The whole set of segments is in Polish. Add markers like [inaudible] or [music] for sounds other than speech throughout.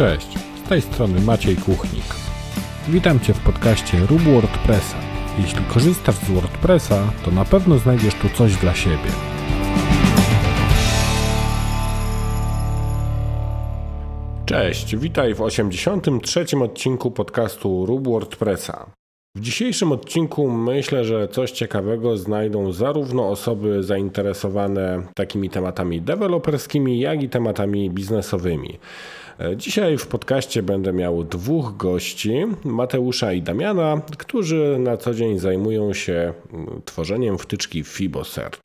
Cześć, z tej strony Maciej Kuchnik. Witam Cię w podcaście Rób WordPressa. Jeśli korzystasz z WordPressa, to na pewno znajdziesz tu coś dla siebie. Cześć, witaj w 83. odcinku podcastu Rób WordPressa. W dzisiejszym odcinku myślę, że coś ciekawego znajdą zarówno osoby zainteresowane takimi tematami deweloperskimi, jak i tematami biznesowymi. Dzisiaj w podcaście będę miał dwóch gości, Mateusza i Damiana, którzy na co dzień zajmują się tworzeniem wtyczki FiboSearch.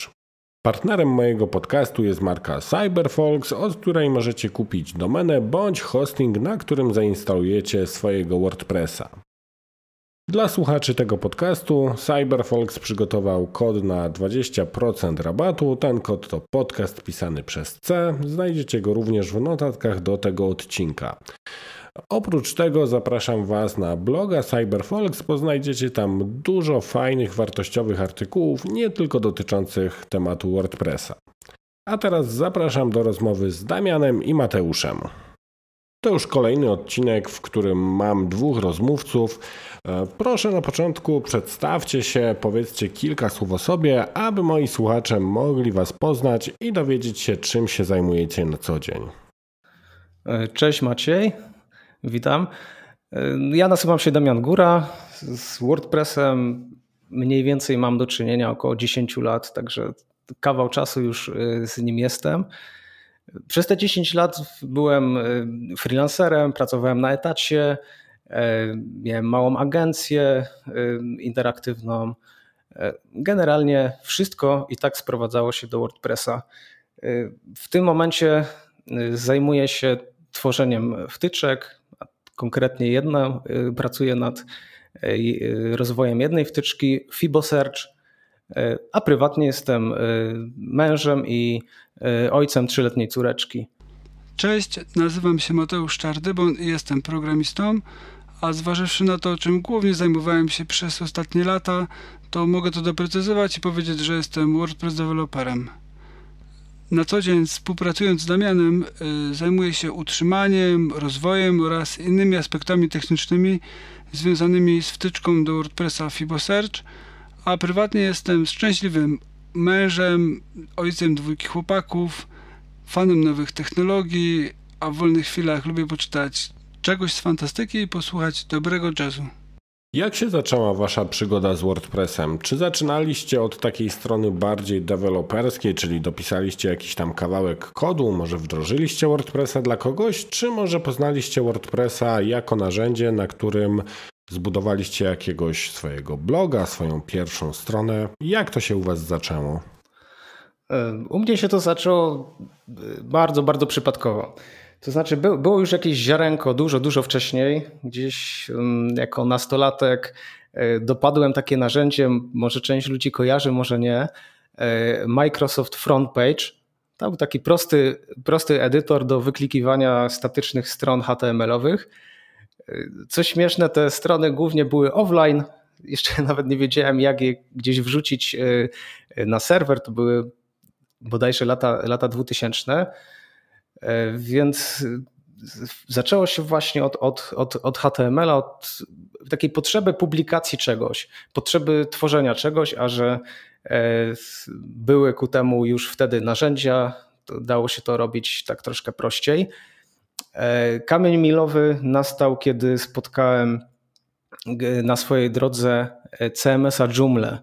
Partnerem mojego podcastu jest marka CyberFolks, od której możecie kupić domenę bądź hosting, na którym zainstalujecie swojego WordPressa. Dla słuchaczy tego podcastu CyberFolks przygotował kod na 20% rabatu. Ten kod to podcast pisany przez C. Znajdziecie go również w notatkach do tego odcinka. Oprócz tego zapraszam Was na bloga CyberFolks, bo znajdziecie tam dużo fajnych, wartościowych artykułów, nie tylko dotyczących tematu WordPressa. A teraz zapraszam do rozmowy z Damianem i Mateuszem. To już kolejny odcinek, w którym mam dwóch rozmówców. E, proszę na początku przedstawcie się, powiedzcie kilka słów o sobie, aby moi słuchacze mogli Was poznać i dowiedzieć się, czym się zajmujecie na co dzień. E, cześć Maciej, witam. E, ja nazywam się Damian Góra. Z WordPressem mniej więcej mam do czynienia około 10 lat, także kawał czasu już z nim jestem. Przez te 10 lat byłem freelancerem, pracowałem na etacie, E, miałem małą agencję e, interaktywną. E, generalnie wszystko i tak sprowadzało się do WordPressa. W tym momencie zajmuję się tworzeniem wtyczek, konkretnie jedna, pracuję nad rozwojem jednej wtyczki, FiboSearch, a prywatnie jestem mężem i ojcem trzyletniej córeczki. Cześć, nazywam się Mateusz Czardybon i jestem programistą a zważywszy na to, czym głównie zajmowałem się przez ostatnie lata, to mogę to doprecyzować i powiedzieć, że jestem WordPress deweloperem. Na co dzień współpracując z Damianem yy, zajmuję się utrzymaniem, rozwojem oraz innymi aspektami technicznymi związanymi z wtyczką do WordPressa FiboSearch, a prywatnie jestem szczęśliwym mężem, ojcem dwójki chłopaków, fanem nowych technologii, a w wolnych chwilach lubię poczytać czegoś z fantastyki i posłuchać dobrego jazzu. Jak się zaczęła Wasza przygoda z WordPressem? Czy zaczynaliście od takiej strony bardziej deweloperskiej, czyli dopisaliście jakiś tam kawałek kodu, może wdrożyliście WordPressa dla kogoś, czy może poznaliście WordPressa jako narzędzie, na którym zbudowaliście jakiegoś swojego bloga, swoją pierwszą stronę? Jak to się u Was zaczęło? U mnie się to zaczęło bardzo, bardzo przypadkowo. To znaczy, było już jakieś ziarenko dużo, dużo wcześniej. Gdzieś jako nastolatek e, dopadłem takie narzędzie, może część ludzi kojarzy, może nie. E, Microsoft Frontpage. To był taki prosty, prosty edytor do wyklikiwania statycznych stron HTML-owych. Co śmieszne, te strony głównie były offline. Jeszcze [laughs] nawet nie wiedziałem, jak je gdzieś wrzucić na serwer. To były bodajże lata, lata 2000. E, więc zaczęło się właśnie od, od, od, od HTML-a, od takiej potrzeby publikacji czegoś, potrzeby tworzenia czegoś, a że e, były ku temu już wtedy narzędzia, dało się to robić tak troszkę prościej. E, kamień milowy nastał, kiedy spotkałem na swojej drodze CMS-a Joomla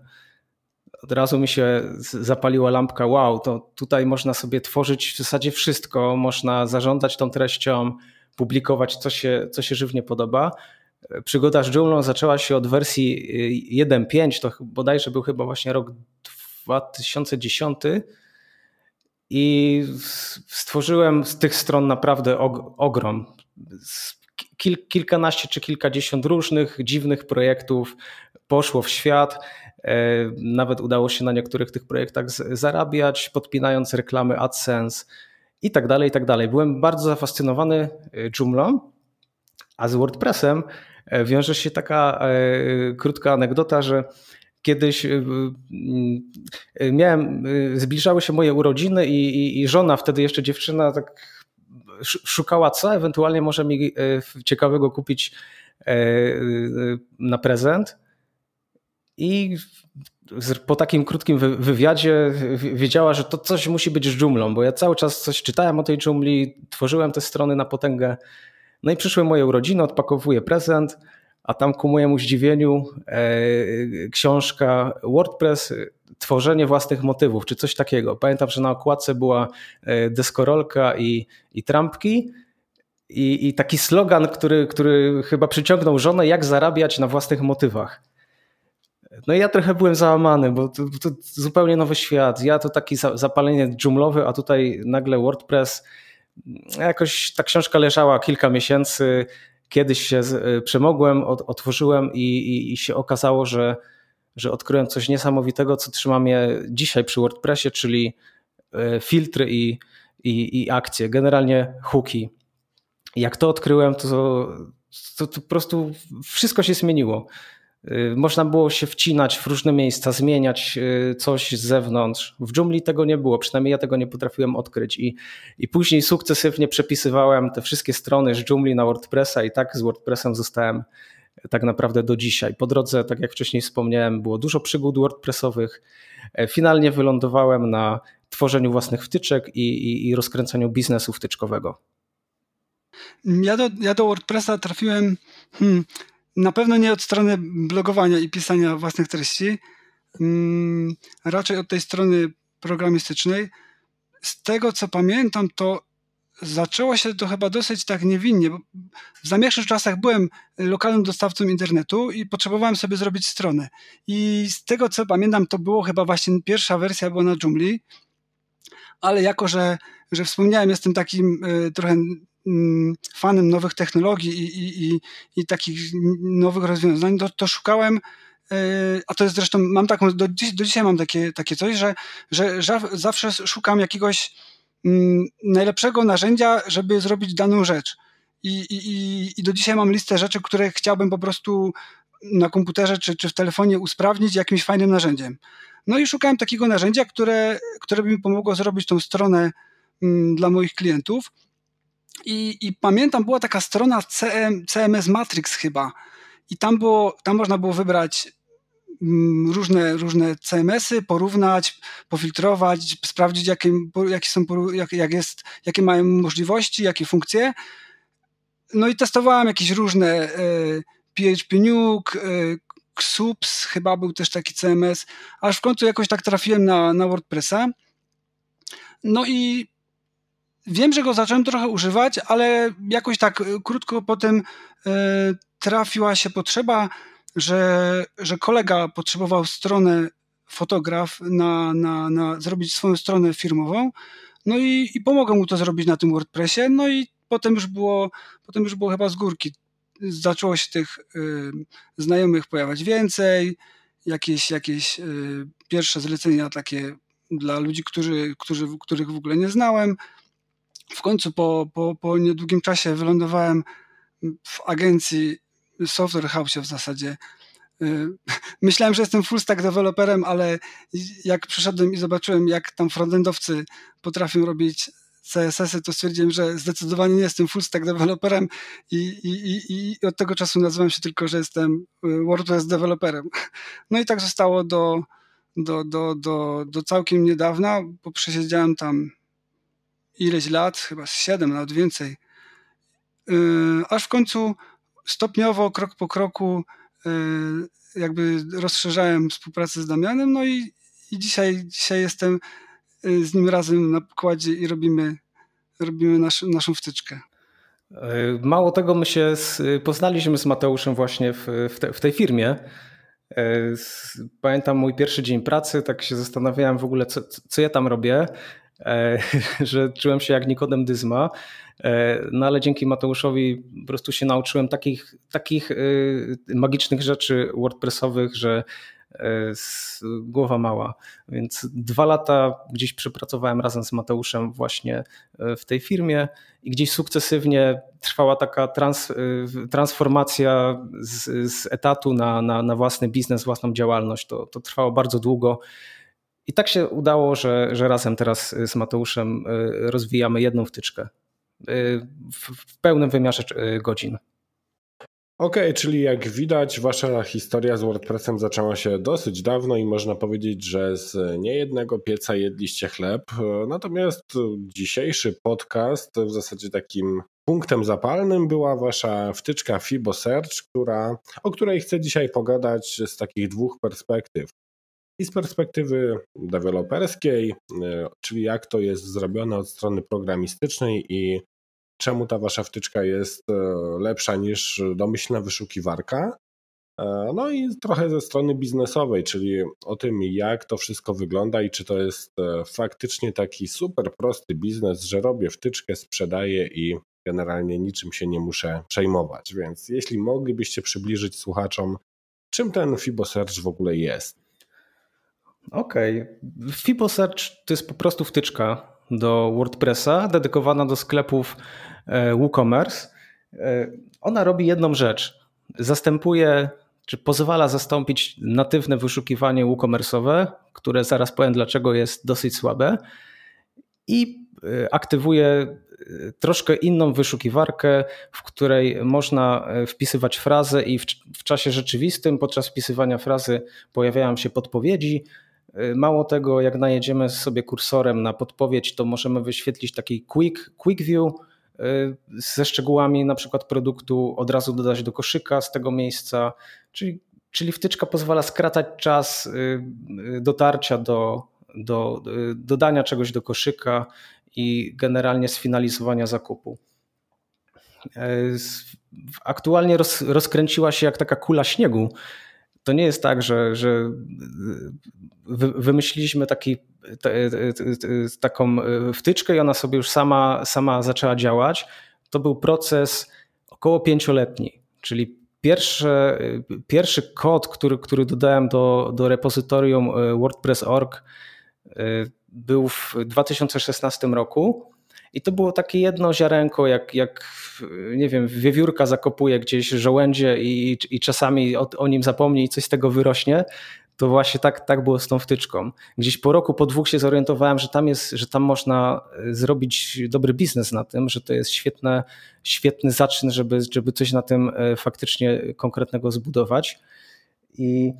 od razu mi się zapaliła lampka, wow, to tutaj można sobie tworzyć w zasadzie wszystko, można zarządzać tą treścią, publikować co się, co się żywnie podoba. Przygoda z Joomla zaczęła się od wersji 1.5, to bodajże był chyba właśnie rok 2010 i stworzyłem z tych stron naprawdę ogrom. Kil, kilkanaście czy kilkadziesiąt różnych dziwnych projektów poszło w świat. E, nawet udało się na niektórych tych projektach zarabiać, podpinając reklamy AdSense i tak dalej, i tak dalej. Byłem bardzo zafascynowany e, Joomla, a z WordPressem e, wiąże się taka krótka anegdota, że kiedyś miałem, zbliżały się moje urodziny i, i, i żona, wtedy jeszcze dziewczyna, tak szukała co ewentualnie może mi ciekawego kupić na prezent. I po takim krótkim wywiadzie wiedziała, że to coś musi być z dżumlą, bo ja cały czas coś czytałem o tej dżumli, tworzyłem te strony na potęgę. No i przyszły moje urodziny, odpakowuję prezent, a tam ku mojemu zdziwieniu e, książka WordPress, tworzenie własnych motywów, czy coś takiego. Pamiętam, że na okładce była e, deskorolka i, i trampki. I, I taki slogan, który, który chyba przyciągnął żonę, jak zarabiać na własnych motywach. No i ja trochę byłem załamany, bo to, to zupełnie nowy świat. Ja to taki zapalenie dżumlowy, a tutaj nagle WordPress. Jakoś ta książka leżała kilka miesięcy. Kiedyś się y, przemogłem, otworzyłem i, i, i się okazało, że, że odkryłem coś niesamowitego, co trzyma mnie dzisiaj przy WordPressie, czyli y, filtry i, i, i akcje, generalnie hooki. Jak to odkryłem, to, to, to po prostu wszystko się zmieniło. Y, można było się wcinać w różne miejsca, zmieniać y, coś z zewnątrz. W dżungli tego nie było, przynajmniej ja tego nie potrafiłem odkryć. I, i później sukcesywnie przepisywałem te wszystkie strony z dżungli na WordPressa i tak z WordPressem zostałem tak naprawdę do dzisiaj. Po drodze, tak jak wcześniej wspomniałem, było dużo przygód WordPressowych. E, finalnie wylądowałem na tworzeniu własnych wtyczek i, i, i rozkręcaniu biznesu wtyczkowego. Ja do, ja do WordPressa trafiłem hmm, na pewno nie od strony blogowania i pisania własnych treści, mm, raczej od tej strony programistycznej. Z tego co pamiętam, to zaczęło się to chyba dosyć tak niewinnie. Bo w zamierzchłych czasach byłem lokalnym dostawcą internetu i potrzebowałem sobie zrobić stronę. I z tego co pamiętam, to było chyba właśnie pierwsza wersja była na Joomla, ale jako, że, że wspomniałem, jestem takim y, trochę fanem nowych technologii i, i, i, i takich nowych rozwiązań, to, to szukałem e, a to jest zresztą, mam taką, do, do dzisiaj mam takie, takie coś, że, że, że zawsze szukam jakiegoś mm, najlepszego narzędzia, żeby zrobić daną rzecz. I, i, I do dzisiaj mam listę rzeczy, które chciałbym po prostu na komputerze czy, czy w telefonie usprawnić jakimś fajnym narzędziem. No i szukałem takiego narzędzia, które, które by mi pomogło zrobić tą stronę mm, dla moich klientów. I, I, pamiętam, była taka strona CM, CMS Matrix chyba. I tam, było, tam można było wybrać mm, różne, różne CMS-y, porównać, pofiltrować, sprawdzić, jakie, jakie, są, jak, jak jest, jakie mają możliwości, jakie funkcje. No i testowałem jakieś różne e, PHP Nuke, e, Xups, chyba był też taki CMS, aż w końcu jakoś tak trafiłem na, na WordPressa. No i Wiem, że go zacząłem trochę używać, ale jakoś tak e, krótko potem e, trafiła się potrzeba, że, że kolega potrzebował stronę fotograf na, na, na zrobić swoją stronę firmową. No i, i mu to zrobić na tym WordPressie. No i potem już było, potem już było chyba z górki. Zaczęło się tych y, znajomych pojawiać więcej, jakieś, jakieś y, pierwsze zlecenia takie dla ludzi, którzy, którzy, których w ogóle nie znałem w końcu po, po, po niedługim czasie wylądowałem w agencji Software House w zasadzie. Y, [laughs] myślałem, że jestem full stack developerem, ale jak przyszedłem i zobaczyłem, jak tam frontendowcy potrafią robić CSS-y, to stwierdziłem, że zdecydowanie nie jestem full stack developerem i, i, i, i od tego czasu nazywam się tylko, że jestem y, WordPress developerem. [laughs] No i tak zostało do, do, do, do, do całkiem niedawna, bo przesiedziałem tam ileś lat, chyba siedem, nawet więcej, yy, aż w końcu stopniowo, krok po kroku, yy, jakby rozszerzałem współpracę z Damianem, no i, i dzisiaj, dzisiaj jestem yy, z nim razem na pokładzie i robimy, robimy nasz, naszą wtyczkę. Mało tego, my się poznaliśmy z Mateuszem właśnie w, w, te, w tej firmie. Pamiętam mój pierwszy dzień pracy, tak się zastanawiałem w ogóle, co, co ja tam robię. E, [laughs] że czułem się jak Nikodem Dyzma. E, no ale dzięki Mateuszowi po prostu się nauczyłem takich, takich e, magicznych rzeczy WordPressowych, że głowa mała. Więc dwa lata gdzieś przepracowałem razem z Mateuszem właśnie w tej firmie i gdzieś sukcesywnie trwała taka trans, transformacja z, z etatu na, na, na własny biznes, własną działalność. To, to trwało bardzo długo. I tak się udało, że, że razem teraz z Mateuszem y, rozwijamy jedną wtyczkę. w pełnym wymiarze godzin. Okej, okay, czyli jak widać, wasza historia z WordPressem zaczęła się dosyć dawno i można powiedzieć, że z niejednego pieca jedliście chleb. Natomiast dzisiejszy podcast w zasadzie takim punktem zapalnym była wasza wtyczka Fibo Search, która, o której chcę dzisiaj pogadać z takich dwóch perspektyw. I z perspektywy deweloperskiej, czyli jak to jest zrobione od strony programistycznej i czemu ta wasza wtyczka jest e, lepsza niż domyślna wyszukiwarka. E, no i trochę ze strony biznesowej, czyli o tym, jak to wszystko wygląda i czy to jest e, faktycznie taki super prosty biznes, że robię wtyczkę, sprzedaję i generalnie niczym się nie muszę przejmować. Więc jeśli moglibyście przybliżyć słuchaczom, czym ten FiboSearch w ogóle jest? Okej. Okay. FiboSearch to jest po prostu wtyczka do WordPressa dedykowana do sklepów E, WooCommerce, e, ona robi jedną rzecz. Zastępuje, czy pozwala zastąpić natywne wyszukiwanie WooCommerce'owe, które zaraz powiem dlaczego jest dosyć słabe i e, aktywuje troszkę inną wyszukiwarkę, w której można wpisywać frazę i w, w, czasie rzeczywistym podczas wpisywania frazy pojawiają się podpowiedzi. Mało tego, jak najedziemy sobie kursorem na podpowiedź, to możemy wyświetlić taki quick, quick view, Y, ze szczegółami na przykład produktu od razu dodać do koszyka z tego miejsca, czyli, czyli wtyczka pozwala skracać czas y, y, dotarcia do, do dodania czegoś do koszyka i generalnie sfinalizowania zakupu. Aktualnie roz, rozkręciła się jak taka kula śniegu. To nie jest tak, że, że wymyśliliśmy taki taką e, wtyczkę i ona sobie już sama, sama zaczęła działać. To był proces około pięcioletni, czyli pierwszy, pierwszy kod, który, który dodałem do, do repozytorium e, WordPress.org e, był w 2016 roku. I to było takie jedno ziarenko, jak, jak nie wiem, wiewiórka zakopuje gdzieś żołędzie i, i czasami o, o nim zapomni i coś z tego wyrośnie to właśnie tak, tak było z tą wtyczką. Gdzieś po roku, po dwóch się zorientowałem, że tam, jest, że tam można e, zrobić dobry biznes na tym, że to jest świetne, świetny zaczyn, żeby, żeby coś na tym e, faktycznie konkretnego zbudować. I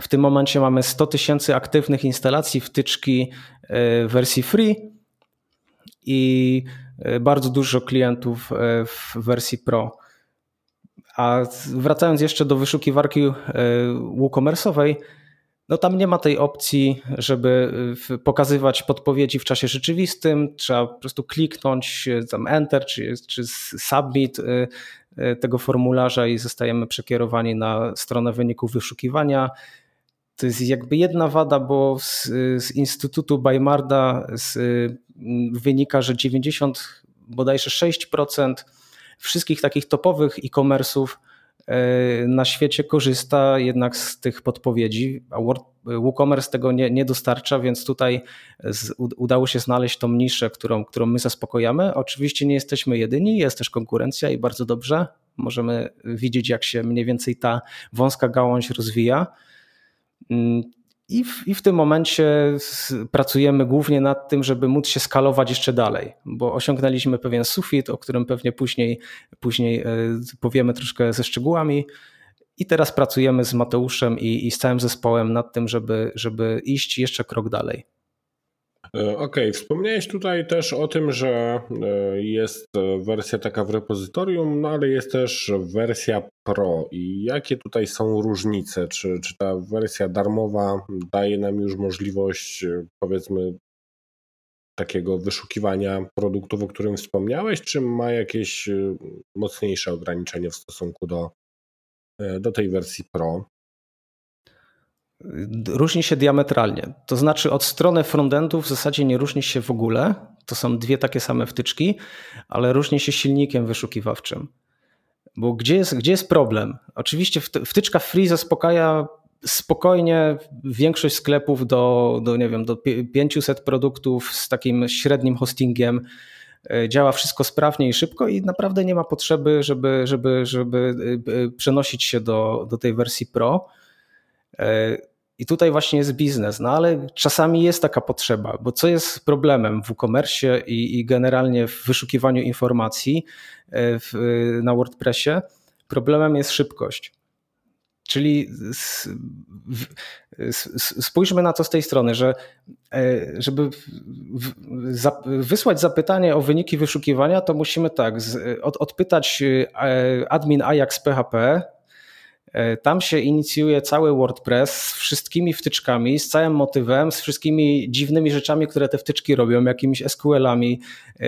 w tym momencie mamy 100 tysięcy aktywnych instalacji wtyczki e, wersji free i bardzo dużo klientów w wersji pro. A wracając jeszcze do wyszukiwarki WooCommerce'owej, no tam nie ma tej opcji, żeby pokazywać podpowiedzi w czasie rzeczywistym. Trzeba po prostu kliknąć tam Enter czy, czy Submit tego formularza i zostajemy przekierowani na stronę wyników wyszukiwania. To jest jakby jedna wada, bo z, z Instytutu Bajmarda z, wynika, że 90 bodajże 6% wszystkich takich topowych e-commerce'ów E, na świecie korzysta jednak z tych podpowiedzi, a WooCommerce tego nie, nie dostarcza, więc tutaj z, udało się znaleźć tą niszę, którą, którą my zaspokojamy. Oczywiście nie jesteśmy jedyni, jest też konkurencja i bardzo dobrze. Możemy widzieć, jak się mniej więcej ta wąska gałąź rozwija. Mm, i w, I w tym momencie pracujemy głównie nad tym, żeby móc się skalować jeszcze dalej, bo osiągnęliśmy pewien sufit, o którym pewnie później, później e, powiemy troszkę ze szczegółami. I teraz pracujemy z Mateuszem i, i z całym zespołem nad tym, żeby, żeby iść jeszcze krok dalej. E, okej, okay. wspomniałeś tutaj też o tym, że e, jest wersja taka w repozytorium, no ale jest też wersja Pro. I jakie tutaj są różnice? Czy, czy ta wersja darmowa daje nam już możliwość, e, powiedzmy, takiego wyszukiwania produktów, o którym wspomniałeś, czy ma jakieś mocniejsze ograniczenie w stosunku do, do tej wersji Pro? Różni się diametralnie. To znaczy od strony frontendu w zasadzie nie różni się w ogóle. To są dwie takie same wtyczki, ale różni się silnikiem wyszukiwawczym. Bo gdzie jest, gdzie jest problem? Oczywiście wtyczka free zaspokaja spokojnie większość sklepów do, do, nie wiem, do 500 produktów z takim średnim hostingiem. E, działa wszystko sprawnie i szybko i naprawdę nie ma potrzeby, żeby, żeby, żeby e, e, przenosić się do, do tej wersji Pro. I tutaj właśnie jest biznes, no ale czasami jest taka potrzeba, bo co jest problemem w e-commerce i, i generalnie w wyszukiwaniu informacji w, na WordPressie? Problemem jest szybkość. Czyli spójrzmy na to z tej strony, że e, żeby wysłać zapytanie o wyniki wyszukiwania, to musimy tak, odpytać e, admin Ajax PHP, e, tam się inicjuje cały WordPress z wszystkimi wtyczkami, z całym motywem, z wszystkimi dziwnymi rzeczami, które te wtyczki robią, jakimiś SQL-ami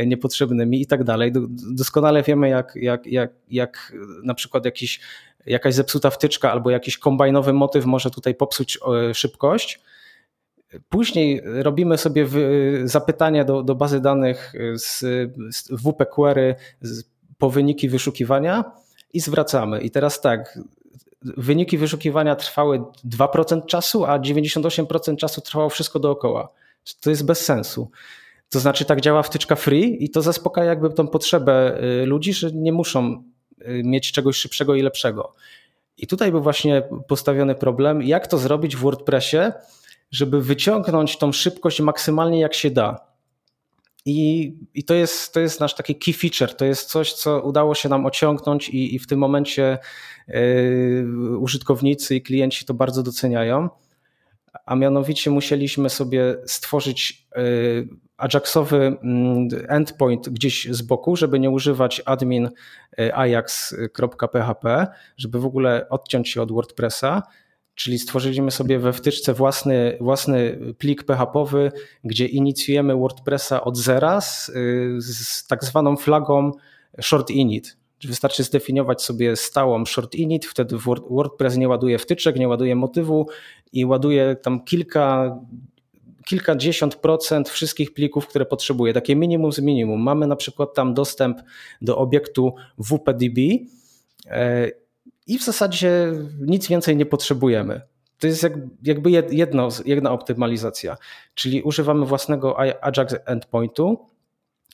niepotrzebnymi i tak dalej. Doskonale wiemy, jak, jak, jak, jak na przykład jakiś jakaś zepsuta wtyczka albo jakiś kombajnowy motyw może tutaj popsuć e, szybkość. Później robimy sobie zapytania do, do bazy danych z, z WP Query po wyniki wyszukiwania i zwracamy. I teraz tak, wyniki wyszukiwania trwały 2% czasu, a 98% czasu trwało wszystko dookoła. To jest bez sensu. To znaczy tak działa wtyczka free i to zaspokaja jakby tą potrzebę y, ludzi, że nie muszą Y, mieć czegoś szybszego i lepszego. I tutaj był właśnie postawiony problem, jak to zrobić w WordPressie, żeby wyciągnąć tą szybkość maksymalnie jak się da. I, i to, jest, to jest nasz taki key feature, to jest coś, co udało się nam ociągnąć, i, i w tym momencie yy, użytkownicy i klienci to bardzo doceniają. A mianowicie musieliśmy sobie stworzyć yy, Ajaxowy mm, endpoint gdzieś z boku, żeby nie używać admin e, ajax.php, żeby w ogóle odciąć się od WordPressa. Czyli stworzyliśmy sobie we wtyczce własny, własny plik PHP-owy, gdzie inicjujemy WordPressa od zera z, z tak zwaną flagą short init. Wystarczy zdefiniować sobie stałą short init, wtedy WordPress nie ładuje wtyczek, nie ładuje motywu i ładuje tam kilka kilkadziesiąt procent wszystkich plików, które potrzebuje. Takie minimum z minimum. Mamy na przykład tam dostęp do obiektu WPDB e, i w zasadzie nic więcej nie potrzebujemy. To jest jakby jedno, jedna optymalizacja, czyli używamy własnego Ajax endpointu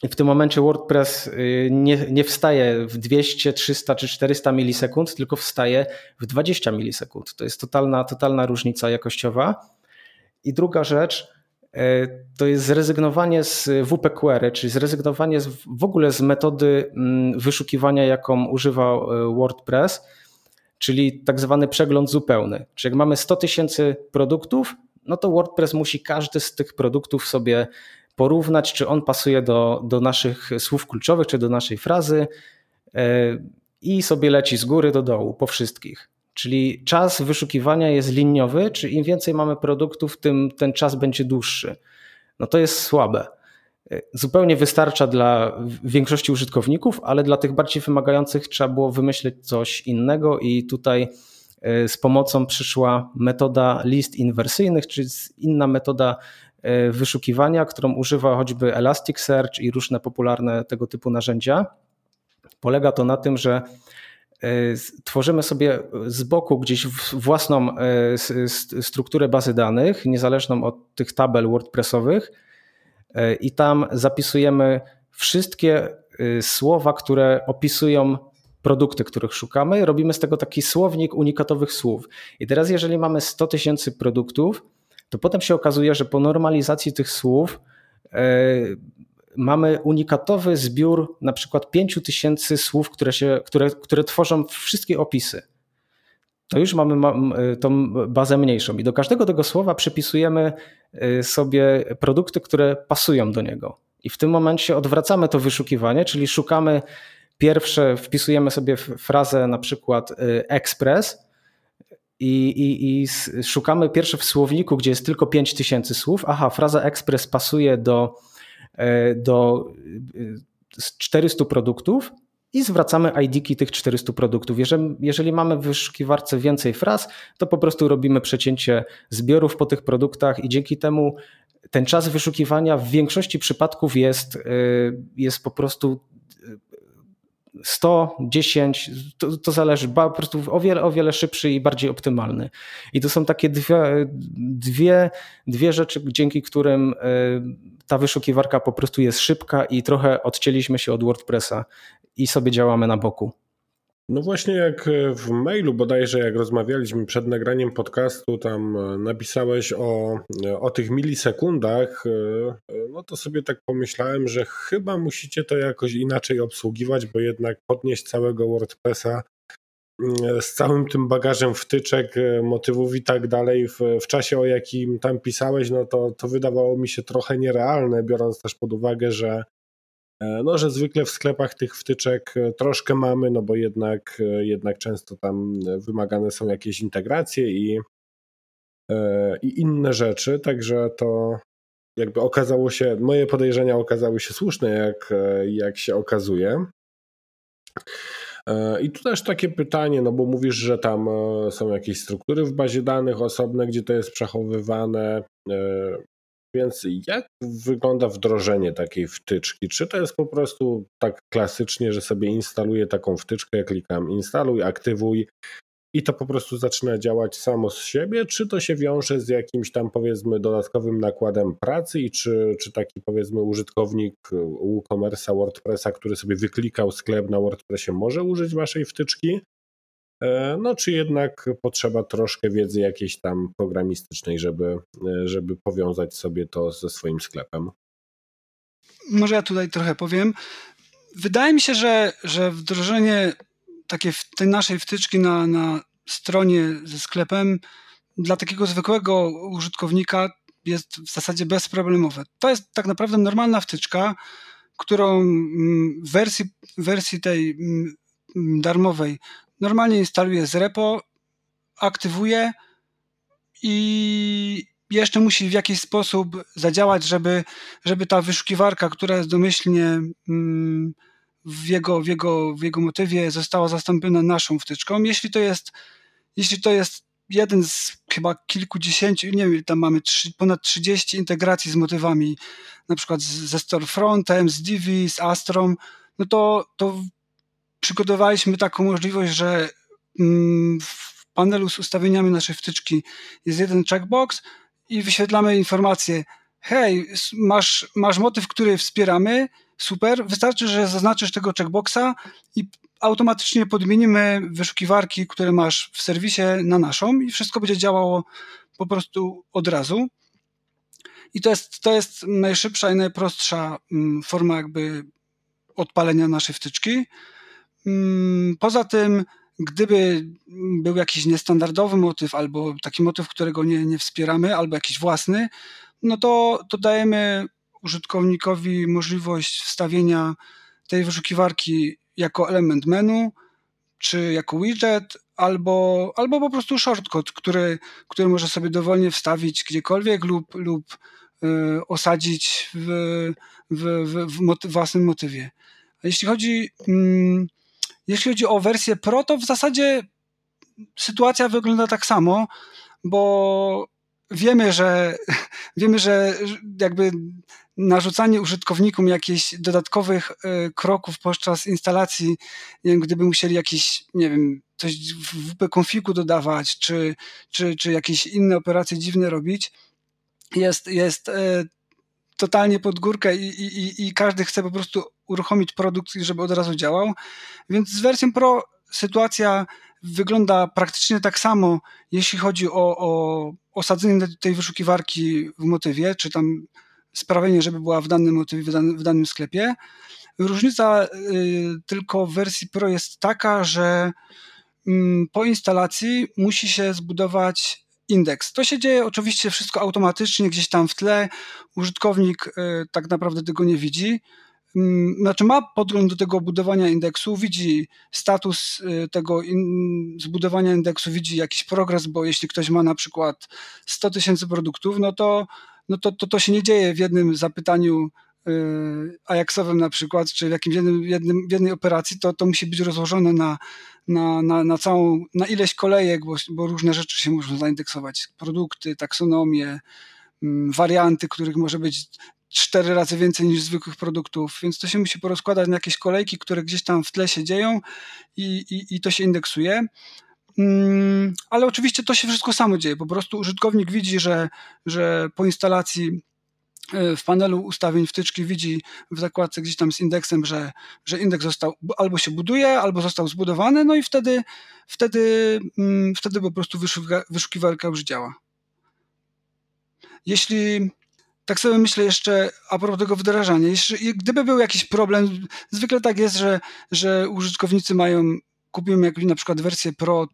i w tym momencie WordPress y, nie, nie wstaje w 200, 300 czy 400 milisekund, tylko wstaje w 20 milisekund. To jest totalna, totalna różnica jakościowa. I druga rzecz, E, to jest zrezygnowanie z WP Query, czyli zrezygnowanie w ogóle z metody mm, wyszukiwania, jaką używa e, WordPress, czyli tak zwany przegląd zupełny. Czyli jak mamy 100 tysięcy produktów, no to WordPress musi każdy z tych produktów sobie porównać, czy on pasuje do, do naszych słów kluczowych, czy do naszej frazy e, i sobie leci z góry do dołu po wszystkich. Czyli czas wyszukiwania jest liniowy, czy im więcej mamy produktów, tym ten czas będzie dłuższy. No to jest słabe. Zupełnie wystarcza dla większości użytkowników, ale dla tych bardziej wymagających trzeba było wymyślić coś innego i tutaj e, z pomocą przyszła metoda list inwersyjnych, czyli inna metoda e, wyszukiwania, którą używa choćby Elasticsearch i różne popularne tego typu narzędzia. Polega to na tym, że E, tworzymy sobie z boku gdzieś własną strukturę bazy danych, niezależną od tych tabel WordPressowych, i tam zapisujemy wszystkie słowa, które opisują produkty, których szukamy. Robimy z tego taki słownik unikatowych słów. I teraz, jeżeli mamy 100 tysięcy produktów, to potem się okazuje, że po normalizacji tych słów mamy unikatowy zbiór na przykład 5000 słów, które, się, które, które tworzą wszystkie opisy. To już mamy tą bazę mniejszą i do każdego tego słowa przypisujemy y, sobie produkty, które pasują do niego. I w tym momencie odwracamy to wyszukiwanie, czyli szukamy pierwsze, wpisujemy sobie frazę na przykład y, express i, i, i szukamy pierwsze w słowniku, gdzie jest tylko 5000 słów. Aha, fraza express pasuje do do 400 e, produktów i zwracamy ID-ki tych 400 produktów. Jeżeli, jeżeli mamy w wyszukiwarce więcej fraz, to po prostu robimy przecięcie zbiorów po tych produktach i dzięki temu ten czas wyszukiwania w większości przypadków jest, e, jest po prostu 100, 10, to, to zależy, po prostu o wiele, o wiele szybszy i bardziej optymalny. I to są takie dwie, dwie, dwie rzeczy, dzięki którym e, ta wyszukiwarka po prostu jest szybka i trochę odcięliśmy się od WordPressa i sobie działamy na boku. No właśnie jak w mailu bodajże, jak rozmawialiśmy przed nagraniem podcastu, tam napisałeś o, o tych milisekundach, no to sobie tak pomyślałem, że chyba musicie to jakoś inaczej obsługiwać, bo jednak podnieść całego WordPressa mm, z całym tym bagażem wtyczek, motywów i tak dalej w, w czasie, o jakim tam pisałeś, no to, to wydawało mi się trochę nierealne, biorąc też pod uwagę, że E, no, że zwykle w sklepach tych wtyczek e, troszkę mamy, no bo jednak, e, jednak często tam wymagane są jakieś integracje i, i inne rzeczy, także to jakby okazało się, moje podejrzenia okazały się słuszne, jak, jak się okazuje. I tu też takie pytanie, no bo mówisz, że tam są jakieś struktury w bazie danych osobne, gdzie to jest przechowywane. Więc jak wygląda wdrożenie takiej wtyczki? Czy to jest po prostu tak klasycznie, że sobie instaluję taką wtyczkę, klikam instaluj, aktywuj i to po prostu zaczyna działać samo z siebie, czy to się wiąże z jakimś tam powiedzmy dodatkowym nakładem pracy i czy, czy taki powiedzmy użytkownik WooCommerce'a, WordPressa, który sobie wyklikał sklep na WordPressie może użyć waszej wtyczki? E, no czy jednak potrzeba troszkę wiedzy jakiejś tam programistycznej, żeby, e, żeby powiązać sobie to ze swoim sklepem? Może ja tutaj trochę powiem. Wydaje mi się, że, że wdrożenie takie tej naszej wtyczki na, na stronie ze sklepem dla takiego zwykłego użytkownika jest w zasadzie bezproblemowe. To jest tak naprawdę normalna wtyczka, którą mm, w wersji, wersji tej mm, darmowej normalnie instaluję z repo, aktywuję i jeszcze musi w jakiś sposób zadziałać, żeby, żeby ta wyszukiwarka, która jest domyślnie mm, w jego, w, jego, w jego motywie została zastąpiona naszą wtyczką. Jeśli to jest, jeśli to jest jeden z chyba kilkudziesięciu, nie wiem, tam mamy trzy, ponad 30 integracji z motywami, na przykład ze Storefrontem, z Divi, z Astrom, no to, to przygotowaliśmy taką możliwość, że mm, w panelu z ustawieniami naszej wtyczki jest jeden checkbox i wyświetlamy informację hej, masz, masz motyw, który wspieramy, super, wystarczy, że zaznaczysz tego checkboxa i automatycznie podmienimy wyszukiwarki, które masz w serwisie na naszą i wszystko będzie działało po prostu od razu. I to jest, to jest najszybsza i najprostsza mm, forma jakby odpalenia naszej wtyczki. Mm, poza tym, gdyby był jakiś niestandardowy motyw, albo taki motyw, którego nie, nie wspieramy, albo jakiś własny, no to, to dajemy użytkownikowi możliwość wstawienia tej wyszukiwarki jako element menu, czy jako widget, albo, albo po prostu shortcode, który, który może sobie dowolnie wstawić gdziekolwiek lub, lub y, osadzić w, w, w, w moty własnym motywie. A jeśli chodzi mm, jeśli chodzi o wersję Pro, to w zasadzie sytuacja wygląda tak samo, bo wiemy, że [laughs] wiemy, że jakby narzucanie użytkownikom jakichś dodatkowych e, kroków podczas instalacji, nie wiem, gdyby musieli jakieś, nie wiem, coś w WP konfigu dodawać, czy, czy, czy jakieś inne operacje dziwne robić, jest, jest e, totalnie pod górkę i, i, i każdy chce po prostu uruchomić produkt, żeby od razu działał. Więc z wersją Pro sytuacja wygląda praktycznie tak samo, jeśli chodzi o, o osadzenie tej wyszukiwarki w motywie, czy tam sprawienie, żeby była w danym motywie, w danym, sklepie. Różnica y, tylko w wersji Pro jest taka, że y, po instalacji musi się zbudować indeks. To się dzieje oczywiście wszystko automatycznie, gdzieś tam w tle. Użytkownik y, tak naprawdę tego nie widzi. Mm, znaczy ma podgląd do tego budowania indeksu, widzi status y, tego in, zbudowania indeksu, widzi jakiś progres, bo jeśli ktoś ma na przykład 100 tysięcy produktów, no to, no to, to to się nie dzieje w jednym zapytaniu Ajaxowym na przykład, czy w jakimś jednym, jednym, w jednej operacji, to, to musi być rozłożone na, na, na, na całą, na ileś kolejek, bo, bo różne rzeczy się muszą zaindeksować. Produkty, taksonomię, mm, warianty, których może być cztery razy więcej niż zwykłych produktów, więc to się musi porozkładać na jakieś kolejki, które gdzieś tam w tle się dzieją i, i, i to się indeksuje. Mm, ale oczywiście to się wszystko samo dzieje. Po prostu użytkownik widzi, że, że po instalacji w panelu ustawień wtyczki widzi w zakładce gdzieś tam z indeksem, że, że indeks został albo się buduje, albo został zbudowany, no i wtedy, wtedy, mm, wtedy po prostu wyszukiwarka już działa. Jeśli tak sobie myślę jeszcze a propos tego wdrażania, jeśli, gdyby był jakiś problem, zwykle tak jest, że, że użytkownicy mają kupiłem jakąś na przykład wersję Pro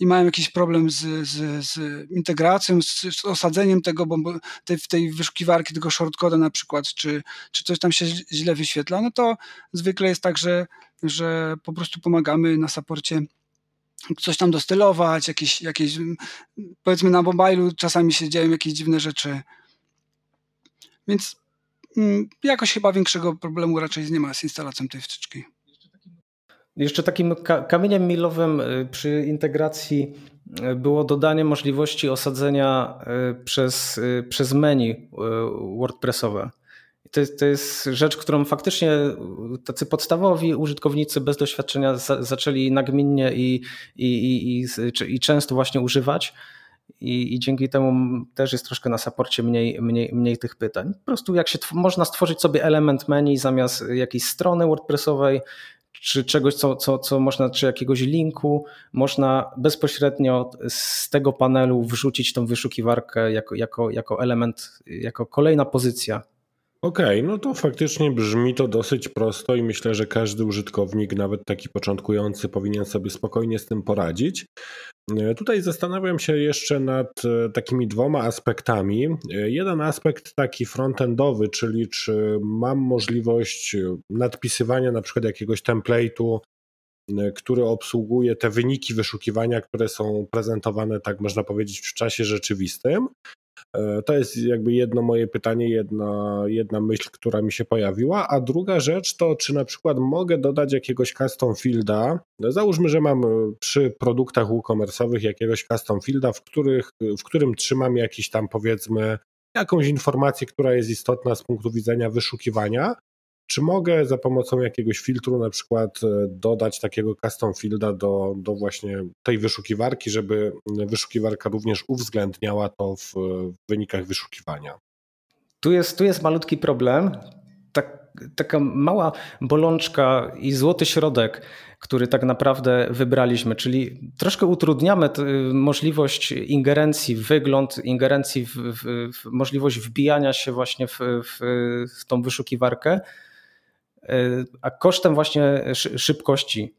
i mają jakiś problem z, z, z integracją, z, z, osadzeniem tego, bo tej, tej wyszukiwarki, tego shortcoda na przykład, czy, czy coś tam się źle wyświetla, no to zwykle jest tak, że, że po prostu pomagamy na saporcie coś tam dostylować, jakieś, jakieś powiedzmy na mobilu czasami się dzieją jakieś dziwne rzeczy. Więc mm, jakoś chyba większego problemu raczej nie ma z instalacją tej wtyczki. Jeszcze takim kamieniem milowym y, przy integracji y, było dodanie możliwości osadzenia y, przez, przez menu WordPressowe. To jest, to jest rzecz, którą faktycznie tacy podstawowi użytkownicy bez doświadczenia za, zaczęli nagminnie i, i, i, i, i często właśnie używać. I, I, dzięki temu też jest troszkę na saporcie mniej, mniej, mniej tych pytań. Po prostu jak się można stworzyć sobie element menu zamiast jakiejś strony WordPressowej, czy czegoś, co, co, co można, czy jakiegoś linku, można bezpośrednio z tego panelu wrzucić tą wyszukiwarkę jako, jako, jako element, jako kolejna pozycja. Okej, okay, no to faktycznie brzmi to dosyć prosto i myślę, że każdy użytkownik, nawet taki początkujący, powinien sobie spokojnie z tym poradzić. E, tutaj zastanawiam się jeszcze nad e, takimi dwoma aspektami. E, jeden aspekt taki frontendowy, czyli czy mam możliwość nadpisywania na przykład jakiegoś template'u, który obsługuje te wyniki wyszukiwania, które są prezentowane, tak można powiedzieć, w czasie rzeczywistym. E, to jest jakby jedno moje pytanie, jedna, jedna myśl, która mi się pojawiła. A druga rzecz to, czy na przykład mogę dodać jakiegoś custom fielda. Załóżmy, że mam e, przy produktach WooCommerce'owych jakiegoś custom fielda, w, których, w którym trzymam jakiś tam powiedzmy jakąś informację, która jest istotna z punktu widzenia wyszukiwania. Czy mogę za pomocą jakiegoś filtru na przykład e, dodać takiego custom fielda do, do właśnie tej wyszukiwarki, żeby wyszukiwarka również uwzględniała to w, wynikach wyszukiwania? Tu jest, tu jest malutki problem. Tak, taka mała bolączka i złoty środek, który tak naprawdę wybraliśmy, czyli troszkę utrudniamy możliwość ingerencji w wygląd, ingerencji w, w, w możliwość wbijania się właśnie w, w tą wyszukiwarkę a kosztem właśnie szybkości.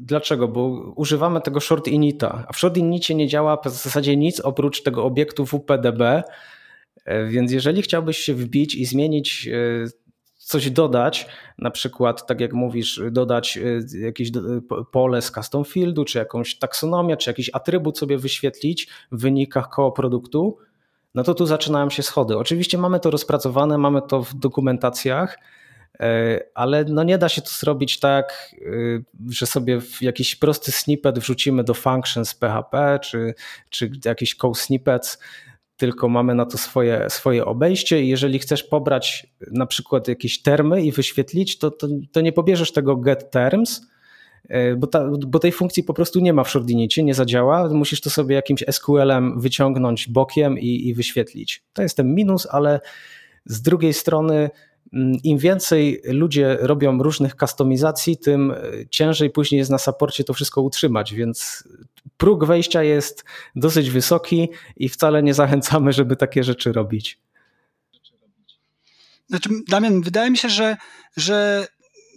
Dlaczego? Bo używamy tego short inita, a w short inicie nie działa w zasadzie nic oprócz tego obiektu WPDB, więc jeżeli chciałbyś się wbić i zmienić e, coś dodać, na przykład, tak jak mówisz, dodać e, jakieś pole z custom fieldu, czy jakąś taksonomię, czy jakiś atrybut sobie wyświetlić w wynikach koło produktu, no to tu zaczynają się schody. Oczywiście mamy to rozpracowane, mamy to w dokumentacjach, E, ale no nie da się to zrobić tak, e, że sobie jakiś prosty snippet wrzucimy do functions PHP czy, czy jakiś code snippets, tylko mamy na to swoje, swoje obejście i jeżeli chcesz pobrać na przykład jakieś termy i wyświetlić, to, to, to nie pobierzesz tego get terms, e, bo, ta, bo tej funkcji po prostu nie ma w Shordinicie, nie zadziała. Musisz to sobie jakimś SQL-em wyciągnąć bokiem i, i wyświetlić. To jest ten minus, ale z drugiej strony im więcej ludzie robią różnych kustomizacji, tym e, ciężej później jest na saporcie to wszystko utrzymać, więc próg wejścia jest dosyć wysoki i wcale nie zachęcamy, żeby takie rzeczy robić. Znaczy, Damian, wydaje mi się, że, że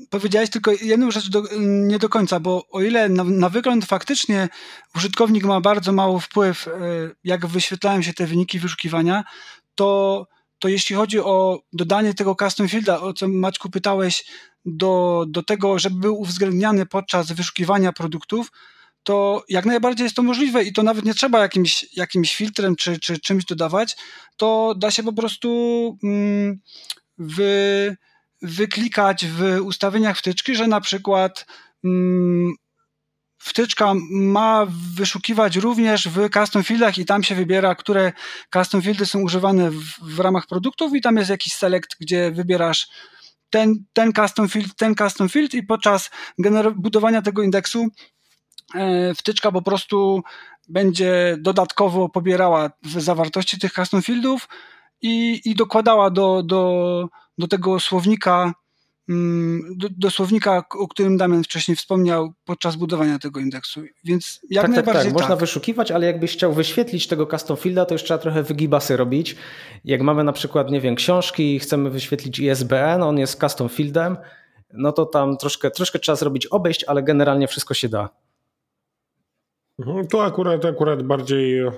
powiedziałeś tylko jedną rzecz do, nie do końca, bo o ile na, na, wygląd faktycznie użytkownik ma bardzo mały wpływ, e, jak wyświetlają się te wyniki wyszukiwania, to to jeśli chodzi o dodanie tego custom fielda, o co Maćku pytałeś, do, do tego, żeby był uwzględniany podczas wyszukiwania produktów, to jak najbardziej jest to możliwe i to nawet nie trzeba jakimś, jakimś filtrem czy, czy czymś dodawać, to da się po prostu mm, wy, wyklikać w ustawieniach wtyczki, że na przykład mm, wtyczka ma wyszukiwać również w custom fieldach i tam się wybiera, które custom fieldy są używane w, w ramach produktów i tam jest jakiś select, gdzie wybierasz ten, ten custom field, ten custom field i podczas budowania tego indeksu e, wtyczka po prostu będzie dodatkowo pobierała zawartości tych custom fieldów i, i dokładała do, do, do tego słownika do, do, słownika, o którym Damian wcześniej wspomniał podczas budowania tego indeksu. Więc jak tak, najbardziej tak, tak. Można wyszukiwać, ale jakbyś chciał wyświetlić tego custom fielda, to już trzeba trochę wygibasy robić. Jak mamy na przykład, nie wiem, książki i chcemy wyświetlić ISBN, on jest custom fieldem, no to tam troszkę, troszkę trzeba zrobić obejść, ale generalnie wszystko się da. Mhm, to akurat, akurat bardziej, e,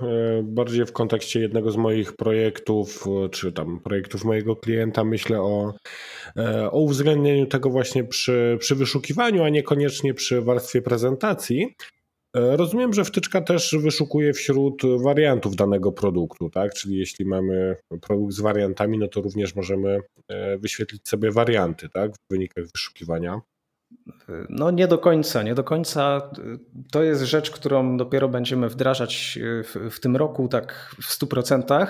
bardziej w kontekście jednego z moich projektów, e, czy tam projektów mojego klienta, myślę o, e, o uwzględnieniu tego właśnie przy, przy wyszukiwaniu, a niekoniecznie przy warstwie prezentacji. Rozumiem, że wtyczka też wyszukuje wśród wariantów danego produktu, tak? Czyli jeśli mamy produkt z wariantami, no to również możemy wyświetlić sobie warianty, tak? W wynikach wyszukiwania. No nie do końca, nie do końca. To jest rzecz, którą dopiero będziemy wdrażać w, w tym roku tak w 100%.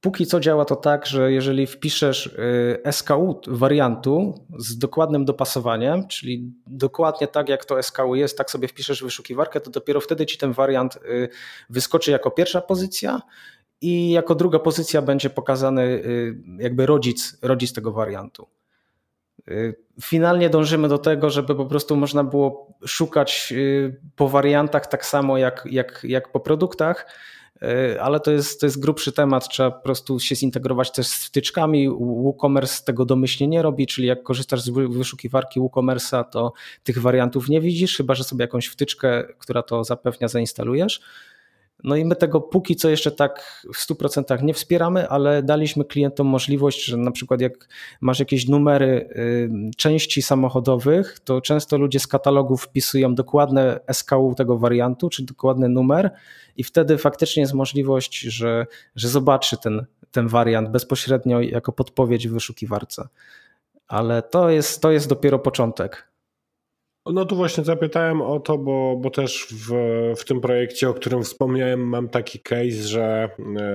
Póki co działa to tak, że jeżeli wpiszesz y, SKU wariantu z dokładnym dopasowaniem, czyli dokładnie tak jak to SKU jest, tak sobie wpiszesz wyszukiwarkę, to dopiero wtedy ci ten wariant y, wyskoczy jako pierwsza pozycja i jako druga pozycja będzie pokazany jakby rodzic, rodzic tego wariantu. Y, finalnie dążymy do tego, żeby po prostu można było szukać y, po wariantach tak samo jak, jak, jak po produktach, y, ale to jest, to jest grubszy temat, trzeba po prostu się zintegrować też z wtyczkami. WooCommerce tego domyślnie nie robi, czyli jak korzystasz z wyszukiwarki WooCommerce'a, to tych wariantów nie widzisz, chyba że sobie jakąś wtyczkę, która to zapewnia, zainstalujesz. No i my tego póki co jeszcze tak w 100% nie wspieramy, ale daliśmy klientom możliwość, że na przykład jak masz jakieś numery y, części samochodowych, to często ludzie z katalogów wpisują dokładne SKU tego wariantu, czy dokładny numer i wtedy faktycznie jest możliwość, że, że zobaczy ten, ten wariant bezpośrednio jako podpowiedź w wyszukiwarce. Ale to jest, to jest dopiero początek. No tu właśnie zapytałem o to, bo, bo też w, w tym projekcie, o którym wspomniałem, mam taki case, że,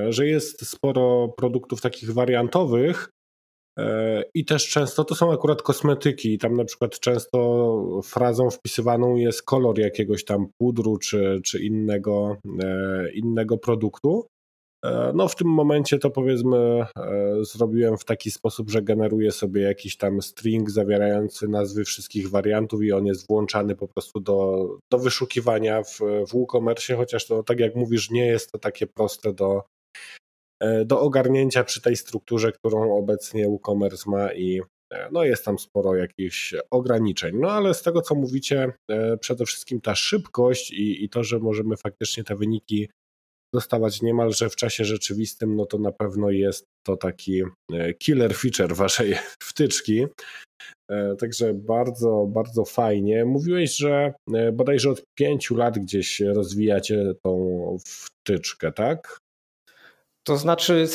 że jest sporo produktów takich wariantowych e, i też często to są akurat kosmetyki. Tam na przykład często frazą wpisywaną jest kolor jakiegoś tam pudru czy, czy innego, e, innego produktu. E, no w tym momencie to powiedzmy e, zrobiłem w taki sposób, że generuję sobie jakiś tam string zawierający nazwy wszystkich wariantów i on jest włączany po prostu do, do wyszukiwania w, w WooCommerce, chociaż to tak jak mówisz nie jest to takie proste do, e, do ogarnięcia przy tej strukturze, którą obecnie WooCommerce ma i no jest tam sporo jakichś ograniczeń. No ale z tego co mówicie, przede wszystkim ta szybkość i, i to, że możemy faktycznie te wyniki dostawać niemalże w czasie rzeczywistym, no to na pewno jest to taki e, killer feature waszej [laughs] wtyczki. E, także bardzo, bardzo fajnie. Mówiłeś, że e, bodajże od pięciu lat gdzieś rozwijacie tą wtyczkę, tak? To znaczy,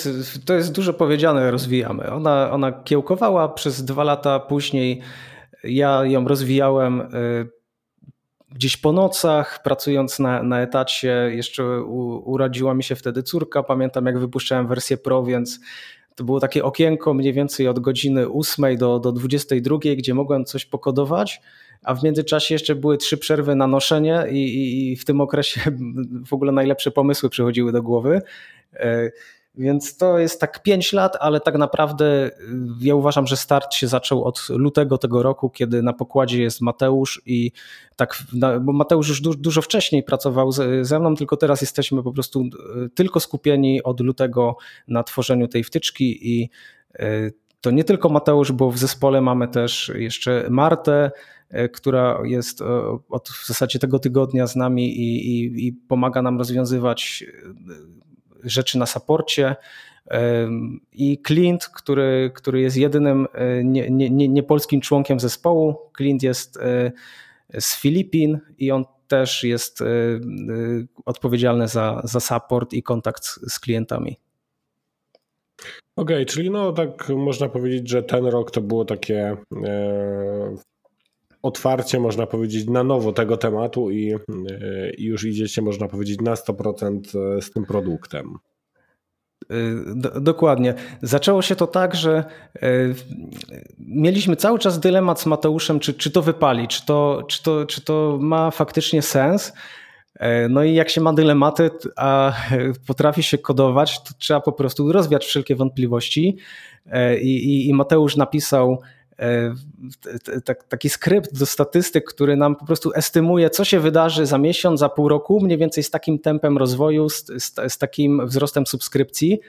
to jest dużo powiedziane, rozwijamy. Ona, ona kiełkowała przez dwa lata później. Ja ją rozwijałem gdzieś po nocach, pracując na, na etacie, jeszcze u, urodziła mi się wtedy córka. Pamiętam, jak wypuszczałem wersję Pro, więc to było takie okienko mniej więcej od godziny 8 do, do 22, gdzie mogłem coś pokodować, a w międzyczasie jeszcze były trzy przerwy na noszenie i, i, i w tym okresie [laughs] w ogóle najlepsze pomysły przychodziły do głowy. Więc to jest tak 5 lat, ale tak naprawdę y, ja uważam, że start się zaczął od lutego tego roku, kiedy na pokładzie jest Mateusz i tak, bo Mateusz już dużo, dużo wcześniej pracował ze mną, tylko teraz jesteśmy po prostu y, tylko skupieni od lutego na tworzeniu tej wtyczki i y, to nie tylko Mateusz, bo w zespole mamy też jeszcze Martę, która jest od w zasadzie tego tygodnia z nami i, i, i pomaga nam rozwiązywać rzeczy na saporcie i Clint, który, który jest jedynym niepolskim nie, nie, nie członkiem zespołu. Clint jest e, z Filipin i on też jest e, e, odpowiedzialny za, za support i kontakt z klientami. Okej, okay, czyli no tak można powiedzieć, że ten rok to było takie otwarcie, można powiedzieć, na nowo tego tematu i, e, i już idziecie, można powiedzieć, na 100% e, z tym produktem. E, dokładnie. Zaczęło się to tak, że mieliśmy cały czas dylemat z Mateuszem, czy, czy to wypali, czy to, czy, to, czy to ma faktycznie sens. No i jak się ma dylematy, a potrafi się kodować, to trzeba po prostu rozwiać wszelkie wątpliwości. I, i, i Mateusz napisał taki skrypt do statystyk, który nam po prostu estymuje, co się wydarzy za miesiąc, za pół roku, mniej więcej z takim tempem rozwoju, z, z, z takim wzrostem subskrypcji.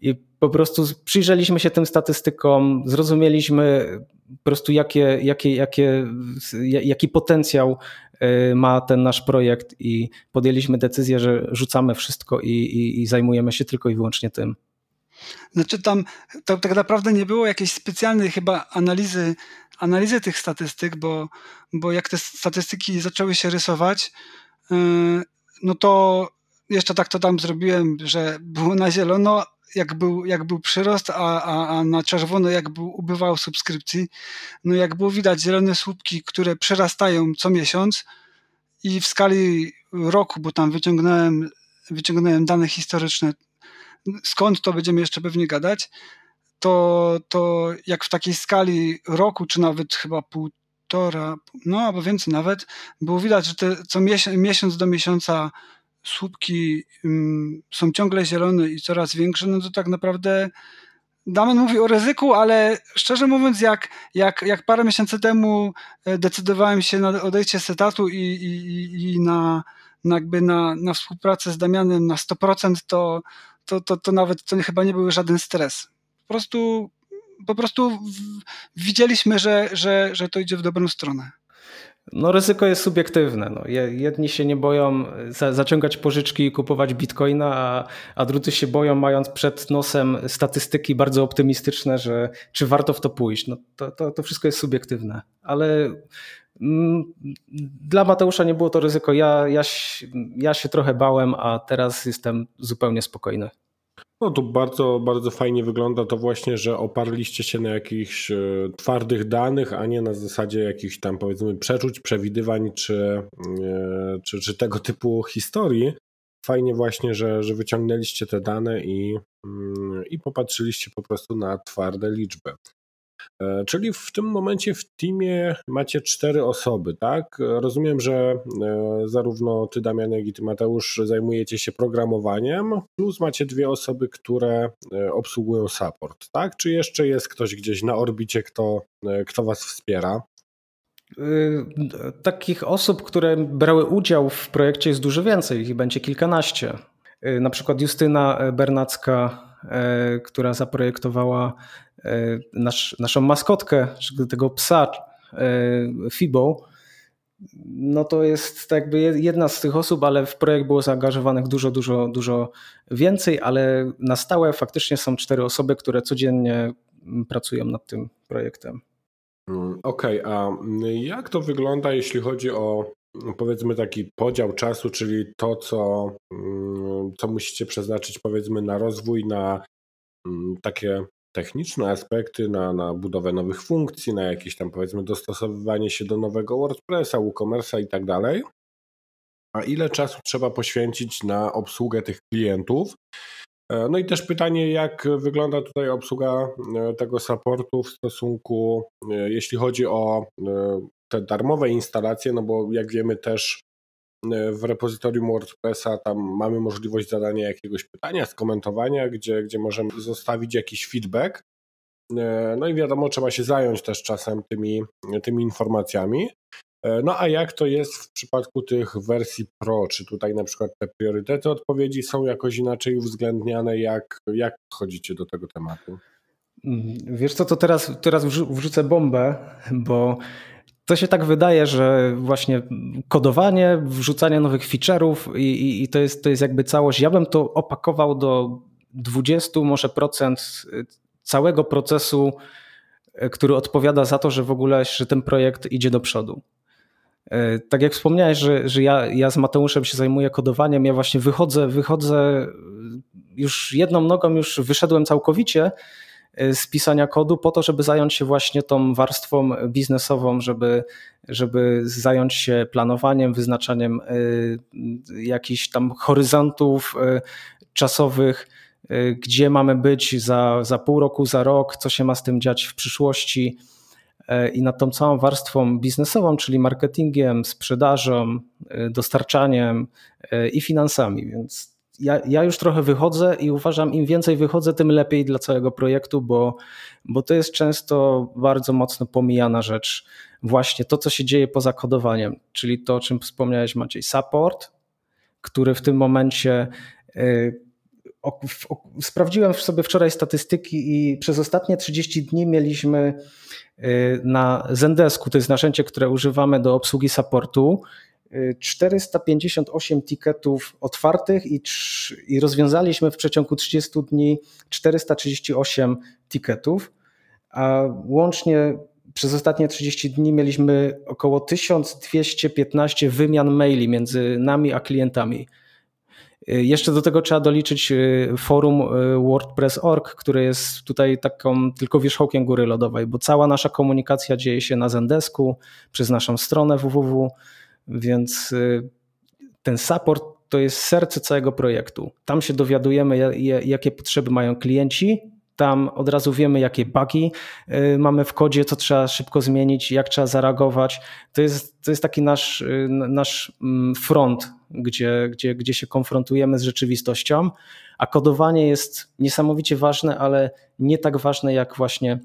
I po prostu przyjrzeliśmy się tym statystykom, zrozumieliśmy po prostu jakie, jakie, jakie, jaki potencjał y, ma ten nasz projekt i podjęliśmy decyzję, że rzucamy wszystko i, i, i zajmujemy się tylko i wyłącznie tym. Znaczy tam to tak naprawdę nie było jakiejś specjalnej chyba analizy, analizy tych statystyk, bo, bo jak te statystyki zaczęły się rysować, y, no to jeszcze tak to tam zrobiłem, że było na zielono, jak był, jak był przyrost, a, a, a na czerwono jak był, ubywało subskrypcji. No jak było widać zielone słupki, które przerastają co miesiąc i w skali roku, bo tam wyciągnąłem, wyciągnąłem dane historyczne, skąd to będziemy jeszcze pewnie gadać, to, to jak w takiej skali roku, czy nawet chyba półtora, no albo więcej nawet, było widać, że te, co miesiąc, miesiąc do miesiąca słupki um, są ciągle zielone i coraz większe, no to tak naprawdę Damian mówi o ryzyku, ale szczerze mówiąc, jak, jak, jak parę miesięcy temu e, decydowałem się na odejście z etatu i, i, i na, na, jakby na, na współpracę z Damianem na 100%, to, to, to, to nawet to chyba nie był żaden stres. Po prostu, po prostu widzieliśmy, że, że, że to idzie w dobrą stronę. No ryzyko jest subiektywne. No. Jedni się nie boją za, zaciągać pożyczki i kupować bitcoina, a, a drudzy się boją, mając przed nosem statystyki bardzo optymistyczne, że czy warto w to pójść. No, to, to, to wszystko jest subiektywne. Ale mm, dla Mateusza nie było to ryzyko. Ja, ja, ja się trochę bałem, a teraz jestem zupełnie spokojny. No tu bardzo, bardzo fajnie wygląda to właśnie, że oparliście się na jakichś e, twardych danych, a nie na zasadzie jakichś tam powiedzmy przeczuć, przewidywań czy, e, czy, czy tego typu historii. Fajnie właśnie, że, że wyciągnęliście te dane i, mm, i popatrzyliście po prostu na twarde liczby. E, czyli w tym momencie w teamie macie cztery osoby, tak? Rozumiem, że e, zarówno ty, Damian, jak i ty, Mateusz, zajmujecie się programowaniem, plus macie dwie osoby, które e, obsługują support, tak? Czy jeszcze jest ktoś gdzieś na orbicie, kto, kto was wspiera? Takich osób, które brały udział w projekcie jest dużo więcej, ich będzie kilkanaście. Na przykład Justyna Bernacka, która zaprojektowała nasz, naszą maskotkę, tego psa e, Fibo, no to jest jakby jedna z tych osób, ale w projekt było zaangażowanych dużo, dużo, dużo więcej, ale na stałe faktycznie są cztery osoby, które codziennie pracują nad tym projektem. Mm, okej, okay, a jak to wygląda, jeśli chodzi o powiedzmy taki podział czasu, czyli to, co, mm, co musicie przeznaczyć powiedzmy na rozwój, na mm, takie techniczne aspekty, na, na budowę nowych funkcji, na jakieś tam powiedzmy dostosowywanie się do nowego WordPressa, WooCommerce'a i tak dalej. A ile czasu trzeba poświęcić na obsługę tych klientów? E, no i też pytanie, jak wygląda tutaj obsługa e, tego supportu w stosunku, e, jeśli chodzi o te darmowe instalacje, no bo jak wiemy też w repozytorium WordPressa tam mamy możliwość zadania jakiegoś pytania, skomentowania, gdzie, gdzie możemy zostawić jakiś feedback. E, no i wiadomo, trzeba się zająć też czasem tymi, tymi informacjami. E, no a jak to jest w przypadku tych wersji Pro? Czy tutaj na przykład te priorytety odpowiedzi są jakoś inaczej uwzględniane? Jak, jak chodzicie do tego tematu? Wiesz co, to teraz, teraz wrzucę bombę, bo to się tak wydaje, że właśnie kodowanie, wrzucanie nowych feature'ów i, i, i, to, jest, to jest jakby całość. Ja bym to opakował do 20 może procent całego procesu, który odpowiada za to, że w ogóle że ten projekt idzie do przodu. Tak jak wspomniałeś, że, że ja, ja z Mateuszem się zajmuję kodowaniem, ja właśnie wychodzę, wychodzę już jedną nogą, już wyszedłem całkowicie z pisania kodu po to, żeby zająć się właśnie tą warstwą biznesową, żeby, żeby zająć się planowaniem, wyznaczaniem y, jakichś tam horyzontów y, czasowych, gdzie mamy być za, za pół roku, za rok, co się ma z tym dziać w przyszłości. i nad tą całą warstwą biznesową, czyli marketingiem, sprzedażą, dostarczaniem i finansami. Więc ja, ja, już trochę wychodzę i uważam, im więcej wychodzę, tym lepiej dla całego projektu, bo, bo to jest często bardzo mocno pomijana rzecz. Właśnie to, co się dzieje poza kodowaniem, czyli to, o czym wspomniałeś Maciej, support, który w tym momencie y, sprawdziłem sobie wczoraj statystyki i przez ostatnie 30 dni mieliśmy y, na Zendesku, to jest narzędzie, które używamy do obsługi supportu, 458 tiketów otwartych i, i rozwiązaliśmy w przeciągu 30 dni 438 tiketów, a łącznie przez ostatnie 30 dni mieliśmy około 1215 wymian maili między nami a klientami. Jeszcze do tego trzeba doliczyć y, forum y, WordPress.org, które jest tutaj taką tylko wierzchołkiem góry lodowej, bo cała nasza komunikacja dzieje się na Zendesku, przez naszą stronę www więc y, ten support to jest serce całego projektu. Tam się dowiadujemy, jakie potrzeby mają klienci, tam od razu wiemy, jakie bugi y, mamy w kodzie, co trzeba szybko zmienić, jak trzeba zareagować. To jest, to jest taki nasz, y, nasz mm, front, gdzie, gdzie, gdzie się konfrontujemy z rzeczywistością, a kodowanie jest niesamowicie ważne, ale nie tak ważne jak właśnie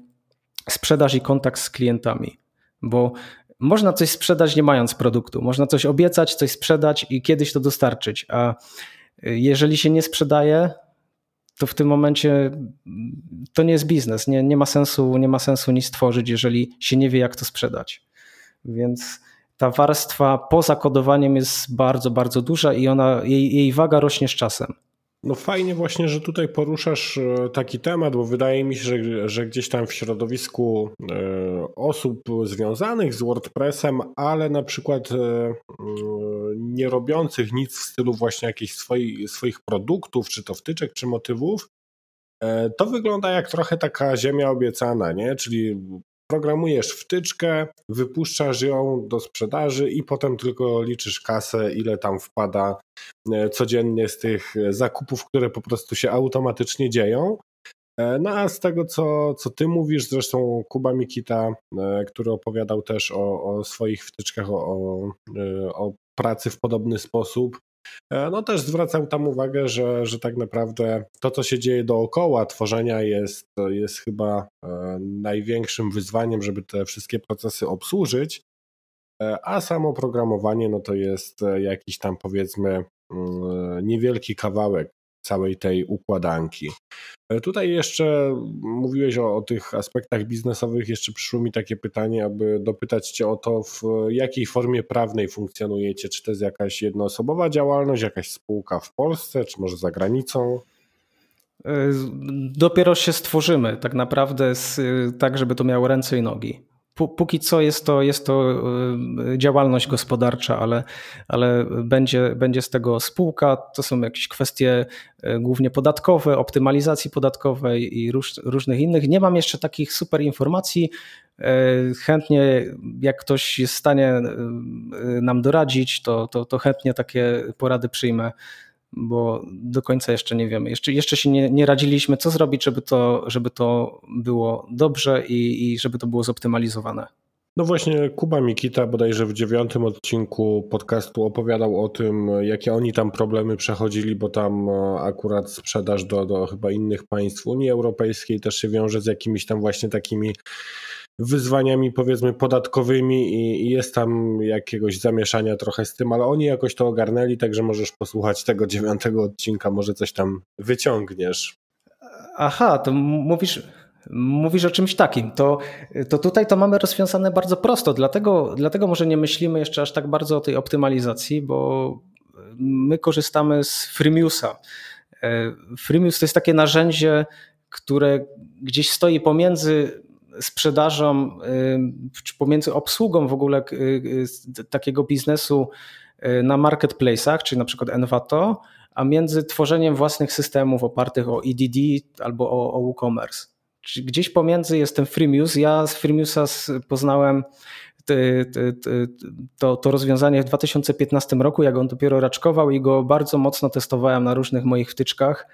sprzedaż i kontakt z klientami. Bo można coś sprzedać nie mając produktu. Można coś obiecać, coś sprzedać i kiedyś to dostarczyć. A jeżeli się nie sprzedaje, to w tym momencie to nie jest biznes. Nie, nie, ma sensu, nie ma sensu nic tworzyć, jeżeli się nie wie, jak to sprzedać. Więc ta warstwa poza kodowaniem jest bardzo, bardzo duża i ona, jej, jej waga rośnie z czasem. No fajnie właśnie, że tutaj poruszasz e, taki temat, bo wydaje mi się, że, że gdzieś tam w środowisku e, osób związanych z WordPressem, ale na przykład e, nie robiących nic w stylu właśnie jakichś swoich, swoich produktów, czy to wtyczek, czy motywów, to wygląda jak trochę taka ziemia obiecana, nie? Czyli programujesz wtyczkę, wypuszczasz ją do sprzedaży i potem tylko liczysz kasę, ile tam wpada e, codziennie z tych zakupów, które po prostu się automatycznie dzieją. E, no a z tego, co, co ty mówisz, zresztą Kuba Mikita, e, który opowiadał też o, o swoich wtyczkach, o, o, o pracy w podobny sposób, no też zwracam tam uwagę, że, że tak naprawdę to, co się dzieje dookoła tworzenia jest, jest chyba e, największym wyzwaniem, żeby te wszystkie procesy obsłużyć, e, a samo programowanie no to jest jakiś tam powiedzmy mm, niewielki kawałek całej tej układanki. E, tutaj jeszcze mówiłeś o, o, tych aspektach biznesowych. Jeszcze przyszło mi takie pytanie, aby dopytać Cię o to, w jakiej formie prawnej funkcjonujecie. Czy to jest jakaś jednoosobowa działalność, jakaś spółka w Polsce, czy może za granicą? E, dopiero się stworzymy, tak naprawdę, tak, żeby to miało ręce i nogi póki co jest to, jest to y, działalność gospodarcza, ale, ale będzie, będzie z tego spółka. To są jakieś kwestie y, głównie podatkowe, optymalizacji podatkowej i róż, różnych innych. Nie mam jeszcze takich super informacji. Y, chętnie, jak ktoś jest w stanie nam doradzić, to, to, to chętnie takie porady przyjmę bo do końca jeszcze nie wiemy. Jeszcze, jeszcze się nie, nie radziliśmy, co zrobić, żeby to, żeby to było dobrze i, i żeby to było zoptymalizowane. No właśnie, Kuba Mikita bodajże w dziewiątym odcinku podcastu opowiadał o tym, jakie oni tam problemy przechodzili, bo tam e, akurat sprzedaż do, do chyba innych państw Unii Europejskiej też się wiąże z jakimiś tam właśnie takimi wyzwaniami powiedzmy podatkowymi i, jest tam jakiegoś zamieszania trochę z tym, ale oni jakoś to ogarnęli, także możesz posłuchać tego dziewiątego odcinka, może coś tam wyciągniesz. Aha, to mówisz, mówisz o czymś takim. To, to tutaj to mamy rozwiązane bardzo prosto, dlatego, dlatego może nie myślimy jeszcze aż tak bardzo o tej optymalizacji, bo my korzystamy z Freemiusa. E, Freemius to jest takie narzędzie, które gdzieś stoi pomiędzy sprzedażą, czy pomiędzy obsługą w ogóle takiego biznesu na marketplace'ach, czyli na przykład Envato, a między tworzeniem własnych systemów opartych o EDD albo o, o WooCommerce. Czyli gdzieś pomiędzy jest ten Freemius. Ja z Freemiusa poznałem to, to rozwiązanie w 2015 roku, jak on dopiero raczkował i go bardzo mocno testowałem na różnych moich wtyczkach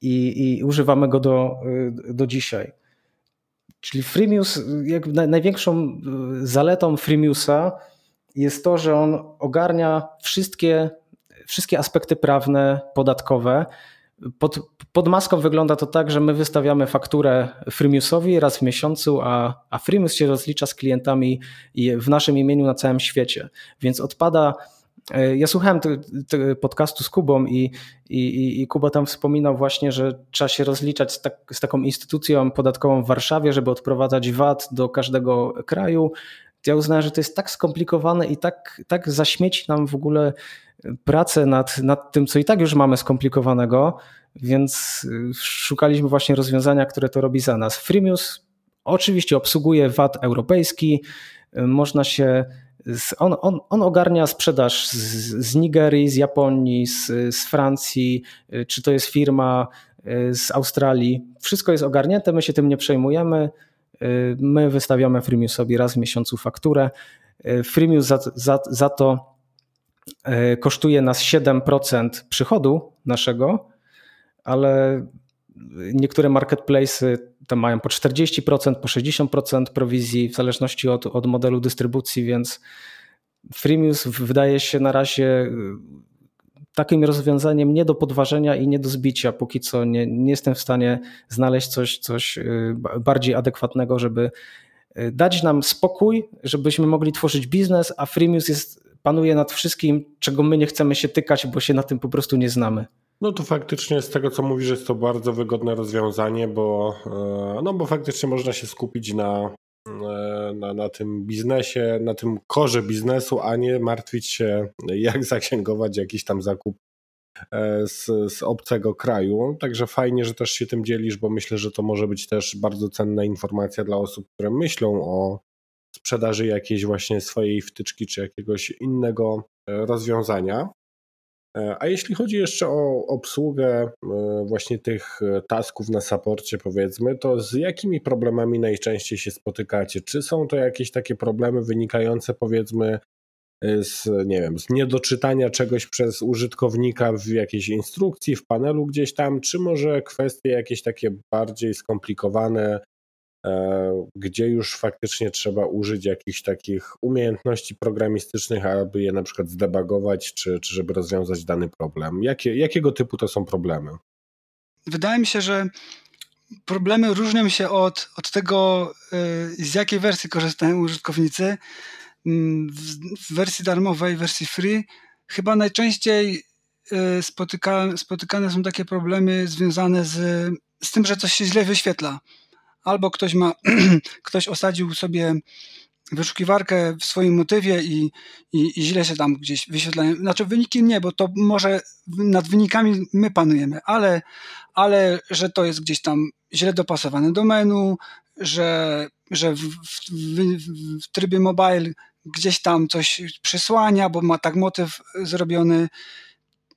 i, i używamy go do, do dzisiaj. Czyli Freemius, jak największą zaletą Freemiusa jest to, że on ogarnia wszystkie, wszystkie aspekty prawne, podatkowe. Pod, pod maską wygląda to tak, że my wystawiamy fakturę Freemiusowi raz w miesiącu, a, a Freemius się rozlicza z klientami w naszym imieniu na całym świecie. Więc odpada E, ja słuchałem podcastu z Kubą i, i, i, Kuba tam wspominał właśnie, że trzeba się rozliczać z, tak, z taką instytucją podatkową w Warszawie, żeby odprowadzać VAT do każdego kraju. Ja uznałem, że to jest tak skomplikowane i tak, tak zaśmieci nam w ogóle pracę nad, nad tym, co i tak już mamy skomplikowanego, więc y, szukaliśmy właśnie rozwiązania, które to robi za nas. Freemius oczywiście obsługuje VAT europejski, y, można się on, on, on ogarnia sprzedaż z, z Nigerii, z Japonii, z, z Francji, y, czy to jest firma y, z Australii. Wszystko jest ogarnięte, my się tym nie przejmujemy. Y, my wystawiamy Freemiusowi raz w miesiącu fakturę. Freemius za, za, za to kosztuje nas 7% przychodu naszego, ale niektóre marketplace tam mają po 40%, po 60% prowizji w zależności od, od modelu dystrybucji, więc Freemius wydaje się na razie y, takim rozwiązaniem nie do podważenia i nie do zbicia. Póki co nie, nie jestem w stanie znaleźć coś, coś y, bardziej adekwatnego, żeby y, dać nam spokój, żebyśmy mogli tworzyć biznes, a Freemius jest, panuje nad wszystkim, czego my nie chcemy się tykać, bo się na tym po prostu nie znamy. No to faktycznie z tego co mówisz jest to bardzo wygodne rozwiązanie, bo, e, no bo faktycznie można się skupić na, e, na, na tym biznesie, na tym korze biznesu, a nie martwić się jak [laughs] zaksięgować jakiś tam zakup e, z, z obcego kraju. Także fajnie, że też się tym dzielisz, bo myślę, że to może być też bardzo cenna informacja dla osób, które myślą o sprzedaży jakiejś właśnie swojej wtyczki czy jakiegoś innego rozwiązania. E, a jeśli chodzi jeszcze o obsługę e, właśnie tych e, tasków na saporcie, powiedzmy, to z jakimi problemami najczęściej się spotykacie? Czy są to jakieś takie problemy wynikające, powiedzmy, z, nie wiem, z niedoczytania czegoś przez użytkownika w jakiejś instrukcji, w panelu gdzieś tam, czy może kwestie jakieś takie bardziej skomplikowane, gdzie już faktycznie trzeba użyć jakichś takich umiejętności programistycznych, aby je na przykład zdebagować, czy, czy żeby rozwiązać dany problem. Jakie, jakiego typu to są problemy? Wydaje mi się, że problemy różnią się od, od tego, e, z jakiej wersji korzystają użytkownicy. Mm, w wersji darmowej, wersji free, chyba najczęściej e, spotyka, spotykane są takie problemy związane z, z tym, że coś się źle wyświetla albo ktoś ma, [clears throat] ktoś osadził sobie wyszukiwarkę w swoim motywie i, i, i, źle się tam gdzieś wyświetlają. Znaczy wyniki nie, bo to może nad wynikami my panujemy, ale, ale że to jest gdzieś tam źle dopasowane do menu, że, że w, w, w, w trybie mobile gdzieś tam coś przysłania, bo ma tak motyw zrobiony,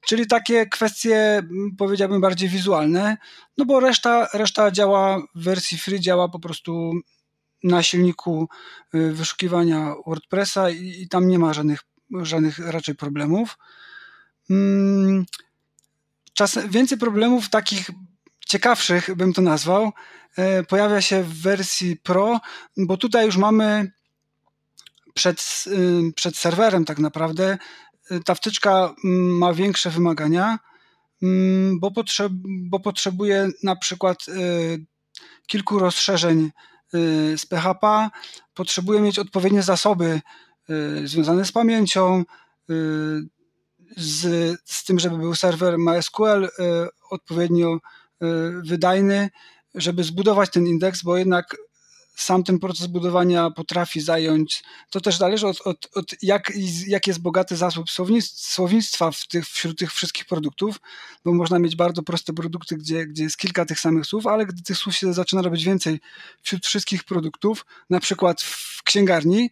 Czyli takie kwestie, powiedziałbym, bardziej wizualne, no bo reszta, reszta działa w wersji free, działa po prostu na silniku y, wyszukiwania WordPressa i, i tam nie ma żadnych, żadnych raczej problemów. Mm, czas, więcej problemów takich ciekawszych, bym to nazwał, y, pojawia się w wersji Pro, bo tutaj już mamy przed, y, przed serwerem tak naprawdę ta wtyczka mm, ma większe wymagania, mm, bo, bo potrzebuje na przykład y, kilku rozszerzeń y, z PHP, potrzebuje mieć odpowiednie zasoby y, związane z pamięcią, z, z tym, żeby był serwer MySQL odpowiednio wydajny, żeby zbudować ten indeks, bo jednak sam ten proces budowania potrafi zająć. To też zależy od, od, od jak, jak jest bogaty zasób słownictwa w tych, wśród tych wszystkich produktów, bo można mieć bardzo proste produkty, gdzie, gdzie jest kilka tych samych słów, ale gdy tych słów się zaczyna robić więcej wśród wszystkich produktów, na przykład w księgarni,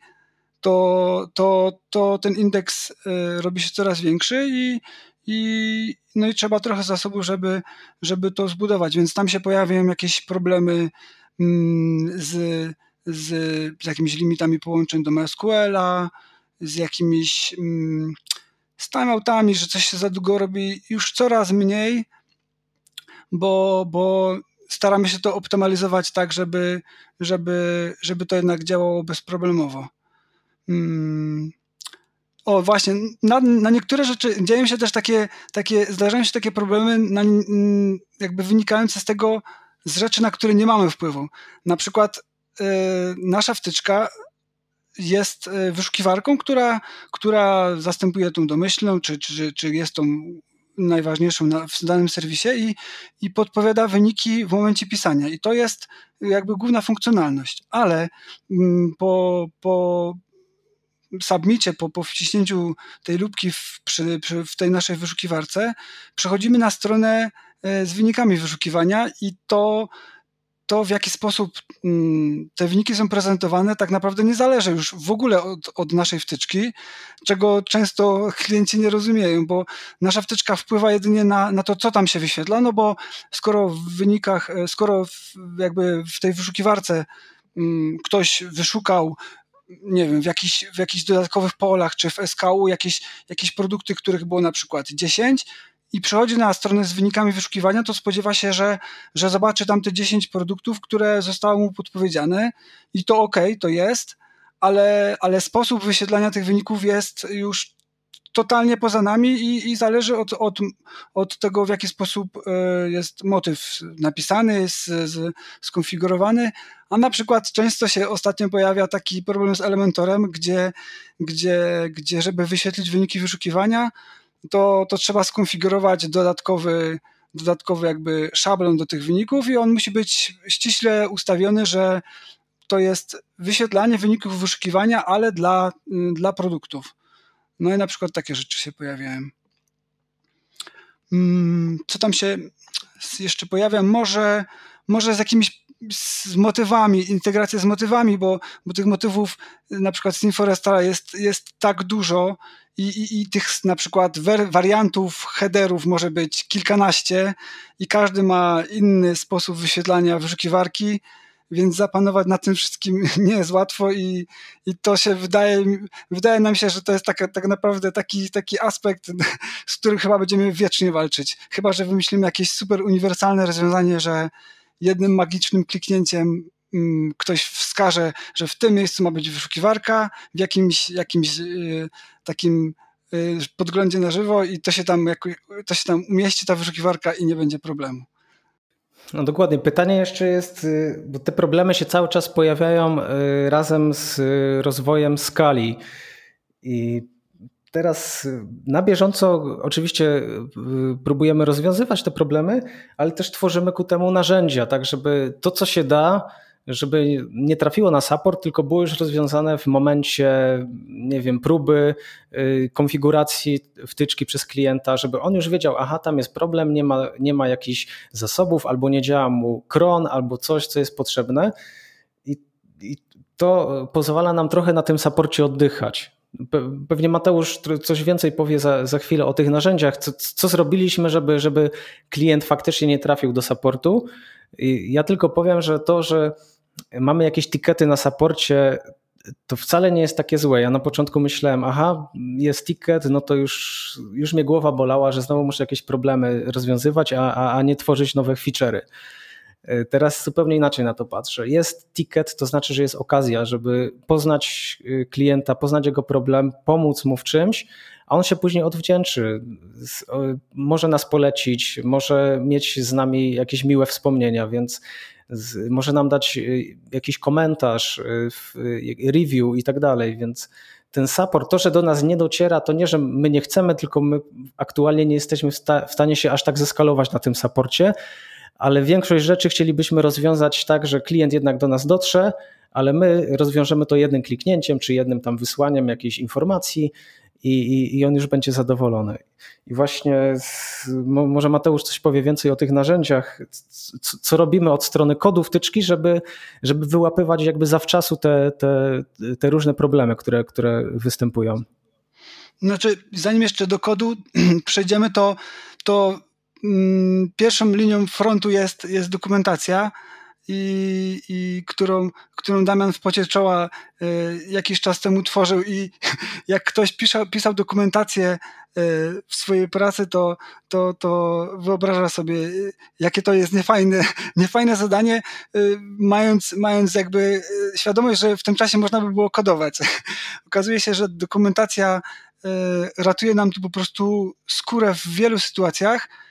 to, to, to ten indeks y, robi się coraz większy i, i, no i trzeba trochę zasobów, żeby, żeby to zbudować, więc tam się pojawiają jakieś problemy z, z, z jakimiś limitami połączeń do MySQL-a, z jakimiś mm, z timeoutami, że coś się za długo robi już coraz mniej, bo, bo staramy się to optymalizować tak, żeby, żeby, żeby to jednak działało bezproblemowo. Hmm. O, właśnie, na, na, niektóre rzeczy dzieją się też takie, takie, zdarzają się takie problemy, na, jakby wynikające z tego, z rzeczy, na które nie mamy wpływu. Na przykład y, nasza wtyczka jest e, wyszukiwarką, która, która zastępuje tą domyślną, czy, czy, czy jest tą najważniejszą na, w danym serwisie i, i podpowiada wyniki w momencie pisania. I to jest jakby główna funkcjonalność. Ale mm, po, po submicie, po, po wciśnięciu tej lubki w, przy, przy, w tej naszej wyszukiwarce, przechodzimy na stronę z wynikami wyszukiwania i to to, w jaki sposób mm, te wyniki są prezentowane, tak naprawdę nie zależy już w ogóle od, od, naszej wtyczki, czego często klienci nie rozumieją, bo nasza wtyczka wpływa jedynie na, na to, co tam się wyświetla, no bo skoro w wynikach, e, skoro w, jakby w tej wyszukiwarce mm, ktoś wyszukał nie wiem, w jakichś, w jakichś dodatkowych polach, czy w SKU jakieś, jakieś produkty, których było na przykład 10, i przechodzi na stronę z wynikami wyszukiwania, to spodziewa się, że, że zobaczy tam te 10 produktów, które zostały mu podpowiedziane i to ok, to jest, ale, ale sposób wyświetlania tych wyników jest już totalnie poza nami i, i zależy od, od, od tego, w jaki sposób e, jest motyw napisany, z, z, skonfigurowany. A na przykład często się ostatnio pojawia taki problem z Elementorem, gdzie, gdzie, gdzie żeby wyświetlić wyniki wyszukiwania, to, to trzeba skonfigurować dodatkowy, dodatkowy jakby szablon do tych wyników i on musi być ściśle ustawiony, że to jest wyświetlanie wyników wyszukiwania, ale dla, dla produktów. No i na przykład takie rzeczy się pojawiają. Mm, co tam się jeszcze pojawia? Może, może z jakimiś z motywami, integracja z motywami, bo, bo tych motywów na przykład z Inforestara jest, jest tak dużo i, i, i tych na przykład wariantów headerów może być kilkanaście i każdy ma inny sposób wyświetlania wyszukiwarki, więc zapanować nad tym wszystkim [laughs] nie jest łatwo i, i to się wydaje, wydaje nam się, że to jest tak, tak naprawdę taki, taki aspekt, [laughs] z którym chyba będziemy wiecznie walczyć. Chyba, że wymyślimy jakieś super uniwersalne rozwiązanie, że jednym magicznym kliknięciem ktoś wskaże, że w tym miejscu ma być wyszukiwarka, w jakimś, jakimś y, takim y, podglądzie na żywo i to się, tam, to się tam umieści ta wyszukiwarka i nie będzie problemu. No dokładnie. Pytanie jeszcze jest, y, bo te problemy się cały czas pojawiają razem z rozwojem skali. I teraz na bieżąco oczywiście próbujemy rozwiązywać te problemy, ale też tworzymy ku temu narzędzia, tak żeby to, co się da, żeby nie trafiło na support, tylko było już rozwiązane w momencie, nie wiem, próby y, konfiguracji wtyczki przez klienta, żeby on już wiedział, aha, tam jest problem, nie ma, nie ma jakichś zasobów, albo nie działa mu kron, albo coś, co jest potrzebne. I, i to pozwala nam trochę na tym saporcie oddychać. Pewnie Mateusz coś więcej powie za, za chwilę o tych narzędziach. Co, co zrobiliśmy, żeby, żeby klient faktycznie nie trafił do supportu? Ja tylko powiem, że to, że mamy jakieś tikety na saporcie, to wcale nie jest takie złe. Ja na początku myślałem, aha, jest ticket, no to już, już mnie głowa bolała, że znowu muszę jakieś problemy rozwiązywać, a, a, a nie tworzyć nowe feature'y. E, teraz zupełnie inaczej na to patrzę. Jest ticket, to znaczy, że jest okazja, żeby poznać e, klienta, poznać jego problem, pomóc mu w czymś, a on się później odwdzięczy. Może nas polecić, może mieć z nami jakieś miłe wspomnienia, więc może nam dać y, jakiś komentarz, y, y, review i tak dalej, więc ten support, to, że do nas nie dociera, to nie, że my nie chcemy, tylko my aktualnie nie jesteśmy w, sta w stanie się aż tak zeskalować na tym supporcie, ale większość rzeczy chcielibyśmy rozwiązać tak, że klient jednak do nas dotrze, ale my rozwiążemy to jednym kliknięciem, czy jednym tam wysłaniem jakiejś informacji i, i, i on już będzie zadowolony. I właśnie z, może Mateusz coś powie więcej o tych narzędziach, co, co, robimy od strony kodu wtyczki, żeby, żeby wyłapywać jakby zawczasu te, te, te różne problemy, które, które występują. Znaczy, zanim jeszcze do kodu [clears throat] przejdziemy, to, to mm, pierwszą linią frontu jest, jest dokumentacja i, i którą, którą Damian w pocie czoła y, jakiś czas temu tworzył i [laughs] jak ktoś pisał, pisał dokumentację y, w swojej pracy, to, to, to wyobraża sobie, jakie to jest niefajne, [laughs] niefajne zadanie, y, mając, mając jakby świadomość, że w tym czasie można by było kodować. [laughs] Okazuje się, że dokumentacja ratuje nam tu po prostu skórę w wielu sytuacjach, E,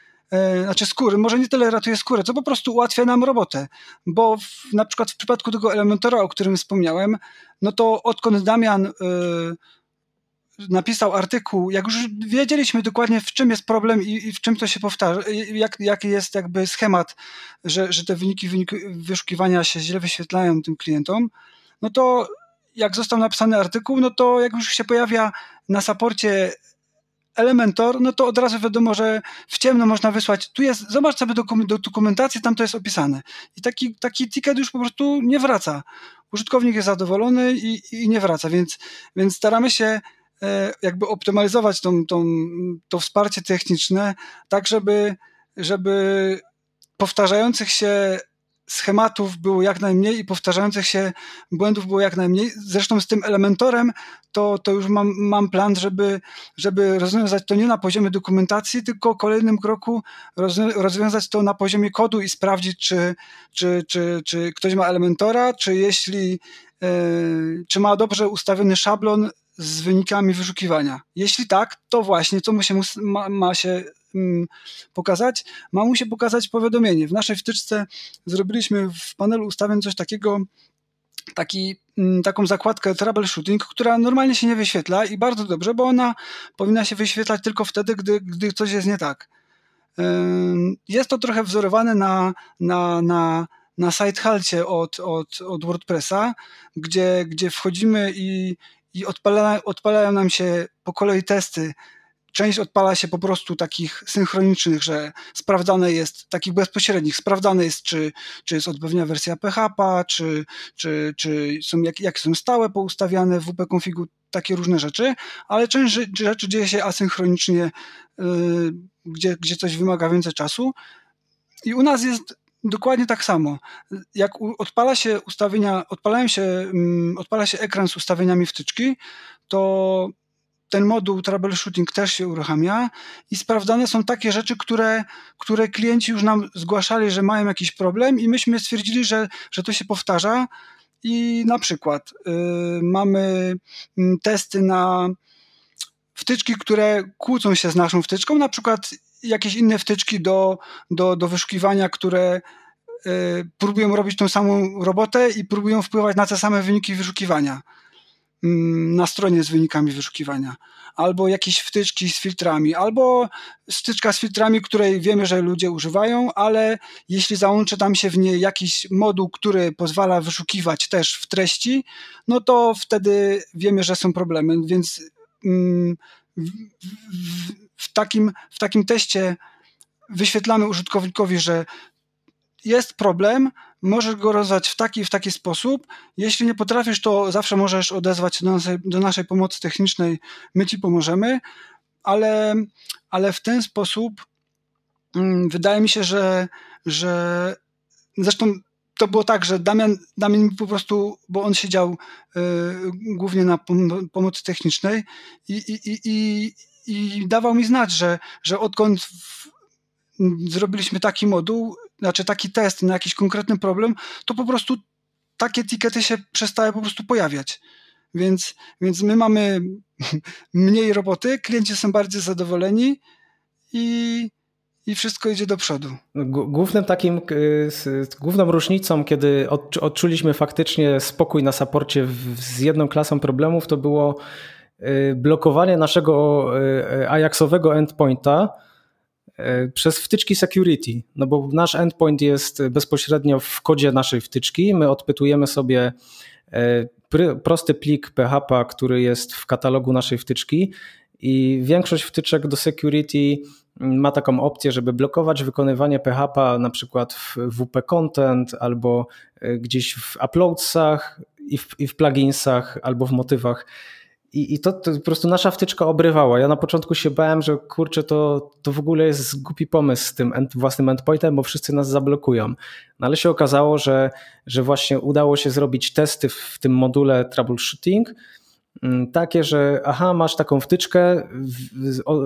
znaczy skóry, może nie tyle ratuje skórę, co po prostu ułatwia nam robotę, bo w, na przykład w przypadku tego Elementora, o którym wspomniałem, no to odkąd Damian y, napisał artykuł, jak już wiedzieliśmy dokładnie w czym jest problem i, i w czym to się powtarza, jak, jaki jest jakby schemat, że, że te wyniki, wyniki wyszukiwania się źle wyświetlają tym klientom, no to jak został napisany artykuł, no to jak już się pojawia na saporcie Elementor, no to od razu wiadomo, że w ciemno można wysłać. Tu jest, zobacz sobie do dokumentacji, tam to jest opisane. I taki, taki ticket już po prostu nie wraca. Użytkownik jest zadowolony i, i nie wraca, więc, więc staramy się e, jakby optymalizować tą, tą, to wsparcie techniczne, tak żeby, żeby powtarzających się schematów było jak najmniej i powtarzających się błędów było jak najmniej. Zresztą z tym elementorem to, to już mam, mam plan, żeby, żeby rozwiązać to nie na poziomie dokumentacji, tylko w kolejnym kroku rozwiązać to na poziomie kodu i sprawdzić, czy, czy, czy, czy ktoś ma elementora, czy jeśli yy, czy ma dobrze ustawiony szablon z wynikami wyszukiwania. Jeśli tak, to właśnie co mu się ma, ma się pokazać, ma mu się pokazać powiadomienie. W naszej wtyczce zrobiliśmy w panelu ustawień coś takiego, taki, mm, taką zakładkę troubleshooting, która normalnie się nie wyświetla i bardzo dobrze, bo ona powinna się wyświetlać tylko wtedy, gdy, gdy coś jest nie tak. Jest to trochę wzorowane na, na, na, na site od, od, od WordPressa, gdzie, gdzie wchodzimy i, i odpala, odpalają nam się po kolei testy Część odpala się po prostu takich synchronicznych, że sprawdzane jest, takich bezpośrednich, sprawdzane jest, czy, czy jest odpowiednia wersja PHP, czy, czy, czy są, jak, jak są stałe poustawiane w WP configu, takie różne rzeczy, ale część rzeczy dzieje się asynchronicznie, yy, gdzie, gdzie coś wymaga więcej czasu. I u nas jest dokładnie tak samo. Jak odpala się ustawienia, odpalają się, mm, odpala się ekran z ustawieniami wtyczki, to ten moduł troubleshooting też się uruchamia i sprawdzane są takie rzeczy, które, które klienci już nam zgłaszali, że mają jakiś problem i myśmy stwierdzili, że, że to się powtarza i na przykład y, mamy mm, testy na wtyczki, które kłócą się z naszą wtyczką, na przykład jakieś inne wtyczki do, do, do wyszukiwania, które y, próbują robić tą samą robotę i próbują wpływać na te same wyniki wyszukiwania. Mm, na stronie z wynikami wyszukiwania, albo jakieś wtyczki z filtrami, albo wtyczka z filtrami, której wiemy, że ludzie używają, ale jeśli załączy tam się w niej jakiś moduł, który pozwala wyszukiwać też w treści, no to wtedy wiemy, że są problemy, więc mm, w, w, w takim, w takim teście wyświetlamy użytkownikowi, że jest problem, możesz go rozwiązać w taki w taki sposób. Jeśli nie potrafisz, to zawsze możesz odezwać do naszej, do naszej pomocy technicznej, my ci pomożemy, ale, ale w ten sposób hmm, wydaje mi się, że, że zresztą to było tak, że Damian, Damian po prostu, bo on siedział y, głównie na pom pomocy technicznej i, i, i, i, i dawał mi znać, że, że odkąd w, zrobiliśmy taki moduł, znaczy taki test na jakiś konkretny problem, to po prostu takie etykiety się przestały po prostu pojawiać. Więc, więc my mamy [laughs] mniej roboty, klienci są bardziej zadowoleni i, i wszystko idzie do przodu. Głównym takim, główną różnicą, kiedy odczuliśmy faktycznie spokój na saporcie z jedną klasą problemów, to było y, blokowanie naszego y, Ajaxowego endpointa przez wtyczki security, no bo nasz endpoint jest bezpośrednio w kodzie naszej wtyczki. My odpytujemy sobie e, prosty plik PHP, który jest w katalogu naszej wtyczki i większość wtyczek do security ma taką opcję, żeby blokować wykonywanie PHP na przykład w WP Content albo e, gdzieś w uploadsach i w, i w pluginsach albo w motywach. I, i to, to, po prostu nasza wtyczka obrywała. Ja na początku się bałem, że kurczę, to, to w ogóle jest głupi pomysł z tym end, własnym endpointem, bo wszyscy nas zablokują. No ale się okazało, że, że właśnie udało się zrobić testy w tym module troubleshooting, takie, że aha, masz taką wtyczkę,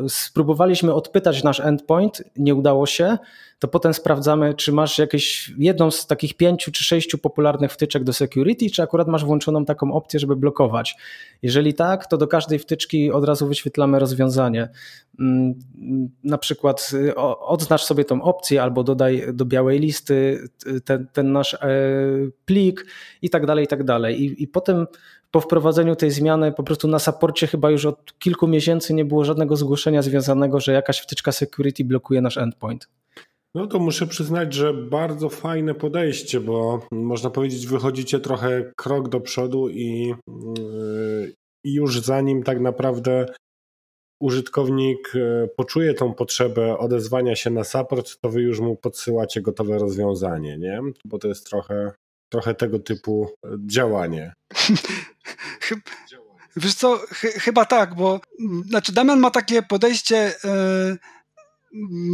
spróbowaliśmy odpytać nasz endpoint, nie udało się, to potem sprawdzamy, czy masz jakieś jedną z takich pięciu czy sześciu popularnych wtyczek do security, czy akurat masz włączoną taką opcję, żeby blokować. Jeżeli tak, to do każdej wtyczki od razu wyświetlamy rozwiązanie. Mm, na przykład y, odznacz sobie tą opcję albo dodaj do białej listy ten, ten nasz e, plik i tak dalej, i tak dalej. I, i potem po wprowadzeniu tej zmiany po prostu na saporcie chyba już od kilku miesięcy nie było żadnego zgłoszenia związanego, że jakaś wtyczka security blokuje nasz endpoint. No to muszę przyznać, że bardzo fajne podejście, bo można powiedzieć, wychodzicie trochę krok do przodu i, yy, i już zanim tak naprawdę użytkownik yy, poczuje tą potrzebę odezwania się na support, to wy już mu podsyłacie gotowe rozwiązanie, nie? Bo to jest trochę, trochę tego typu działanie. [laughs] Wiesz co, ch chyba tak, bo znaczy Damian ma takie podejście yy,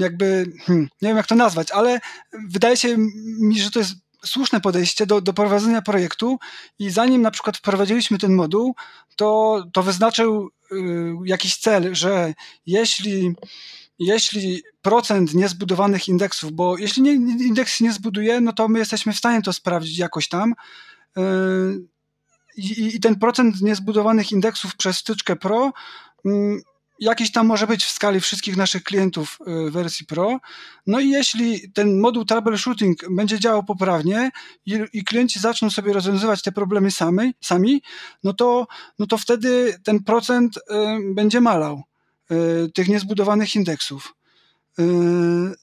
jakby, hmm, nie wiem jak to nazwać, ale wydaje się mi, że to jest słuszne podejście do, do prowadzenia projektu i zanim na przykład wprowadziliśmy ten moduł, to, to wyznaczył y, jakiś cel, że jeśli, jeśli procent niezbudowanych indeksów, bo jeśli nie, indeks się nie zbuduje, no to my jesteśmy w stanie to sprawdzić jakoś tam, y, i, i ten procent niezbudowanych indeksów przez wtyczkę Pro mm, jakiś tam może być w skali wszystkich naszych klientów y, wersji Pro. No i jeśli ten moduł troubleshooting będzie działał poprawnie i, i, klienci zaczną sobie rozwiązywać te problemy sami, sami no, to, no to wtedy ten procent będzie malał tych niezbudowanych indeksów.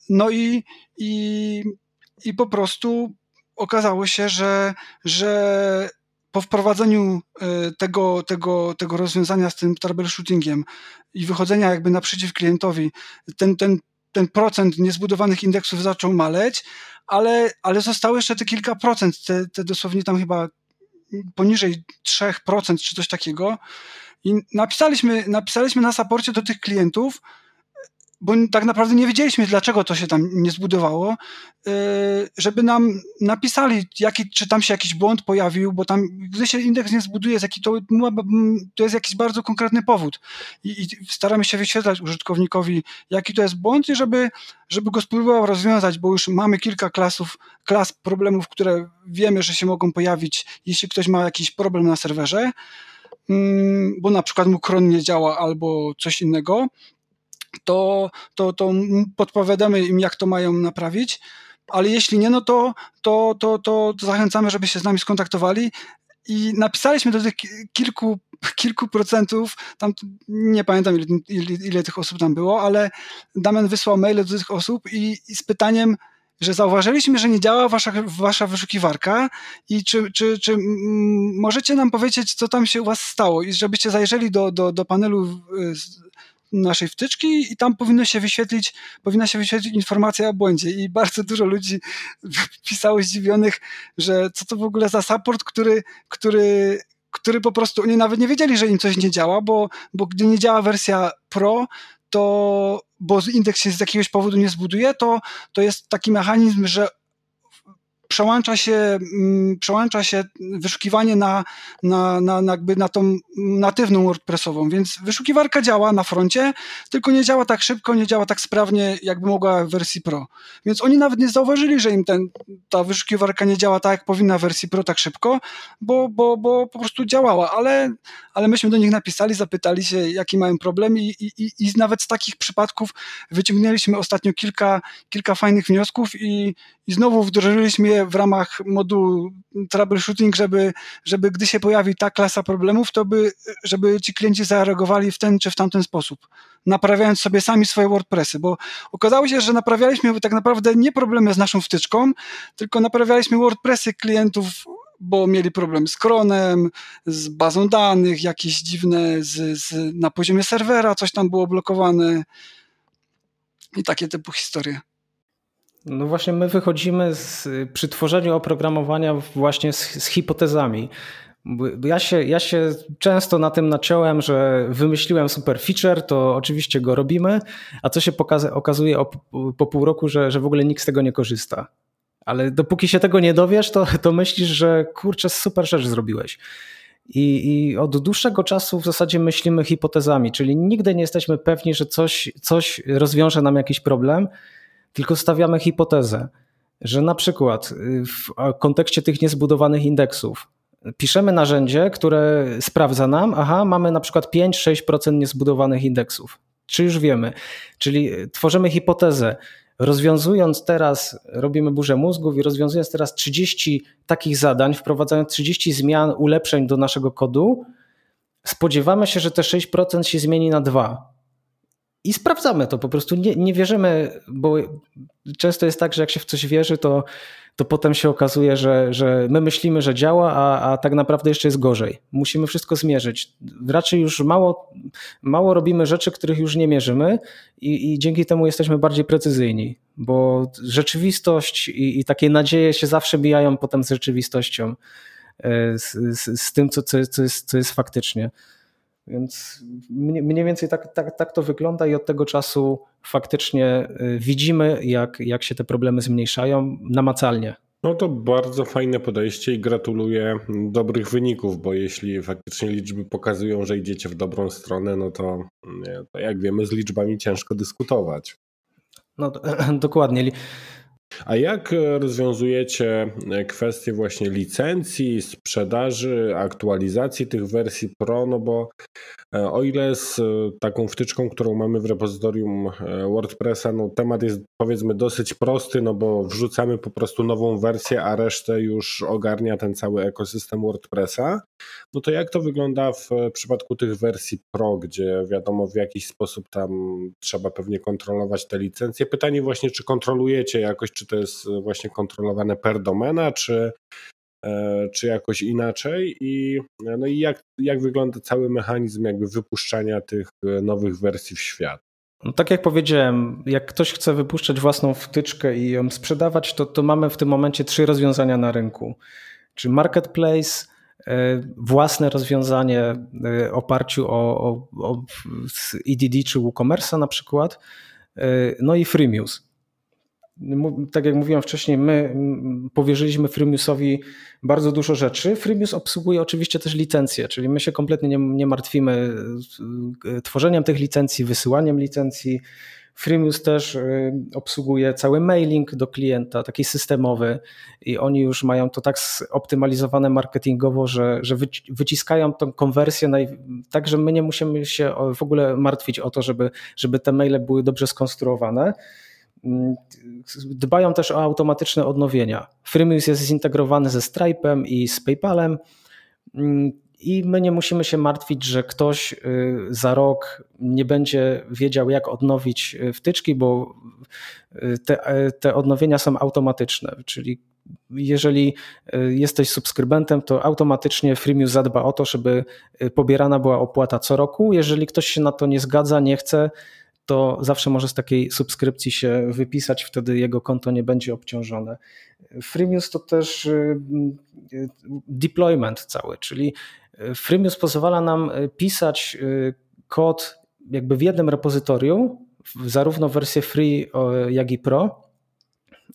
No i, i, i po prostu okazało się, że, że po wprowadzeniu e, tego, tego, tego rozwiązania z tym troubleshootingiem i wychodzenia jakby naprzeciw klientowi, ten, ten, ten procent niezbudowanych indeksów zaczął maleć, ale, ale zostało jeszcze te kilka procent, te, te dosłownie tam chyba poniżej 3% czy coś takiego. I napisaliśmy, napisaliśmy na saporcie do tych klientów, bo tak naprawdę nie wiedzieliśmy, dlaczego to się tam nie zbudowało, e, żeby nam napisali, jaki, czy tam się jakiś błąd pojawił, bo tam, gdy się indeks nie zbuduje, to, to jest jakiś bardzo konkretny powód. I, I, staramy się wyświetlać użytkownikowi, jaki to jest błąd i żeby, żeby go spróbował rozwiązać, bo już mamy kilka klasów, klas problemów, które wiemy, że się mogą pojawić, jeśli ktoś ma jakiś problem na serwerze, bo na przykład mu kron nie działa albo coś innego, to, to, to podpowiadamy im, jak to mają naprawić. Ale jeśli nie, no to, to, to, to, to zachęcamy, żeby się z nami skontaktowali. I napisaliśmy do tych kilku, [laughs] kilku procentów, tam nie pamiętam ile, ile, ile tych osób tam było, ale Damian wysłał maile do tych osób i, i z pytaniem, że zauważyliśmy, że nie działa wasza, wasza wyszukiwarka i czy, czy, czy możecie nam powiedzieć, co tam się u was stało i żebyście zajrzeli do, do, do panelu naszej wtyczki i tam powinno się wyświetlić, powinna się wyświetlić informacja o błędzie. I bardzo dużo ludzi [laughs] pisało zdziwionych, że co to w ogóle za support, który, który, który po prostu oni nawet nie wiedzieli, że im coś nie działa, bo, bo gdy nie działa wersja Pro, to bo indeks się z jakiegoś powodu nie zbuduje, to, to jest taki mechanizm, że przełącza się, mm, przełącza się wyszukiwanie na, na, na, na, jakby na tą natywną WordPressową, więc wyszukiwarka działa na froncie, tylko nie działa tak szybko, nie działa tak sprawnie, jakby mogła w wersji Pro. Więc oni nawet nie zauważyli, że im ten, ta wyszukiwarka nie działa tak, jak powinna w wersji Pro tak szybko, bo, bo, bo po prostu działała, ale, ale myśmy do nich napisali, zapytali się, jaki mają problem i, i, i nawet z takich przypadków wyciągnęliśmy ostatnio kilka, kilka fajnych wniosków i, i znowu wdrożyliśmy je w ramach modułu troubleshooting, żeby, żeby gdy się pojawi ta klasa problemów, to by, żeby ci klienci zareagowali w ten czy w tamten sposób, naprawiając sobie sami swoje WordPressy, bo okazało się, że naprawialiśmy tak naprawdę nie problemy z naszą wtyczką, tylko naprawialiśmy WordPressy klientów bo mieli problem z Kronem, z bazą danych, jakieś dziwne z, z, na poziomie serwera, coś tam było blokowane i takie typu historie. No właśnie my wychodzimy z, przy tworzeniu oprogramowania właśnie z, z hipotezami. Ja się, ja się często na tym naciąłem, że wymyśliłem super feature, to oczywiście go robimy, a co się okazuje po pół roku, że, że w ogóle nikt z tego nie korzysta. Ale dopóki się tego nie dowiesz, to, to myślisz, że kurczę, super rzecz zrobiłeś. I, I, od dłuższego czasu w zasadzie myślimy hipotezami, czyli nigdy nie jesteśmy pewni, że coś, coś rozwiąże nam jakiś problem, tylko stawiamy hipotezę, że na przykład w kontekście tych niezbudowanych indeksów piszemy narzędzie, które sprawdza nam, aha, mamy na przykład 5-6% niezbudowanych indeksów. Czy już wiemy? Czyli tworzymy hipotezę, Rozwiązując teraz, robimy burzę mózgów i rozwiązując teraz 30 takich zadań, wprowadzając 30 zmian, ulepszeń do naszego kodu, spodziewamy się, że te 6% się zmieni na 2. I sprawdzamy to po prostu. Nie, nie wierzymy, bo często jest tak, że jak się w coś wierzy, to to potem się okazuje, że, że my myślimy, że działa, a, a tak naprawdę jeszcze jest gorzej. Musimy wszystko zmierzyć. Raczej już mało, mało robimy rzeczy, których już nie mierzymy i, i dzięki temu jesteśmy bardziej precyzyjni, bo rzeczywistość i, i takie nadzieje się zawsze bijają potem z rzeczywistością, e, z, z, z tym, co, co, co, jest, co jest faktycznie. Więc mniej więcej tak, tak, tak to wygląda i od tego czasu faktycznie y, widzimy, jak, jak się te problemy zmniejszają namacalnie. No to bardzo fajne podejście i gratuluję dobrych wyników, bo jeśli faktycznie liczby pokazują, że idziecie w dobrą stronę, no to, to jak wiemy, z liczbami ciężko dyskutować. No [clears throat] dokładnie. A jak e, rozwiązujecie e, kwestie właśnie licencji, sprzedaży, aktualizacji tych wersji Pro? No bo e, o ile z taką wtyczką, którą mamy w repozytorium WordPressa, no temat jest powiedzmy dosyć prosty, no bo wrzucamy po prostu nową wersję, a resztę już ogarnia ten cały ekosystem WordPressa. No to jak to wygląda w przypadku tych wersji Pro, gdzie wiadomo w jakiś sposób tam trzeba pewnie kontrolować te licencje? Pytanie właśnie, czy kontrolujecie jakoś, czy to jest właśnie kontrolowane per domena, czy, e, czy jakoś inaczej i, no i jak, jak wygląda cały mechanizm jakby wypuszczania tych nowych wersji w świat. No, tak jak powiedziałem, jak ktoś chce wypuszczać własną wtyczkę i ją sprzedawać, to, to mamy w tym momencie trzy rozwiązania na rynku. Czy marketplace, e, własne rozwiązanie e, oparciu o, o, o EDD czy WooCommerce na przykład, no i Freemius tak jak mówiłem wcześniej, my powierzyliśmy Freemiusowi bardzo dużo rzeczy. Freemius obsługuje oczywiście też licencje, czyli my się kompletnie nie, nie martwimy e, tworzeniem tych licencji, wysyłaniem licencji. Freemius też e, obsługuje cały mailing do klienta, taki systemowy i oni już mają to tak zoptymalizowane marketingowo, że, że wyciskają tą konwersję tak, że my nie musimy się w ogóle martwić o to, żeby, żeby te maile były dobrze skonstruowane. Dbają też o automatyczne odnowienia. Freemius jest zintegrowany ze Stripe'em i z PayPalem mm, i my nie musimy się martwić, że ktoś y, za rok nie będzie wiedział, jak odnowić y, wtyczki, bo y, te, te odnowienia są automatyczne, czyli jeżeli jesteś subskrybentem, to automatycznie Freemius zadba o to, żeby pobierana była opłata co roku. Jeżeli ktoś się na to nie zgadza, nie chce, to zawsze może z takiej subskrypcji się wypisać, wtedy jego konto nie będzie obciążone. Freemius to też y, y, deployment cały, czyli y, Freemius pozwala nam pisać kod jakby w jednym repozytorium, zarówno wersję free, jak i pro.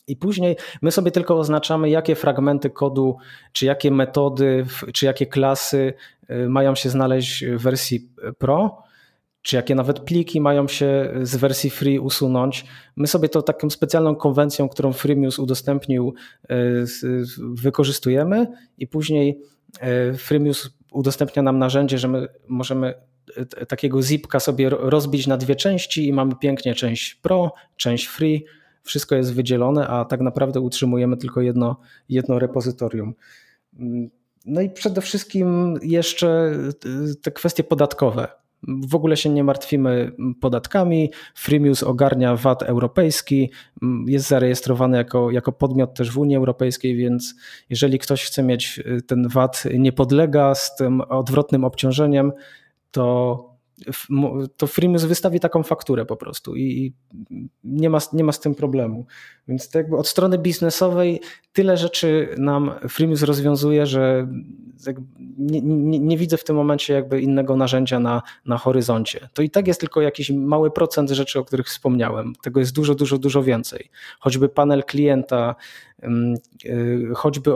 I później my sobie tylko oznaczamy, jakie fragmenty kodu, czy jakie metody, czy jakie klasy mają się znaleźć w wersji Pro czy jakie nawet pliki mają się z wersji free usunąć. My sobie to taką specjalną konwencją, którą Freemius udostępnił, e, wykorzystujemy i później e, Freemius udostępnia nam narzędzie, że my możemy e, takiego zipka sobie rozbić na dwie części i mamy pięknie część pro, część free, wszystko jest wydzielone, a tak naprawdę utrzymujemy tylko jedno, jedno repozytorium. Mm, no i przede wszystkim jeszcze te kwestie podatkowe. W ogóle się nie martwimy podatkami. Freemius ogarnia VAT europejski, jest zarejestrowany jako, jako podmiot też w Unii Europejskiej, więc jeżeli ktoś chce mieć y, ten VAT nie podlega z tym odwrotnym obciążeniem, to to Freemius wystawi taką fakturę po prostu i nie ma, nie ma z tym problemu. Więc to jakby od strony biznesowej tyle rzeczy nam Freemius rozwiązuje, że nie, nie, nie, widzę w tym momencie jakby innego narzędzia na, na horyzoncie. To i tak jest tylko jakiś mały procent rzeczy, o których wspomniałem. Tego jest dużo, dużo, dużo więcej. Choćby panel klienta, y, choćby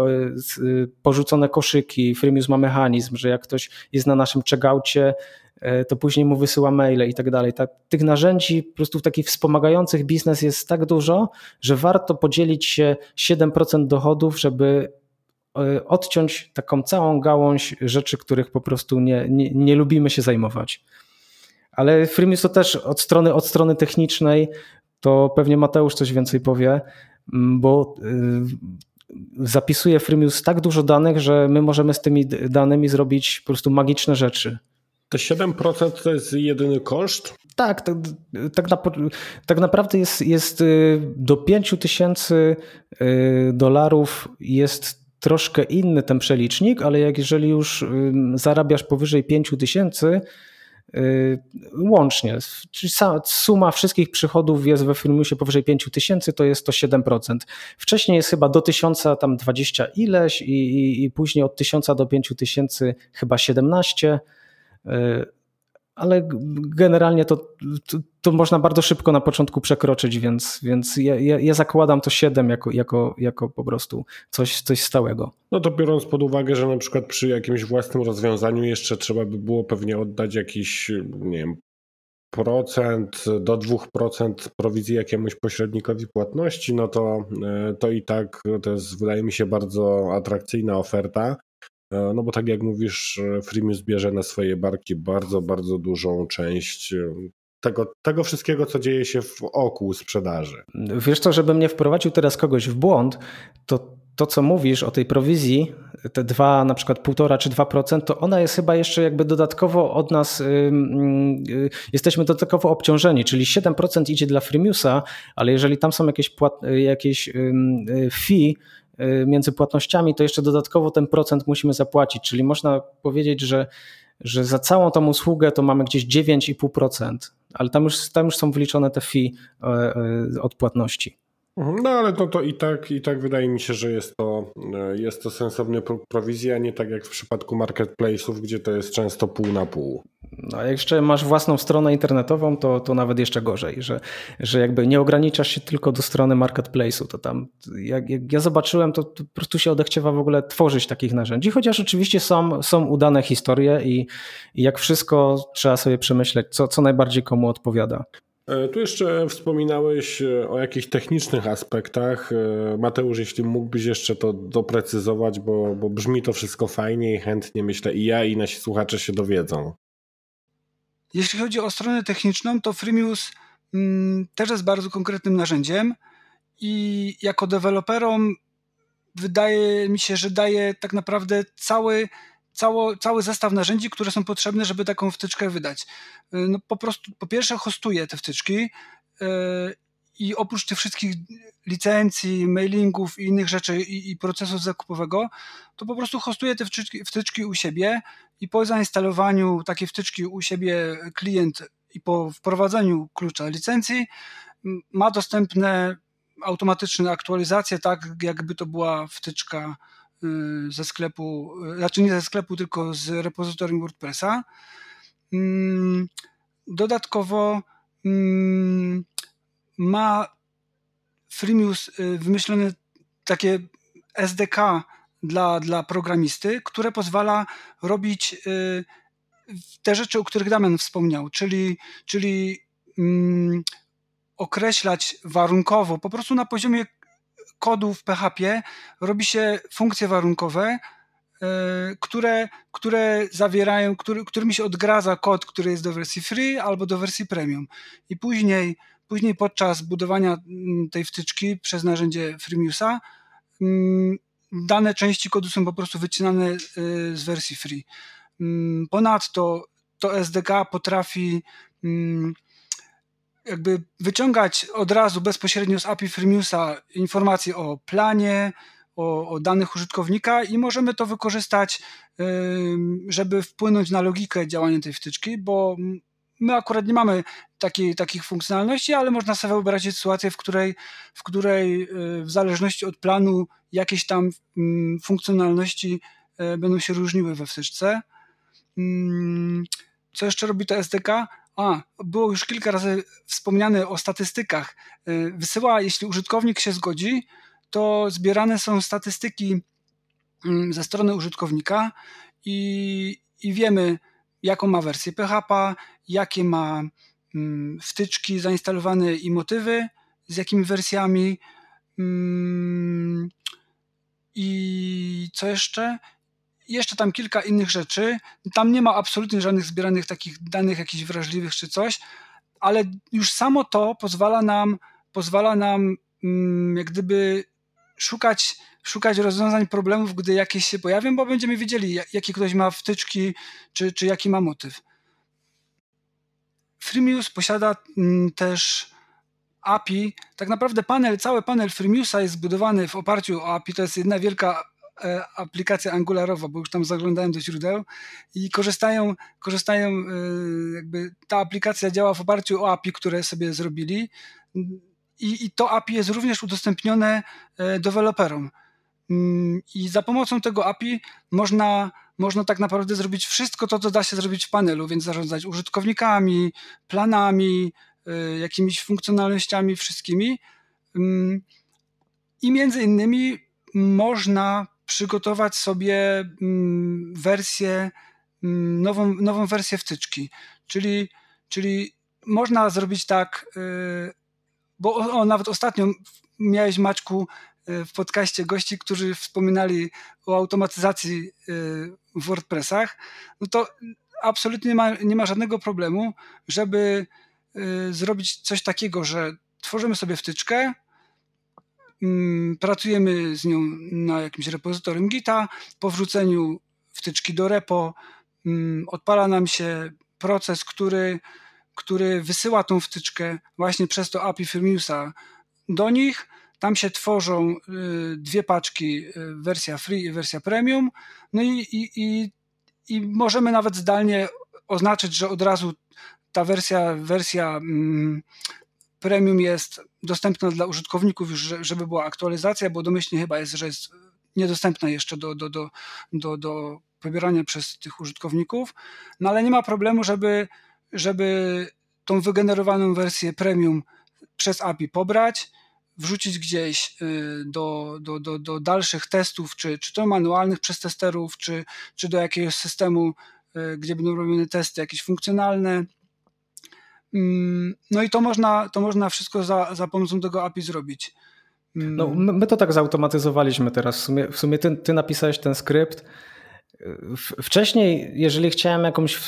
y, porzucone koszyki, Freemius ma mechanizm, że jak ktoś jest na naszym checkoutie, y, to później mu wysyła maile i tak dalej. Tych narzędzi po prostu takich wspomagających biznes jest tak dużo, że warto podzielić się 7% dochodów, żeby E, odciąć taką całą gałąź rzeczy, których po prostu nie, nie, nie lubimy się zajmować. Ale Freemius to też od strony, od strony technicznej, to pewnie Mateusz coś więcej powie, bo e, zapisuje Freemius tak dużo danych, że my możemy z tymi danymi zrobić po prostu magiczne rzeczy. To 7% to jest jedyny koszt? Tak, tak, tak, na, tak naprawdę jest, jest y, do 5000 y, dolarów jest troszkę inny ten przelicznik, ale jak jeżeli już zarabiasz powyżej 5000 y, łącznie, czyli suma wszystkich przychodów jest we Freemiusie powyżej 5000, to jest to 7%. Wcześniej jest chyba do 1000 tam 20 ileś i, i, i później od 1000 do 5000 chyba 17 ale generalnie to, to, to, można bardzo szybko na początku przekroczyć, więc, więc ja, ja, ja, zakładam to 7 jako, jako, jako po prostu coś, coś stałego. No to biorąc pod uwagę, że na przykład przy jakimś własnym rozwiązaniu jeszcze trzeba by było pewnie oddać jakiś, nie wiem, procent do 2% prowizji jakiemuś pośrednikowi płatności, no to, e, to i tak to jest, wydaje mi się, bardzo atrakcyjna oferta. E, no bo tak jak mówisz, e, Freemius bierze na swoje barki bardzo, bardzo dużą część e, tego, tego wszystkiego, co dzieje się w oku sprzedaży. Wiesz co, żebym nie wprowadził teraz kogoś w błąd, to to, co mówisz o tej prowizji, te 2, na przykład 1,5 czy 2%, to ona jest chyba jeszcze jakby dodatkowo od nas, yy, jesteśmy dodatkowo obciążeni, czyli 7% idzie dla Freemiusa, ale jeżeli tam są jakieś, płat, jakieś yy, fee, między płatnościami, to jeszcze dodatkowo ten procent musimy zapłacić, czyli można powiedzieć, że, że za całą tą usługę to mamy gdzieś 9,5%, ale tam już, tam już są wliczone te fee e, e, od płatności. Mhm, no ale to, to i, tak, i tak wydaje mi się, że jest to, e, jest to sensowny prowizja, nie tak jak w przypadku marketplace'ów, gdzie to jest często pół na pół. No, a jak jeszcze masz własną stronę internetową, to, to nawet jeszcze gorzej, że, że jakby nie ograniczasz się tylko do strony marketplace'u, to tam jak, jak ja zobaczyłem, to, to, po prostu się odechciewa w ogóle tworzyć takich narzędzi, chociaż oczywiście są, są udane historie i, i jak wszystko trzeba sobie przemyśleć, co, co najbardziej komu odpowiada. E, tu jeszcze wspominałeś e, o jakichś technicznych aspektach. E, Mateusz, jeśli mógłbyś jeszcze to doprecyzować, bo, bo brzmi to wszystko fajnie i chętnie myślę i ja i nasi słuchacze się dowiedzą. Jeśli chodzi o stronę techniczną, to Freemius mm, też jest bardzo konkretnym narzędziem i jako deweloperom wydaje mi się, że daje tak naprawdę cały cało, cały zestaw narzędzi, które są potrzebne, żeby taką wtyczkę wydać. No po prostu, po pierwsze hostuję te wtyczki e, i oprócz tych wszystkich licencji, mailingów i innych rzeczy i, i procesu zakupowego, to po prostu hostuję te wtyczki, wtyczki u siebie i po zainstalowaniu takiej wtyczki u siebie klient i po wprowadzeniu klucza licencji ma dostępne automatyczne aktualizacje, tak jakby to była wtyczka Y, ze sklepu, y, znaczy nie ze sklepu, tylko z repozytorium WordPressa. Mm, dodatkowo mm, ma Freemius y, wymyślone takie SDK dla, dla programisty, które pozwala robić te rzeczy, o których Damian wspomniał, czyli, czyli mm, określać warunkowo, po prostu na poziomie kodu w PHP robi się funkcje warunkowe, e, które, które zawierają, który, którymi się odgradza kod, który jest do wersji free albo do wersji premium. I później, później podczas budowania mm, tej wtyczki przez narzędzie Freemiusa mm, dane części kodu są po prostu wycinane e, z wersji free. Mm, ponadto to SDK potrafi jakby wyciągać od razu bezpośrednio z API Freemiusa informacje o planie, o, o, danych użytkownika i możemy to wykorzystać, żeby wpłynąć na logikę działania tej wtyczki, bo my akurat nie mamy takiej, takich funkcjonalności, ale można sobie wyobrazić sytuację, w której, w której w zależności od planu jakieś tam funkcjonalności będą się różniły we wtyczce. Co jeszcze robi to SDK? A, było już kilka razy wspomniane o statystykach. Wysyła, jeśli użytkownik się zgodzi, to zbierane są statystyki mm, ze strony użytkownika i, i wiemy, jaką ma wersję PHP, jakie ma mm, wtyczki zainstalowane i motywy, z jakimi wersjami. Mm, I co jeszcze? Jeszcze tam kilka innych rzeczy. Tam nie ma absolutnie żadnych zbieranych takich danych jakichś wrażliwych czy coś, ale już samo to pozwala nam, pozwala nam jak gdyby szukać, szukać rozwiązań problemów, gdy jakieś się pojawią, bo będziemy wiedzieli, jakie ktoś ma wtyczki, czy, czy jaki ma motyw. Freemius posiada mm, też API. Tak naprawdę panel, cały panel Freemiusa jest zbudowany w oparciu o API. To jest jedna wielka aplikacja angularowa, bo już tam zaglądałem do źródeł i korzystają, korzystają e, jakby ta aplikacja działa w oparciu o API, które sobie zrobili i, i to API jest również udostępnione e, deweloperom. Mm, I za pomocą tego API można, można tak naprawdę zrobić wszystko to, co da się zrobić w panelu, więc zarządzać użytkownikami, planami, e, jakimiś funkcjonalnościami, wszystkimi. Mm, I między innymi można przygotować sobie mm, wersję, nową, nową wersję wtyczki. Czyli, czyli można zrobić tak, e, bo o, nawet ostatnio miałeś Maćku e, w podcaście gości, którzy wspominali o automatyzacji e, w WordPressach, no to absolutnie nie ma, nie ma żadnego problemu, żeby zrobić coś takiego, że tworzymy sobie wtyczkę, mm, pracujemy z nią na jakimś repozytorium Gita, po wrzuceniu wtyczki do repo mm, odpala nam się proces, który który wysyła tą wtyczkę właśnie przez to API Firmiusa do nich. Tam się tworzą y, dwie paczki, y, wersja free i wersja premium. No i, i, i, i możemy nawet zdalnie oznaczyć, że od razu ta wersja, wersja mm, premium jest dostępna dla użytkowników już, żeby była aktualizacja, bo domyślnie chyba jest, że jest niedostępna jeszcze do, do, do, do, do pobierania przez tych użytkowników. No ale nie ma problemu, żeby żeby tą wygenerowaną wersję premium przez API pobrać, wrzucić gdzieś y, do, do, do, do dalszych testów, czy, czy to manualnych przez testerów, czy, czy do jakiegoś systemu, y, gdzie będą robione testy jakieś funkcjonalne. Mm, no i to można, to można wszystko za, za pomocą tego API zrobić. Mm. No, my to tak zautomatyzowaliśmy teraz. W sumie, w sumie ty, ty napisałeś ten skrypt Wcześniej, jeżeli chciałem jakąś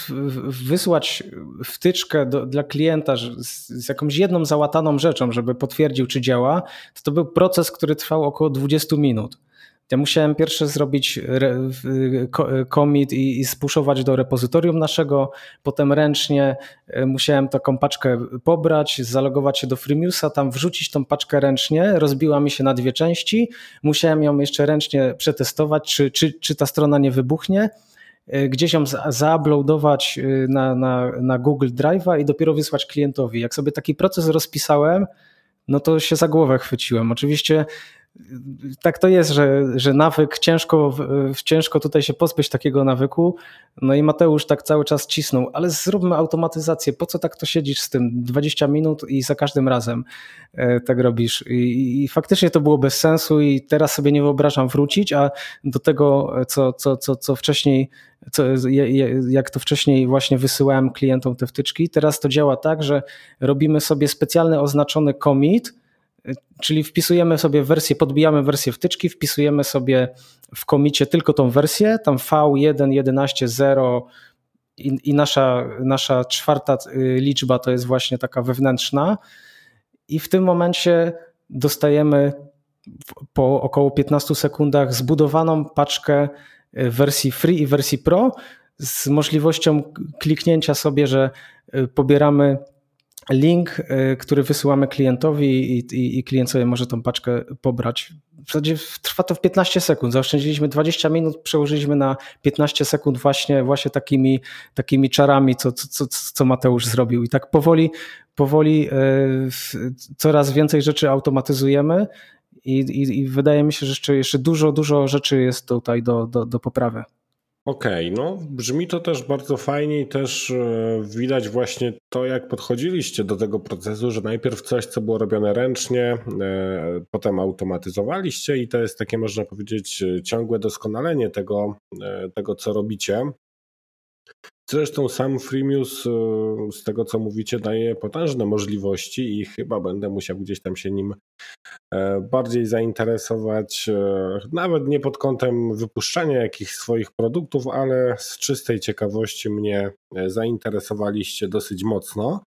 wysłać wtyczkę do, dla klienta z, z, jakąś jedną załataną rzeczą, żeby potwierdził, czy działa, to to był proces, który trwał około 20 minut. Ja musiałem pierwsze zrobić commit i, i spuszować do repozytorium naszego, potem ręcznie e, musiałem taką paczkę pobrać, zalogować się do Freemiusa, tam wrzucić tą paczkę ręcznie, rozbiła mi się na dwie części, musiałem ją jeszcze ręcznie przetestować, czy, czy, czy ta strona nie wybuchnie e, gdzieś ją zauploadować e, na, na, na Google Drive'a i dopiero wysłać klientowi. Jak sobie taki proces rozpisałem, no to się za głowę chwyciłem. Oczywiście tak to jest, że, że nawyk, ciężko, ciężko tutaj się pozbyć takiego nawyku. No i Mateusz tak cały czas cisnął, ale zróbmy automatyzację. Po co tak to siedzisz z tym 20 minut i za każdym razem e, tak robisz? I, i faktycznie to było bez sensu i teraz sobie nie wyobrażam wrócić, a do tego, co, co, co, co wcześniej, co, jak to wcześniej właśnie wysyłałem klientom te wtyczki, teraz to działa tak, że robimy sobie specjalny oznaczony commit, Czyli wpisujemy sobie wersję, podbijamy wersję wtyczki, wpisujemy sobie w komicie tylko tą wersję, tam V1.11.0 i, i nasza, nasza czwarta y, liczba to jest właśnie taka wewnętrzna. I w tym momencie dostajemy po około 15 sekundach zbudowaną paczkę y, wersji free i wersji pro z możliwością kliknięcia sobie, że y, pobieramy link, który wysyłamy klientowi i, i, i klient sobie może tą paczkę pobrać. W zasadzie trwa to w 15 sekund. Zaoszczędziliśmy 20 minut, przełożyliśmy na 15 sekund właśnie, właśnie takimi, takimi czarami, co, co, co Mateusz zrobił. I tak powoli, powoli coraz więcej rzeczy automatyzujemy i, i, i wydaje mi się, że jeszcze, jeszcze dużo, dużo rzeczy jest tutaj do, do, do poprawy. Okej, okay, no brzmi to też bardzo fajnie i też e, widać właśnie to, jak podchodziliście do tego procesu, że najpierw coś, co było robione ręcznie, e, potem automatyzowaliście i to jest takie, można powiedzieć, ciągłe doskonalenie tego, e, tego co robicie. Zresztą sam Freemius, e, z tego co mówicie, daje potężne możliwości i chyba będę musiał gdzieś tam się nim e, bardziej zainteresować, e, nawet nie pod kątem wypuszczania jakichś swoich produktów, ale z czystej ciekawości mnie zainteresowaliście dosyć mocno.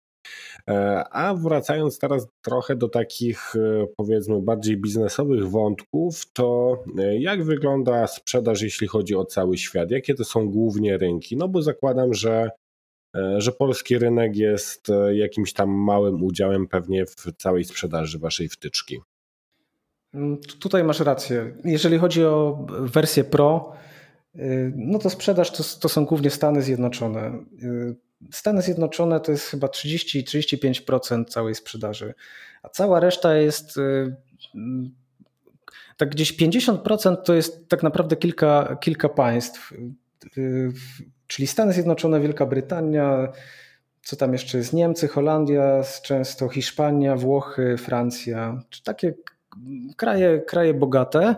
E, a wracając teraz trochę do takich e, powiedzmy bardziej biznesowych wątków, to e, jak wygląda sprzedaż, jeśli chodzi o cały świat? Jakie to są głównie rynki? No bo zakładam, że, że polski rynek jest jakimś tam małym udziałem pewnie w całej sprzedaży waszej wtyczki. Mm, tutaj masz rację. Jeżeli chodzi o wersję Pro, no to sprzedaż to, to są głównie Stany Zjednoczone. Stany Zjednoczone to jest chyba 30-35% całej sprzedaży, a cała reszta jest y, tak gdzieś 50% to jest tak naprawdę kilka, kilka państw, y, czyli Stany Zjednoczone, Wielka Brytania, co tam jeszcze jest, Niemcy, Holandia, często Hiszpania, Włochy, Francja, czy takie kraje, kraje bogate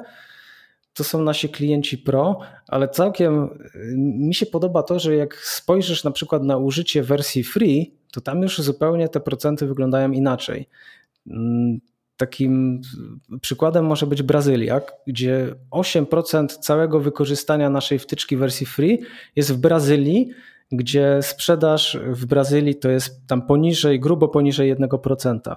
to są nasi klienci pro, ale całkiem y, mi się podoba to, że jak spojrzysz na przykład na użycie wersji free, to tam już zupełnie te procenty wyglądają inaczej. Mm, takim przykładem może być Brazylia, gdzie 8% całego wykorzystania naszej wtyczki wersji free jest w Brazylii, gdzie sprzedaż w Brazylii to jest tam poniżej, grubo poniżej 1%.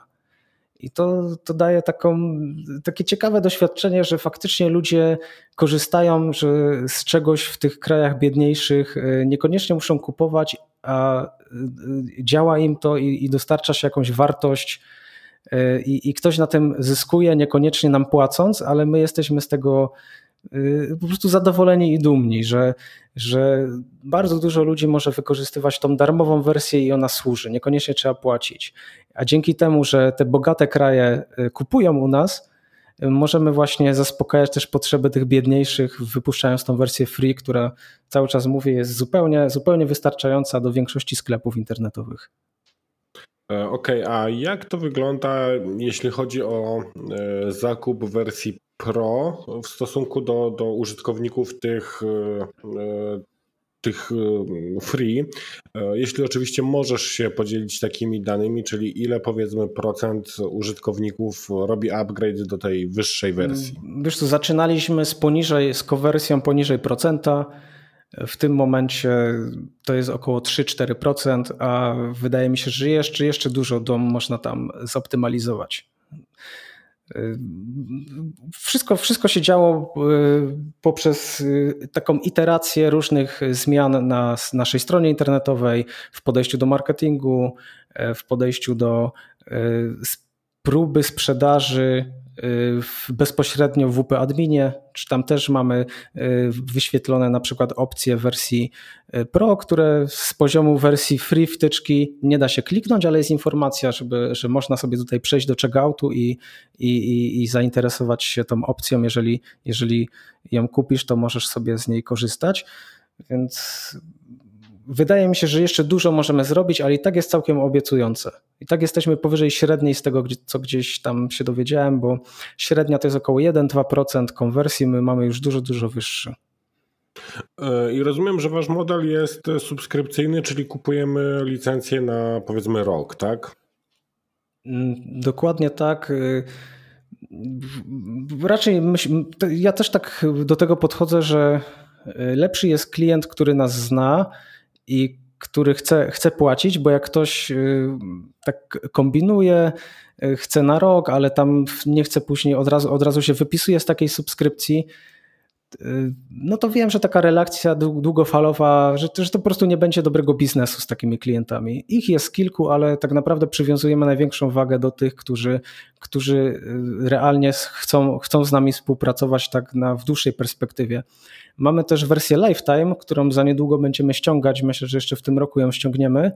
I to, to daje taką, takie ciekawe doświadczenie, że faktycznie ludzie korzystają że z czegoś w tych krajach biedniejszych, e, niekoniecznie muszą kupować, a e, działa im to i, i dostarcza się jakąś wartość. E, I, I ktoś na tym zyskuje, niekoniecznie nam płacąc, ale my jesteśmy z tego po prostu zadowoleni i dumni, że, że bardzo dużo ludzi może wykorzystywać tą darmową wersję i ona służy, niekoniecznie trzeba płacić. A dzięki temu, że te bogate kraje y, kupują u nas, y, możemy właśnie zaspokajać też potrzeby tych biedniejszych, wypuszczając tą wersję free, która cały czas mówię jest zupełnie, zupełnie wystarczająca do większości sklepów internetowych. E, okej, okay, a jak to wygląda, jeśli chodzi o e, zakup wersji Pro w stosunku do, do użytkowników tych, e, tych free? Jeśli oczywiście możesz się podzielić takimi danymi, czyli ile powiedzmy procent użytkowników robi upgrade do tej wyższej wersji? Wiesz co, zaczynaliśmy z poniżej, z konwersją poniżej procenta. W tym momencie to jest około 3-4%, a wydaje mi się, że jeszcze, jeszcze dużo dom można tam zoptymalizować. Wszystko, wszystko się działo e, poprzez e, taką iterację różnych zmian na naszej stronie internetowej, w podejściu do marketingu, e, w podejściu do próby sprzedaży bezpośrednio w WP Adminie, czy tam też mamy y, wyświetlone na przykład opcje wersji y, Pro, które z poziomu wersji free wtyczki nie da się kliknąć, ale jest informacja, żeby, że można sobie tutaj przejść do checkoutu i, i, i, i zainteresować się tą opcją. Jeżeli, jeżeli ją kupisz, to możesz sobie z niej korzystać. Więc wydaje mi się, że jeszcze dużo możemy zrobić, ale i tak jest całkiem obiecujące. I tak jesteśmy powyżej średniej z tego, co gdzieś tam się dowiedziałem, bo średnia to jest około 1-2% konwersji, my mamy już dużo, dużo wyższy. E, I rozumiem, że wasz model jest subskrypcyjny, czyli kupujemy licencję na powiedzmy rok, tak? Mm, dokładnie tak. Y, raczej myśl, ja też tak do tego podchodzę, że y, lepszy jest klient, który nas zna, i który chce, chce płacić, bo jak ktoś y, tak kombinuje, y, chce na rok, ale tam nie chce później od razu, od razu się wypisuje z takiej subskrypcji, no to wiem, że taka relacja długofalowa, że, że to po prostu nie będzie dobrego biznesu z takimi klientami. Ich jest kilku, ale tak naprawdę przywiązujemy największą wagę do tych, którzy, którzy y, realnie chcą, chcą z nami współpracować tak na, w dłuższej perspektywie. Mamy też wersję Lifetime, którą za niedługo będziemy ściągać. Myślę, że jeszcze w tym roku ją ściągniemy.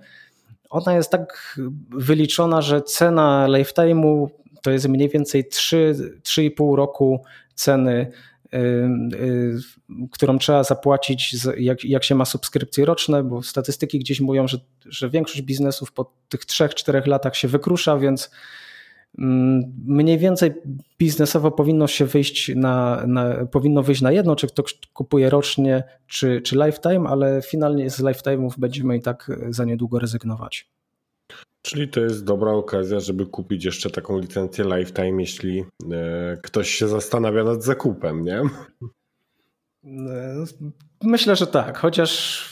Ona jest tak wyliczona, że cena Lifetime'u to jest mniej więcej 3,5 roku ceny którą trzeba zapłacić, jak, jak się ma subskrypcje roczne, bo statystyki gdzieś mówią, że, że większość biznesów po tych 3-4 latach się wykrusza, więc mniej więcej biznesowo powinno się wyjść na, na, powinno wyjść na jedno, czy ktoś kupuje rocznie, czy, czy lifetime, ale finalnie z lifetime'ów będziemy i tak za niedługo rezygnować. Czyli to jest dobra okazja, żeby kupić jeszcze taką licencję Lifetime, jeśli e, ktoś się zastanawia nad zakupem, nie? E, myślę, że tak, chociaż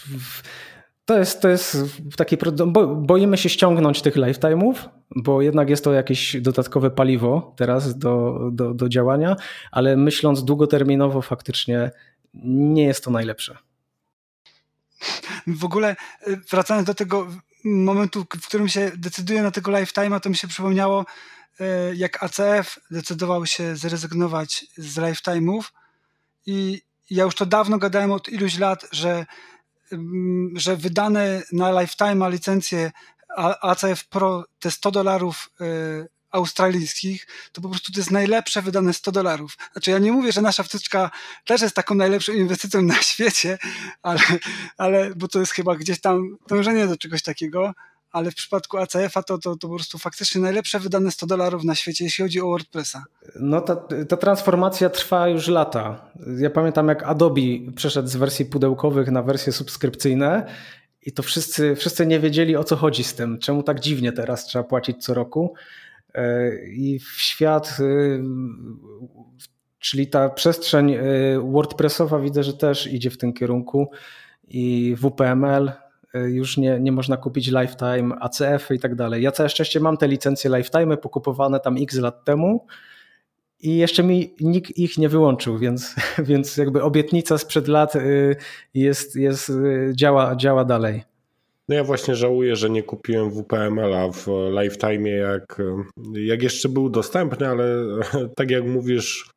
to jest, to jest taki. Bo, boimy się ściągnąć tych lifetime'ów, bo jednak jest to jakieś dodatkowe paliwo teraz do, do, do działania, ale myśląc długoterminowo, faktycznie nie jest to najlepsze. W ogóle e, wracając do tego momentu, w którym się decyduje na tego lifetime'a, to mi się przypomniało, e, jak ACF decydował się zrezygnować z lifetime'ów i ja już to dawno gadałem od iluś lat, że, że wydane na lifetime'a licencje ACF Pro te 100 dolarów e, australijskich, to po prostu to jest najlepsze wydane 100 dolarów. Znaczy ja nie mówię, że nasza wtyczka też jest taką najlepszą inwestycją na świecie, ale, ale bo to jest chyba gdzieś tam dążenie do czegoś takiego, ale w przypadku ACF-a to, to, to po prostu faktycznie najlepsze wydane 100 dolarów na świecie, jeśli chodzi o WordPressa. No ta, ta transformacja trwa już lata. Ja pamiętam jak Adobe przeszedł z wersji pudełkowych na wersje subskrypcyjne i to wszyscy, wszyscy nie wiedzieli o co chodzi z tym, czemu tak dziwnie teraz trzeba płacić co roku. E, I w świat, y, czyli ta przestrzeń y, WordPressowa widzę, że też idzie w tym kierunku i WPML już nie, nie można kupić lifetime, ACF i tak dalej. Ja całe szczęście mam te licencje lifetime pokupowane tam x lat temu i jeszcze mi nikt ich nie wyłączył, więc, [laughs] więc jakby obietnica sprzed lat jest, jest, działa, działa dalej. No ja właśnie żałuję, że nie kupiłem WPML-a w Lifetime, jak, jak jeszcze był dostępny, ale [laughs] tak jak mówisz,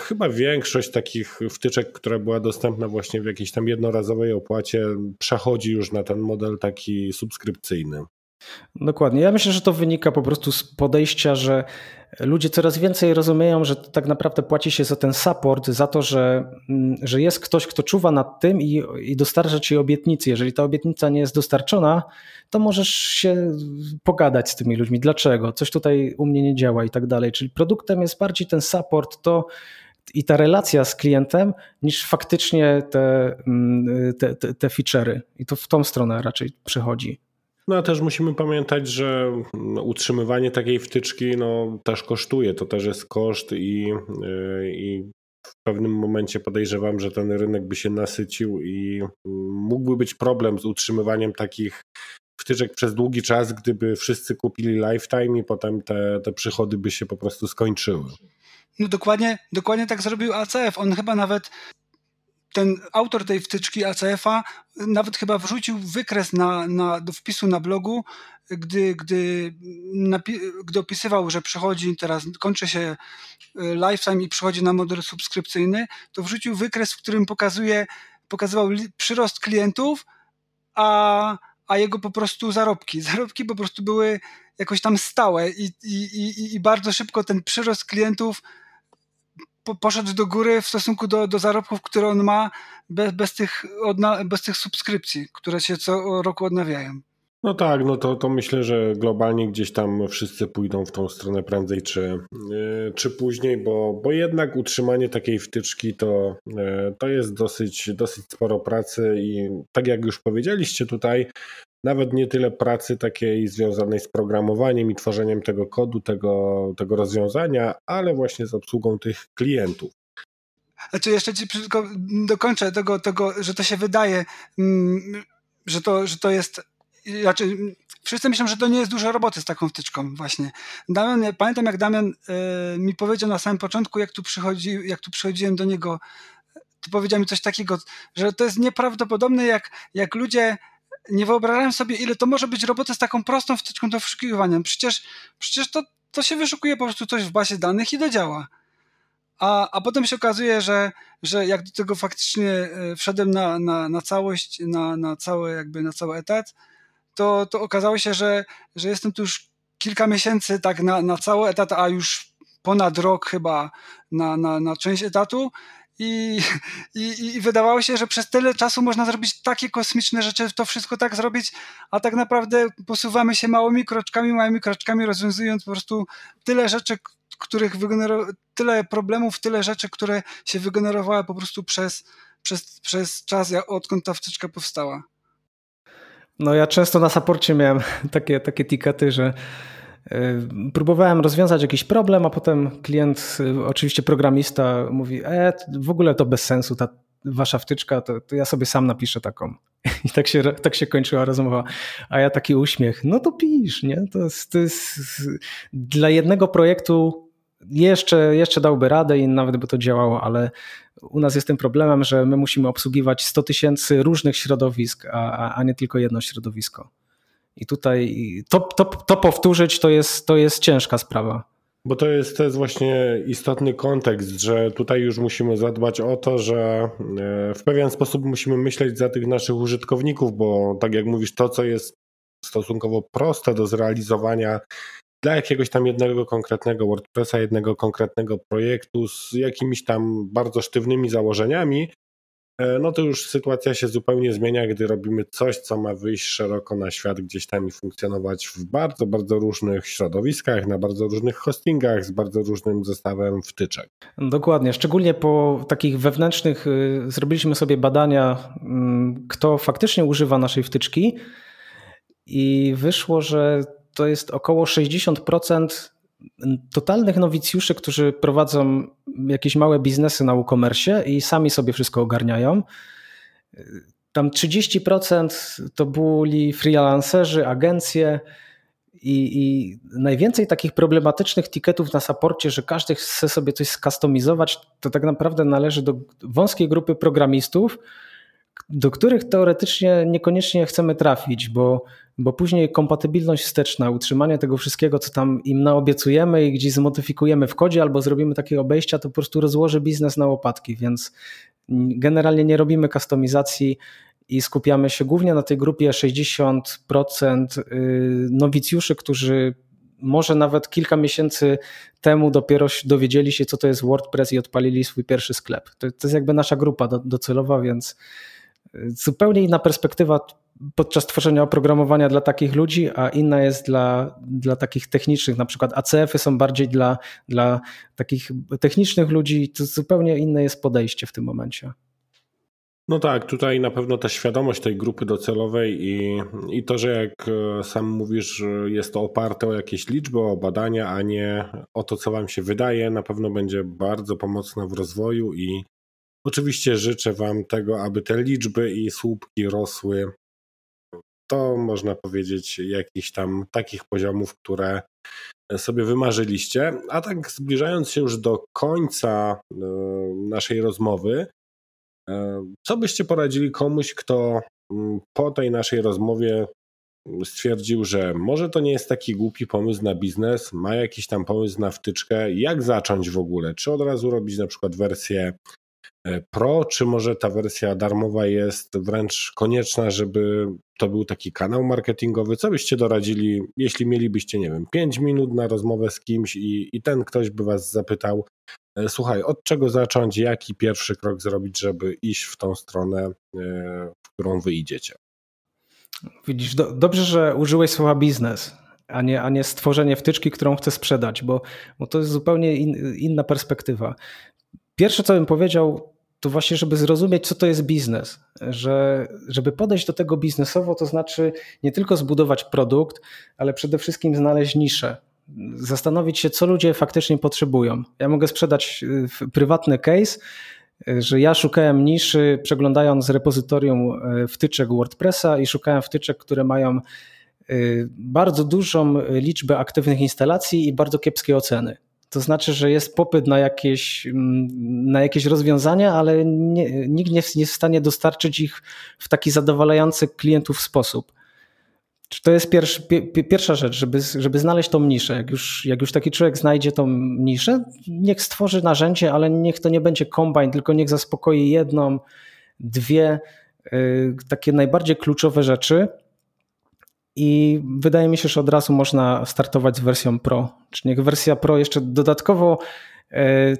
chyba większość takich wtyczek, która była dostępna właśnie w jakiejś tam jednorazowej opłacie, przechodzi już na ten model taki subskrypcyjny. Dokładnie. Ja myślę, że to wynika po prostu z podejścia, że ludzie coraz więcej rozumieją, że tak naprawdę płaci się za ten support, za to, że, mm, że jest ktoś, kto czuwa nad tym i, i dostarcza ci obietnicy. Jeżeli ta obietnica nie jest dostarczona, to możesz się pogadać z tymi ludźmi. Dlaczego? Coś tutaj u mnie nie działa i tak dalej. Czyli produktem jest bardziej ten support, to i ta relacja z klientem, niż faktycznie te, mm, te, te, te feature'y. I to w tą stronę raczej przychodzi. No a też musimy pamiętać, że utrzymywanie takiej wtyczki no, też kosztuje. To też jest koszt i, yy, i w pewnym momencie podejrzewam, że ten rynek by się nasycił i mógłby być problem z utrzymywaniem takich wtyczek przez długi czas, gdyby wszyscy kupili lifetime i potem te, te przychody by się po prostu skończyły. No dokładnie, dokładnie tak zrobił ACF. On chyba nawet ten autor tej wtyczki ACF-a nawet chyba wrzucił wykres na, na, do wpisu na blogu, gdy, gdy, gdy opisywał, że przychodzi teraz, kończy się e, lifetime i przychodzi na model subskrypcyjny, to wrzucił wykres, w którym pokazuje, pokazywał przyrost klientów, a, a jego po prostu zarobki. [laughs] Zarobki po prostu były jakoś tam stałe i, i, i, i bardzo szybko ten przyrost klientów po, poszedł do góry w stosunku do, do zarobków, które on ma bez, bez, tych odna, bez tych subskrypcji, które się co roku odnawiają. No tak, no to, to myślę, że globalnie gdzieś tam wszyscy pójdą w tą stronę prędzej czy, yy, czy później, bo, bo jednak utrzymanie takiej wtyczki to, yy, to jest dosyć, dosyć sporo pracy i tak jak już powiedzieliście tutaj, nawet nie tyle pracy takiej związanej z programowaniem i tworzeniem tego kodu, tego, tego rozwiązania, ale właśnie z obsługą tych klientów. Znaczy jeszcze ci tylko dokończę tego, tego, że to się wydaje, mm, że to, że to jest znaczy, wszyscy myślą, że to nie jest dużo roboty z taką wtyczką właśnie. Damian, pamiętam jak Damian y, mi powiedział na samym początku, jak tu, przychodzi, jak tu przychodziłem do niego to powiedział mi coś takiego, że to jest nieprawdopodobne, jak, jak ludzie nie wyobrażają sobie, ile to może być roboty z taką prostą wtyczką do wyszukiwania. Przecież, przecież to, to się wyszukuje po prostu coś w bazie danych i to działa. A, a potem się okazuje, że, że jak do tego faktycznie e, wszedłem na, na, na całość, na, na, cały, jakby na cały etat, to, to okazało się, że, że jestem tu już kilka miesięcy tak na, na cały etat, a już ponad rok chyba na, na, na część etatu i, i, I wydawało się, że przez tyle czasu można zrobić takie kosmiczne rzeczy, to wszystko tak zrobić, a tak naprawdę posuwamy się małymi kroczkami, małymi kroczkami, rozwiązując po prostu tyle rzeczy, których wygenerowało, tyle problemów, tyle rzeczy, które się wygenerowały po prostu przez, przez, przez czas, odkąd ta wtyczka powstała. No ja często na saporcie miałem [laughs] takie, takie tikety, że próbowałem rozwiązać jakiś problem, a potem klient, y, oczywiście programista, mówi: E, w ogóle to bez sensu, ta wasza wtyczka, to, to ja sobie sam napiszę taką. [laughs] I tak się, tak się kończyła rozmowa. A ja taki uśmiech, no to pisz, nie? To jest, to jest dla jednego projektu jeszcze, jeszcze dałby radę i nawet by to działało, ale u nas jest tym problemem, że my musimy obsługiwać 100 tysięcy różnych środowisk, a, a nie tylko jedno środowisko. I tutaj to, to, to powtórzyć to jest, to jest ciężka sprawa. Bo to jest, to jest właśnie istotny kontekst, że tutaj już musimy zadbać o to, że e, w pewien sposób musimy myśleć za tych naszych użytkowników, bo tak jak mówisz, to co jest stosunkowo proste do zrealizowania dla jakiegoś tam jednego konkretnego WordPressa, jednego konkretnego projektu z jakimiś tam bardzo sztywnymi założeniami, no to już sytuacja się zupełnie zmienia, gdy robimy coś, co ma wyjść szeroko na świat gdzieś tam i funkcjonować w bardzo, bardzo różnych środowiskach, na bardzo różnych hostingach, z bardzo różnym zestawem wtyczek. Dokładnie, szczególnie po takich wewnętrznych y, zrobiliśmy sobie badania, mm, kto faktycznie używa naszej wtyczki i wyszło, że to jest około 60% totalnych nowicjuszy, którzy prowadzą jakieś małe biznesy na e-commerce i sami sobie wszystko ogarniają. Tam 30% to byli freelancerzy, agencje i, i, najwięcej takich problematycznych tiketów na saporcie, że każdy chce sobie coś skustomizować, to tak naprawdę należy do wąskiej grupy programistów, do których teoretycznie niekoniecznie chcemy trafić, bo, bo później kompatybilność wsteczna, utrzymanie tego wszystkiego, co tam im naobiecujemy i gdzieś zmodyfikujemy w kodzie albo zrobimy takie obejścia, to po prostu rozłoży biznes na łopatki, więc generalnie nie robimy kustomizacji i skupiamy się głównie na tej grupie 60% y, nowicjuszy, którzy może nawet kilka miesięcy temu dopiero dowiedzieli się, co to jest WordPress i odpalili swój pierwszy sklep. To, to jest jakby nasza grupa docelowa, więc zupełnie inna perspektywa podczas tworzenia oprogramowania dla takich ludzi, a inna jest dla, dla takich technicznych, na przykład ACF-y są bardziej dla, dla takich technicznych ludzi, to zupełnie inne jest podejście w tym momencie. No tak, tutaj na pewno ta świadomość tej grupy docelowej i, i to, że jak e, sam mówisz, jest to oparte o jakieś liczby, o badania, a nie o to, co Wam się wydaje, na pewno będzie bardzo pomocna w rozwoju i Oczywiście życzę Wam tego, aby te liczby i słupki rosły to można powiedzieć jakichś tam takich poziomów, które sobie wymarzyliście. A tak zbliżając się już do końca e, naszej rozmowy, e, co byście poradzili komuś, kto mm, po tej naszej rozmowie stwierdził, że może to nie jest taki głupi pomysł na biznes, ma jakiś tam pomysł na wtyczkę, jak zacząć w ogóle? Czy od razu robić na przykład wersję Pro, czy może ta wersja darmowa jest wręcz konieczna, żeby to był taki kanał marketingowy? Co byście doradzili, jeśli mielibyście, nie wiem, 5 minut na rozmowę z kimś i, i ten ktoś by was zapytał, e, słuchaj, od czego zacząć, jaki pierwszy krok zrobić, żeby iść w tą stronę, e, w którą wy idziecie? Widzisz, do, dobrze, że użyłeś słowa biznes, a nie, a nie stworzenie wtyczki, którą chcę sprzedać, bo, bo to jest zupełnie in, inna perspektywa. Pierwsze, co bym powiedział, to właśnie, żeby zrozumieć, co to jest biznes. Że, żeby podejść do tego biznesowo, to znaczy nie tylko zbudować produkt, ale przede wszystkim znaleźć niszę. Zastanowić się, co ludzie faktycznie potrzebują. Ja mogę sprzedać y, prywatny case, y, że ja szukałem niszy, przeglądając repozytorium y, wtyczek WordPressa i szukałem wtyczek, które mają bardzo dużą liczbę aktywnych instalacji i bardzo kiepskie oceny. To znaczy, że jest popyt na jakieś, mm, na jakieś rozwiązania, ale nie, nikt nie jest w stanie dostarczyć ich w taki zadowalający klientów sposób. To jest pierwszy, pierwsza rzecz, żeby, żeby znaleźć tą niszę. Jak już, jak już taki człowiek znajdzie tą niszę, niech stworzy narzędzie, ale niech to nie będzie kombine, tylko niech zaspokoi jedną, dwie y, takie najbardziej kluczowe rzeczy. I wydaje mi się, że od razu można startować z wersją Pro. Czyli niech wersja Pro jeszcze dodatkowo E,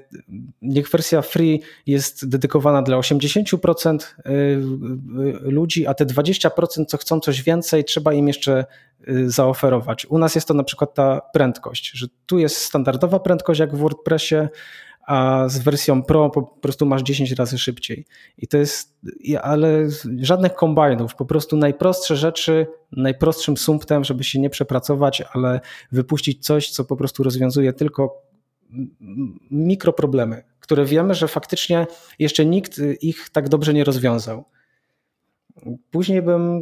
niech wersja free jest dedykowana dla 80% e, ludzi, a te 20%, co chcą coś więcej, trzeba im jeszcze e, zaoferować. U nas jest to na przykład ta prędkość, że tu jest standardowa prędkość jak w WordPressie, a z wersją Pro po prostu masz 10 razy szybciej. I to jest, ale żadnych kombajnów, po prostu najprostsze rzeczy, najprostszym sumptem, żeby się nie przepracować, ale wypuścić coś, co po prostu rozwiązuje tylko mikroproblemy, które wiemy, że faktycznie jeszcze nikt ich tak dobrze nie rozwiązał. Później bym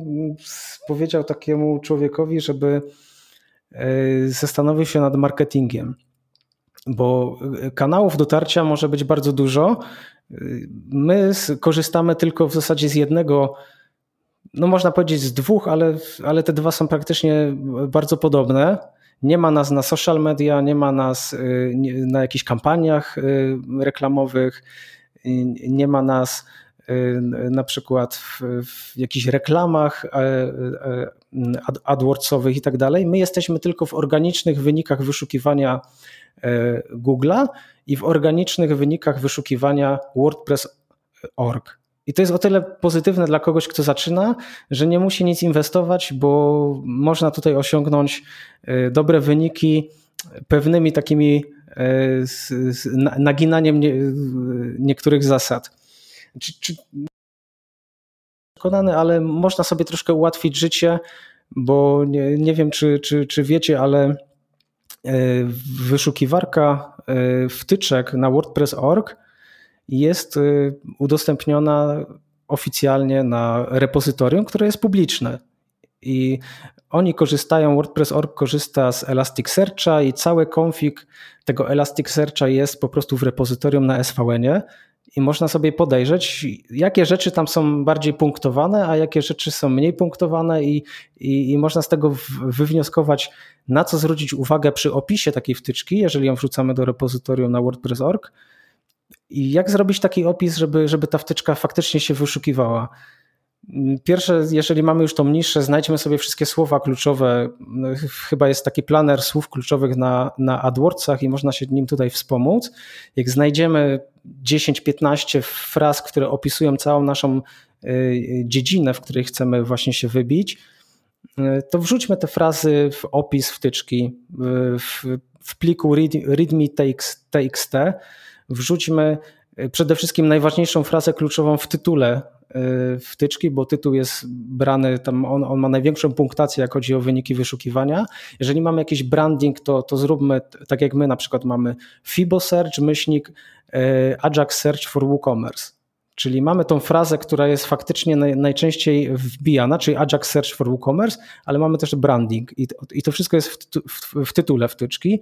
powiedział takiemu człowiekowi, żeby e, zastanowił się nad marketingiem, bo kanałów dotarcia może być bardzo dużo. My korzystamy tylko w zasadzie z jednego, no można powiedzieć z dwóch, ale, ale te dwa są praktycznie bardzo podobne. Nie ma nas na social media, nie ma nas y, na jakichś kampaniach reklamowych, nie ma nas na przykład w, w jakichś reklamach e, e, AdWordsowych i tak dalej. My jesteśmy tylko w organicznych wynikach wyszukiwania e, Google'a i w organicznych wynikach wyszukiwania WordPress.org. I to jest o tyle pozytywne dla kogoś, kto zaczyna, że nie musi nic inwestować, bo można tutaj osiągnąć e, dobre wyniki pewnymi takimi e, naginaniem niektórych zasad. Czy, czy, przekonany, ale można sobie troszkę ułatwić życie, bo nie, nie wiem, czy, czy, czy wiecie, ale e, wyszukiwarka wtyczek na WordPress.org jest y, udostępniona oficjalnie na repozytorium, które jest publiczne. I oni korzystają, WordPress.org korzysta z Elasticsearcha i cały konfig tego Elasticsearcha jest po prostu w repozytorium na SVN-ie i można sobie podejrzeć, jakie rzeczy tam są bardziej punktowane, a jakie rzeczy są mniej punktowane i, i, i można z tego wywnioskować, na co zwrócić uwagę przy opisie takiej wtyczki, jeżeli ją wrzucamy do repozytorium na WordPress.org, i jak zrobić taki opis, żeby, żeby ta wtyczka faktycznie się wyszukiwała? Pierwsze, jeżeli mamy już tą niszę, znajdźmy sobie wszystkie słowa kluczowe. Chyba jest taki planer słów kluczowych na, na AdWordsach i można się nim tutaj wspomóc. Jak znajdziemy 10-15 fraz, które opisują całą naszą y, dziedzinę, w której chcemy właśnie się wybić, to wrzućmy te frazy w opis wtyczki w, w pliku readme.txt wrzućmy e, przede wszystkim najważniejszą frazę kluczową w tytule e, wtyczki, bo tytuł jest brany, tam on, on, ma największą punktację, jak chodzi o wyniki wyszukiwania. Jeżeli mamy jakiś branding, to, to zróbmy tak jak my na przykład mamy Fibo Search, myślnik e, Ajax Search for WooCommerce. Czyli mamy tą frazę, która jest faktycznie najczęściej wbijana, czyli Ajax Search for WooCommerce, ale mamy też branding i to, i to wszystko jest w, w, w tytule wtyczki.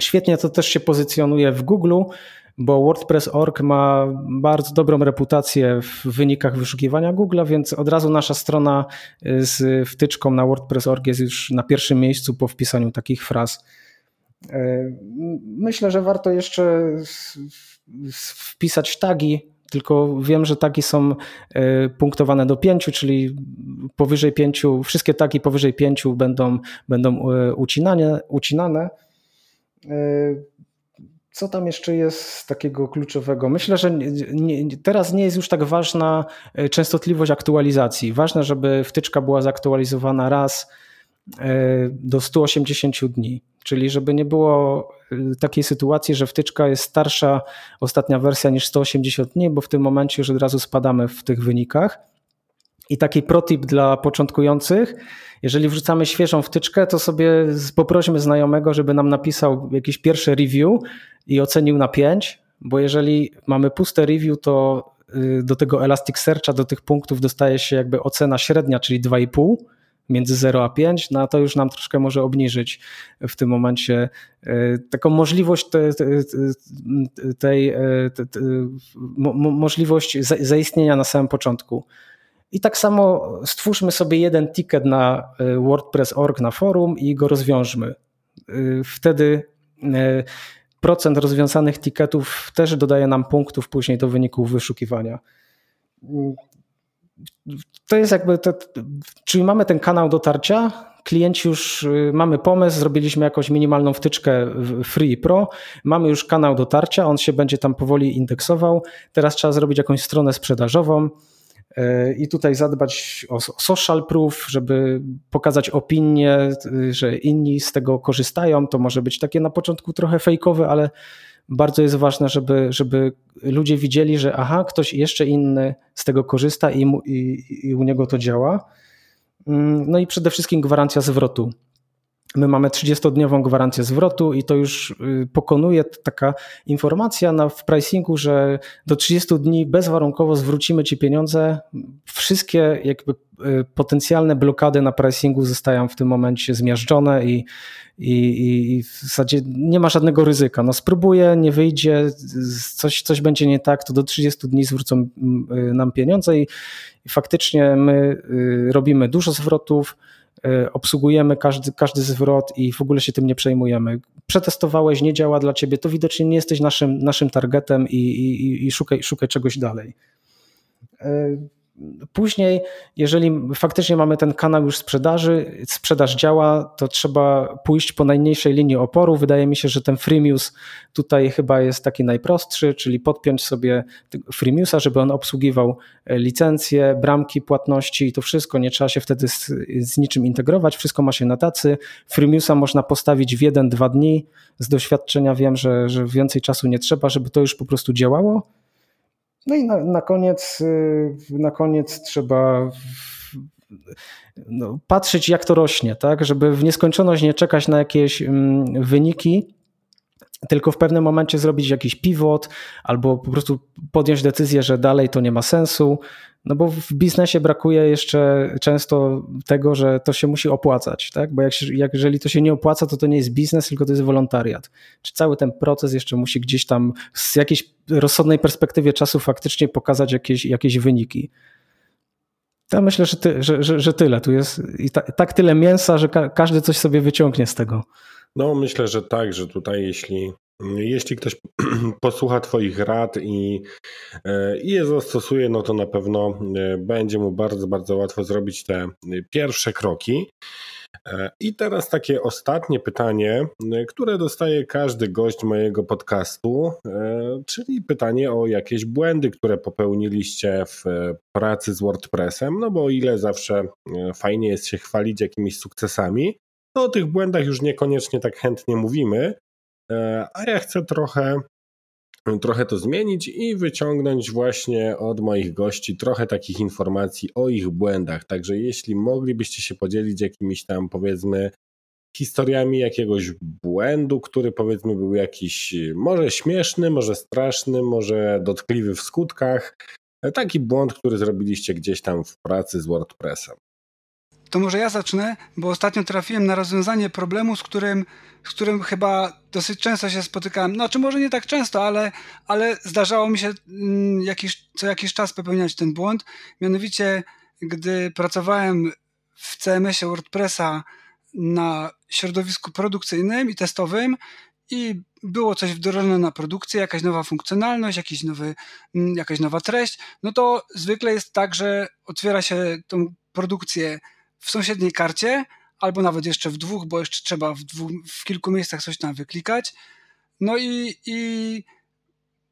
Świetnie to też się pozycjonuje w Google, bo WordPress.org ma bardzo dobrą reputację w wynikach wyszukiwania Google, więc od razu nasza strona z wtyczką na WordPress.org jest już na pierwszym miejscu po wpisaniu takich fraz. E, myślę, że warto jeszcze wpisać tagi, tylko wiem, że tagi są e, punktowane do pięciu, czyli powyżej pięciu, wszystkie tagi powyżej pięciu będą, będą e, ucinane. ucinane. Co tam jeszcze jest takiego kluczowego? Myślę, że nie, teraz nie jest już tak ważna e, częstotliwość aktualizacji. Ważne, żeby wtyczka była zaktualizowana raz do 180 dni. Czyli żeby nie było takiej sytuacji, że wtyczka jest starsza, ostatnia wersja niż 180 dni, bo w tym momencie już od razu spadamy w tych wynikach. I taki protip dla początkujących, jeżeli wrzucamy świeżą wtyczkę, to sobie poprośmy znajomego, żeby nam napisał jakieś pierwsze review i ocenił na 5, bo jeżeli mamy puste review, to y, do tego Elasticsearcha, do tych punktów dostaje się jakby ocena średnia, czyli 2,5, między 0 a 5, no to już nam troszkę może obniżyć w tym momencie taką możliwość tej, tej, tej, możliwość zaistnienia na samym początku. I tak samo stwórzmy sobie jeden ticket na WordPress.org na forum i go rozwiążmy. Wtedy procent rozwiązanych ticketów też dodaje nam punktów później do wyników wyszukiwania. To jest jakby, to, czyli mamy ten kanał dotarcia, klienci już, y, mamy pomysł, zrobiliśmy jakąś minimalną wtyczkę Free Pro, mamy już kanał dotarcia, on się będzie tam powoli indeksował, teraz trzeba zrobić jakąś stronę sprzedażową, y, i tutaj zadbać o social proof, żeby pokazać opinię, y, że inni z tego korzystają. To może być takie na początku trochę fejkowe, ale bardzo jest ważne, żeby, żeby ludzie widzieli, że aha, ktoś jeszcze inny z tego korzysta i, mu, i, i u niego to działa. Mm, no i przede wszystkim gwarancja zwrotu. My mamy 30-dniową gwarancję zwrotu i to już y, pokonuje taka informacja na, w pricingu, że do 30 dni bezwarunkowo zwrócimy Ci pieniądze. Wszystkie jakby y, potencjalne blokady na pricingu zostają w tym momencie zmiażdżone i, i, i w zasadzie nie ma żadnego ryzyka. No spróbuję, nie wyjdzie, coś, coś będzie nie tak, to do 30 dni zwrócą y, nam pieniądze i, i faktycznie my robimy dużo zwrotów, obsługujemy każdy, każdy zwrot i w ogóle się tym nie przejmujemy. Przetestowałeś, nie działa dla ciebie, to widocznie nie jesteś naszym, naszym targetem i, i, i szukaj, szukaj czegoś dalej. Później, jeżeli faktycznie mamy ten kanał już sprzedaży, sprzedaż działa, to trzeba pójść po najmniejszej linii oporu. Wydaje mi się, że ten Freemius tutaj chyba jest taki najprostszy, czyli podpiąć sobie Freemiusa, żeby on obsługiwał e, licencje, bramki płatności i to wszystko. Nie trzeba się wtedy z, z niczym integrować, wszystko ma się na tacy. Freemiusa można postawić w jeden, dwa dni. Z doświadczenia wiem, że, że więcej czasu nie trzeba, żeby to już po prostu działało no i na, na koniec, y, na koniec trzeba no, patrzeć, jak to rośnie, tak? Żeby w nieskończoność nie czekać na jakieś mm, wyniki, tylko w pewnym momencie zrobić jakiś pivot albo po prostu podjąć decyzję, że dalej to nie ma sensu, no bo w biznesie brakuje jeszcze często tego, że to się musi opłacać, tak? Bo jak, jak, jeżeli to się nie opłaca, to to nie jest biznes, tylko to jest wolontariat. Czy cały ten proces jeszcze musi gdzieś tam z jakiejś rozsądnej perspektywie czasu faktycznie pokazać jakieś, jakieś wyniki. Ja myślę, że, ty, że, że, że tyle. Tu jest i ta, tak tyle mięsa, że ka każdy coś sobie wyciągnie z tego. No, myślę, że tak, że tutaj jeśli jeśli ktoś [clears throat] posłucha Twoich rad i, e, i je zastosuje, no to na pewno e, będzie mu bardzo, bardzo łatwo zrobić te pierwsze kroki. E, I teraz takie ostatnie pytanie, które dostaje każdy gość mojego podcastu, czyli pytanie o jakieś błędy, które popełniliście w pracy z WordPressem. No bo o ile zawsze fajnie jest się chwalić jakimiś sukcesami, to o tych błędach już niekoniecznie tak chętnie mówimy, E, a ja chcę trochę, trochę to zmienić i wyciągnąć właśnie od moich gości trochę takich informacji o ich błędach. Także jeśli moglibyście się podzielić jakimiś tam powiedzmy historiami jakiegoś błędu, który powiedzmy był jakiś może śmieszny, może straszny, może dotkliwy w skutkach. E, taki błąd, który zrobiliście gdzieś tam w pracy z WordPressem. To może ja zacznę, bo ostatnio trafiłem na rozwiązanie problemu, z którym, z którym chyba dosyć często się spotykałem. No, czy może nie tak często, ale, ale zdarzało mi się mm, jakiś, co jakiś czas popełniać ten błąd. Mianowicie, gdy pracowałem w CMS-ie WordPressa na środowisku produkcyjnym i testowym i było coś wdrożone na produkcję, jakaś nowa funkcjonalność, jakiś nowy, mm, jakaś nowa treść, no to zwykle jest tak, że otwiera się tą produkcję w sąsiedniej karcie, albo nawet jeszcze w dwóch, bo jeszcze trzeba w, dwóch, w kilku miejscach coś tam wyklikać. No i, i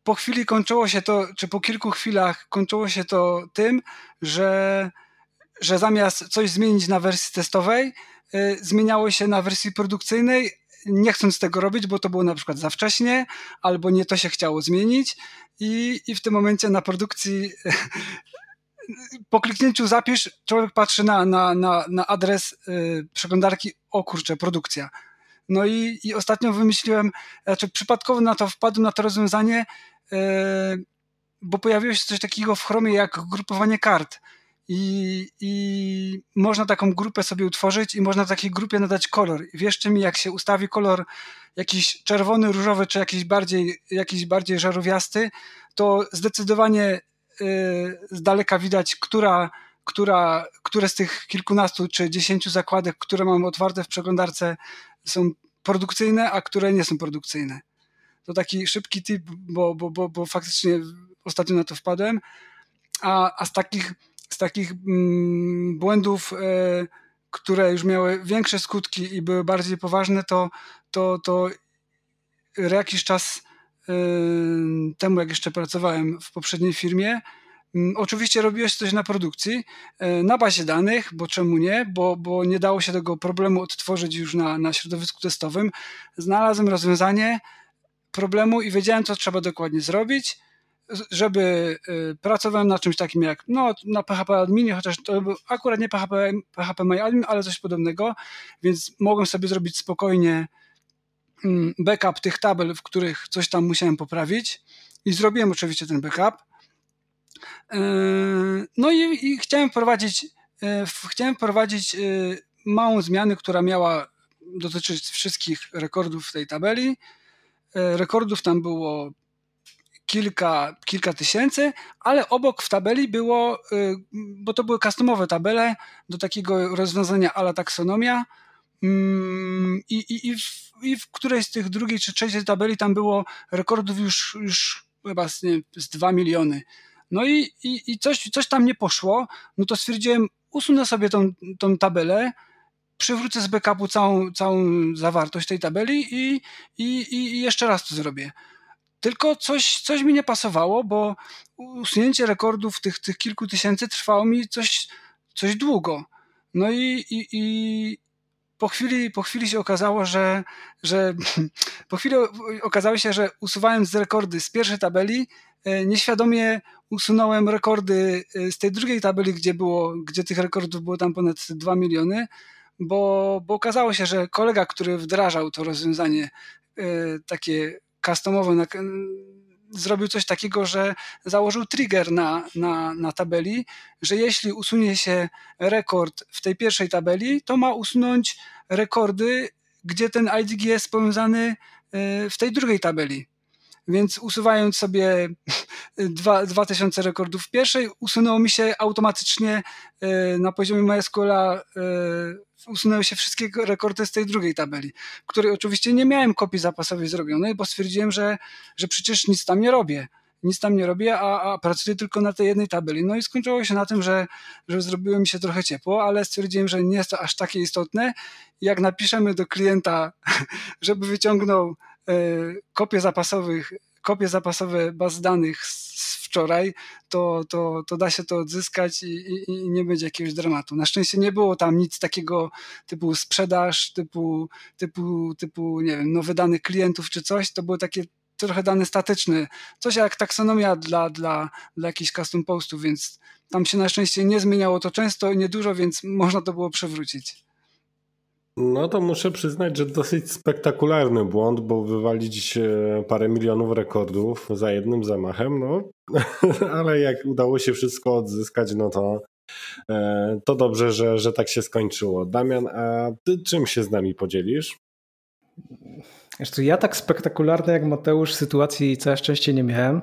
po chwili kończyło się to, czy po kilku chwilach kończyło się to tym, że, że zamiast coś zmienić na wersji testowej, yy, zmieniało się na wersji produkcyjnej, nie chcąc tego robić, bo to było na przykład za wcześnie, albo nie to się chciało zmienić i, i w tym momencie na produkcji po kliknięciu zapisz, człowiek patrzy na, na, na, na adres y, przeglądarki, o kurczę, produkcja. No i, i ostatnio wymyśliłem, znaczy przypadkowo na to wpadłem, na to rozwiązanie, y, bo pojawiło się coś takiego w Chromie jak grupowanie kart. i, i można taką grupę sobie utworzyć i można takiej grupie nadać kolor. Wierzcie mi, jak się ustawi kolor jakiś czerwony, różowy, czy jakiś bardziej, jakiś bardziej żarówiasty, to zdecydowanie z daleka widać, która, która, które z tych kilkunastu czy dziesięciu zakładek, które mam otwarte w przeglądarce są produkcyjne, a które nie są produkcyjne. To taki szybki tip, bo, bo, bo, bo faktycznie ostatnio na to wpadłem. A, a z takich, z takich mm, błędów, e, które już miały większe skutki i były bardziej poważne, to, to, to jakiś czas temu, jak jeszcze pracowałem w poprzedniej firmie, Oczywiście robiłeś coś na produkcji, e, na bazie danych, bo czemu nie, bo, bo nie dało się tego problemu odtworzyć już na, na środowisku testowym. Znalazłem rozwiązanie problemu i wiedziałem, co trzeba dokładnie zrobić żeby y, pracowałem na czymś takim jak no, na PHP Adminie, chociaż to był akurat nie PHP, PHP MyAdmin, ale coś podobnego, więc mogłem sobie zrobić spokojnie backup tych tabel, w których coś tam musiałem poprawić i zrobiłem oczywiście ten backup. Y, no i, i chciałem wprowadzić y, chciałem wprowadzić małą zmianę, która miała dotyczyć wszystkich rekordów w tej tabeli. Rekordów tam było kilka, kilka tysięcy, ale obok w tabeli było, bo to były customowe tabele do takiego rozwiązania ala taksonomia mm, i, i, i, w, i w którejś z tych drugiej czy trzeciej tabeli tam było rekordów już, już chyba z, nie, z 2 miliony. No i, i, i coś, coś tam nie poszło, no to stwierdziłem, usunę sobie tą, tą tabelę, przywrócę z backupu całą, całą zawartość tej tabeli i, i, i jeszcze raz to zrobię. Tylko coś, coś mi nie pasowało, bo usunięcie rekordów tych, tych kilku tysięcy trwało mi coś, coś długo. No i, i, i po, chwili, po chwili się okazało, że, że [laughs] po chwili okazało się, że usuwając rekordy z pierwszej tabeli, e, nieświadomie usunąłem rekordy e, z tej drugiej tabeli, gdzie, było, gdzie tych rekordów było tam ponad 2 miliony, bo, bo okazało się, że kolega, który wdrażał to rozwiązanie, e, takie customowo na, zrobił coś takiego, że założył trigger na, na, na tabeli, że jeśli usunie się rekord w tej pierwszej tabeli, to ma usunąć rekordy, gdzie ten IDG jest powiązany e, w tej drugiej tabeli. Więc usuwając sobie [laughs] 2000 rekordów w pierwszej, usunęło mi się automatycznie e, na poziomie MySQL'a e, usunęły się wszystkie rekordy z tej drugiej tabeli, której oczywiście nie miałem kopii zapasowej zrobionej, bo stwierdziłem, że, że przecież nic tam nie robię. Nic tam nie robię, a, a pracuję tylko na tej jednej tabeli. No i skończyło się na tym, że, że zrobiło mi się trochę ciepło, ale stwierdziłem, że nie jest to aż takie istotne. Jak napiszemy do klienta, [laughs] żeby wyciągnął kopie zapasowych, kopie zapasowe baz danych z wczoraj, to, to, to da się to odzyskać i, i, i, nie będzie jakiegoś dramatu. Na szczęście nie było tam nic takiego typu sprzedaż, typu, typu, typu nie wiem, nowe dane klientów czy coś. To były takie trochę dane statyczne. Coś jak taksonomia dla, dla, dla jakichś custom postów, więc tam się na szczęście nie zmieniało to często i niedużo, więc można to było przewrócić. No to muszę przyznać, że dosyć spektakularny błąd, bo wywalić parę milionów rekordów za jednym zamachem, no [laughs] ale jak udało się wszystko odzyskać, no to e, to dobrze, że, że tak się skończyło. Damian, a ty czym się z nami podzielisz? Co, ja tak spektakularny jak Mateusz sytuacji całe szczęście nie miałem.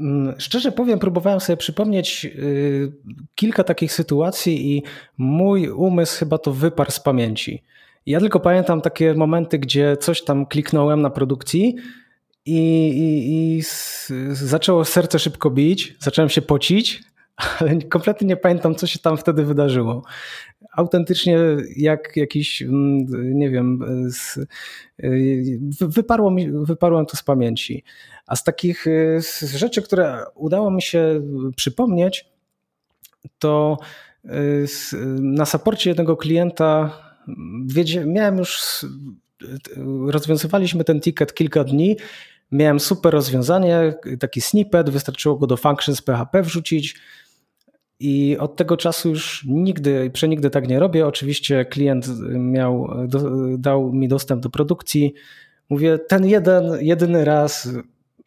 Mm, szczerze powiem, próbowałem sobie przypomnieć y, kilka takich sytuacji i mój umysł chyba to wyparł z pamięci. Ja tylko pamiętam takie momenty, gdzie coś tam kliknąłem na produkcji i, i, i zaczęło serce szybko bić, zacząłem się pocić, [laughs] ale kompletnie nie pamiętam, co się tam wtedy wydarzyło. Autentycznie jak jakiś, mm, nie wiem, z, wyparło mi, wyparłem to z pamięci. A z takich z rzeczy, które udało mi się przypomnieć, to na saporcie jednego klienta miałem już, rozwiązywaliśmy ten ticket kilka dni, miałem super rozwiązanie, taki snippet, wystarczyło go do functions PHP wrzucić, i od tego czasu już nigdy, przenigdy tak nie robię. Oczywiście klient miał, dał mi dostęp do produkcji. Mówię, ten jeden, jedyny raz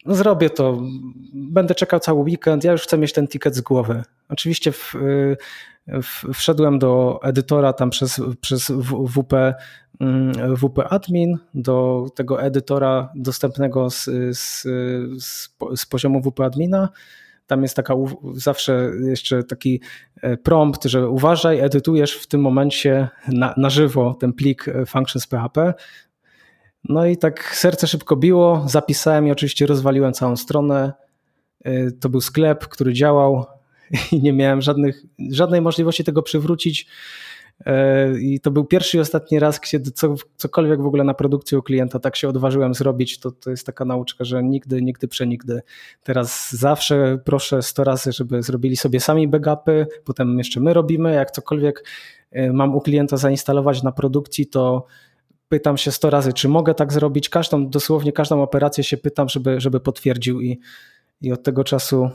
zrobię to, będę czekał cały weekend, ja już chcę mieć ten ticket z głowy. Oczywiście w, w, wszedłem do edytora tam przez, przez WP, mm, WP Admin, do tego edytora dostępnego z, z, z, z poziomu WP Admina. Tam jest taka zawsze jeszcze taki e, prompt, że uważaj, edytujesz w tym momencie na, na żywo ten plik e, functions PHP. No i tak serce szybko biło, zapisałem i oczywiście rozwaliłem całą stronę. E, to był sklep, który działał [laughs] i nie miałem żadnych, żadnej możliwości tego przywrócić. E, I to był pierwszy i ostatni raz, kiedy co, cokolwiek w ogóle na produkcji u klienta tak się odważyłem zrobić. To, to jest taka nauczka, że nigdy, nigdy, przenigdy. Teraz zawsze proszę 100 razy, żeby zrobili sobie sami backupy, potem jeszcze my robimy. Jak cokolwiek e, mam u klienta zainstalować na produkcji, to pytam się 100 razy, czy mogę tak zrobić. Każdą, dosłownie każdą operację się pytam, żeby, żeby potwierdził i, i od tego czasu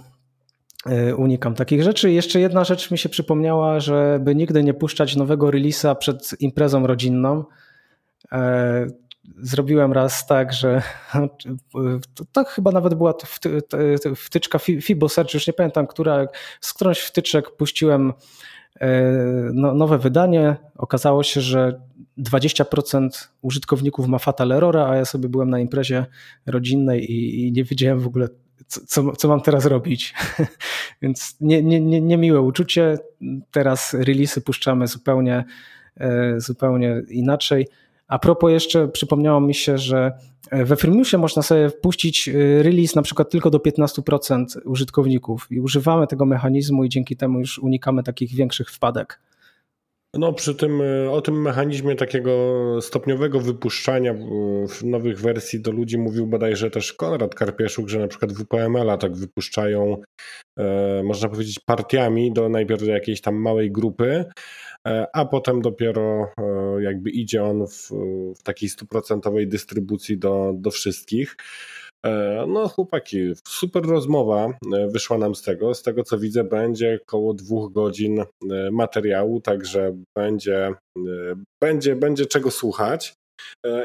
E, unikam takich rzeczy. Jeszcze jedna rzecz mi się przypomniała, żeby nigdy nie puszczać nowego release'a przed imprezą rodzinną. E, zrobiłem raz tak, że [laughs] to, to chyba nawet była wtyczka FiboSearch, już nie pamiętam, która, z którąś wtyczek puściłem no, nowe wydanie. Okazało się, że 20% użytkowników ma fatal errora, a ja sobie byłem na imprezie rodzinnej i, i nie wiedziałem w ogóle, co, co mam teraz robić. [laughs] Więc nie, nie, nie, niemiłe uczucie. Teraz releasy puszczamy zupełnie, e, zupełnie inaczej. A propos jeszcze przypomniało mi się, że we Freemiusie można sobie wpuścić e, release na przykład tylko do 15% użytkowników i używamy tego mechanizmu i dzięki temu już unikamy takich większych wpadek. No, przy tym, e, o tym mechanizmie takiego stopniowego wypuszczania nowych wersji do ludzi mówił bodajże też Konrad Karpieszuk, że na przykład WPML-a tak wypuszczają, e, można powiedzieć, partiami do najpierw do jakiejś tam małej grupy, e, a potem dopiero jakby idzie on w, w takiej stuprocentowej dystrybucji do, do wszystkich. E, no, chłopaki, super rozmowa e, wyszła nam z tego. Z tego co widzę, będzie około dwóch godzin e, materiału, także będzie, będzie, będzie czego słuchać.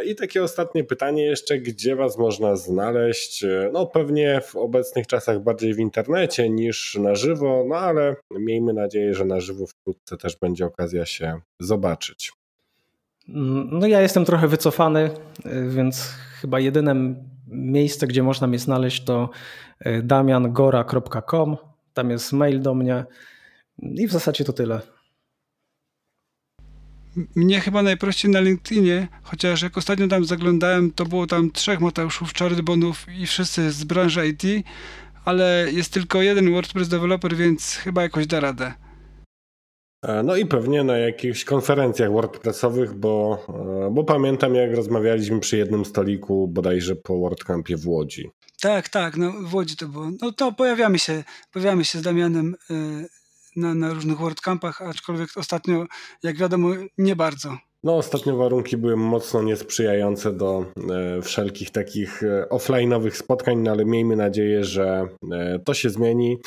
I takie ostatnie pytanie jeszcze, gdzie Was można znaleźć? No pewnie w obecnych czasach bardziej w internecie niż na żywo, no ale miejmy nadzieję, że na żywo wkrótce też będzie okazja się zobaczyć. Mm, no ja jestem trochę wycofany, więc chyba jedynym miejsce, gdzie można mnie znaleźć to e, damiangora.com. Tam jest mail do mnie i w zasadzie to tyle. Mnie chyba najprościej na LinkedInie, chociaż jak ostatnio tam zaglądałem, to było tam trzech Mateuszów Czardybonów i wszyscy z branży IT, ale jest tylko jeden WordPress developer, więc chyba jakoś da radę. E, no i pewnie na jakichś konferencjach WordPressowych, bo, e, bo pamiętam jak rozmawialiśmy przy jednym stoliku bodajże po WordCampie w Łodzi. Tak, tak, no w Łodzi to było. No to pojawiamy się, pojawiamy się z Damianem e, na, na różnych WordCampach, aczkolwiek ostatnio, jak wiadomo, nie bardzo. No, ostatnio warunki były mocno niesprzyjające do e, wszelkich takich e, offline'owych spotkań, no ale miejmy nadzieję, że e, to się zmieni.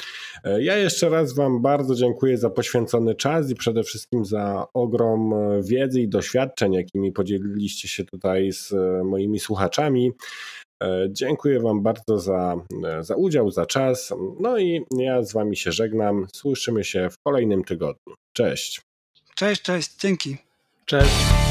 E, ja jeszcze raz Wam bardzo dziękuję za poświęcony czas i przede wszystkim za ogrom e, wiedzy i doświadczeń, jakimi podzieliliście się tutaj z e, moimi słuchaczami. Dziękuję Wam bardzo za, za udział, za czas. No i ja z Wami się żegnam. Słyszymy się w kolejnym tygodniu. Cześć. Cześć, cześć, dzięki. Cześć.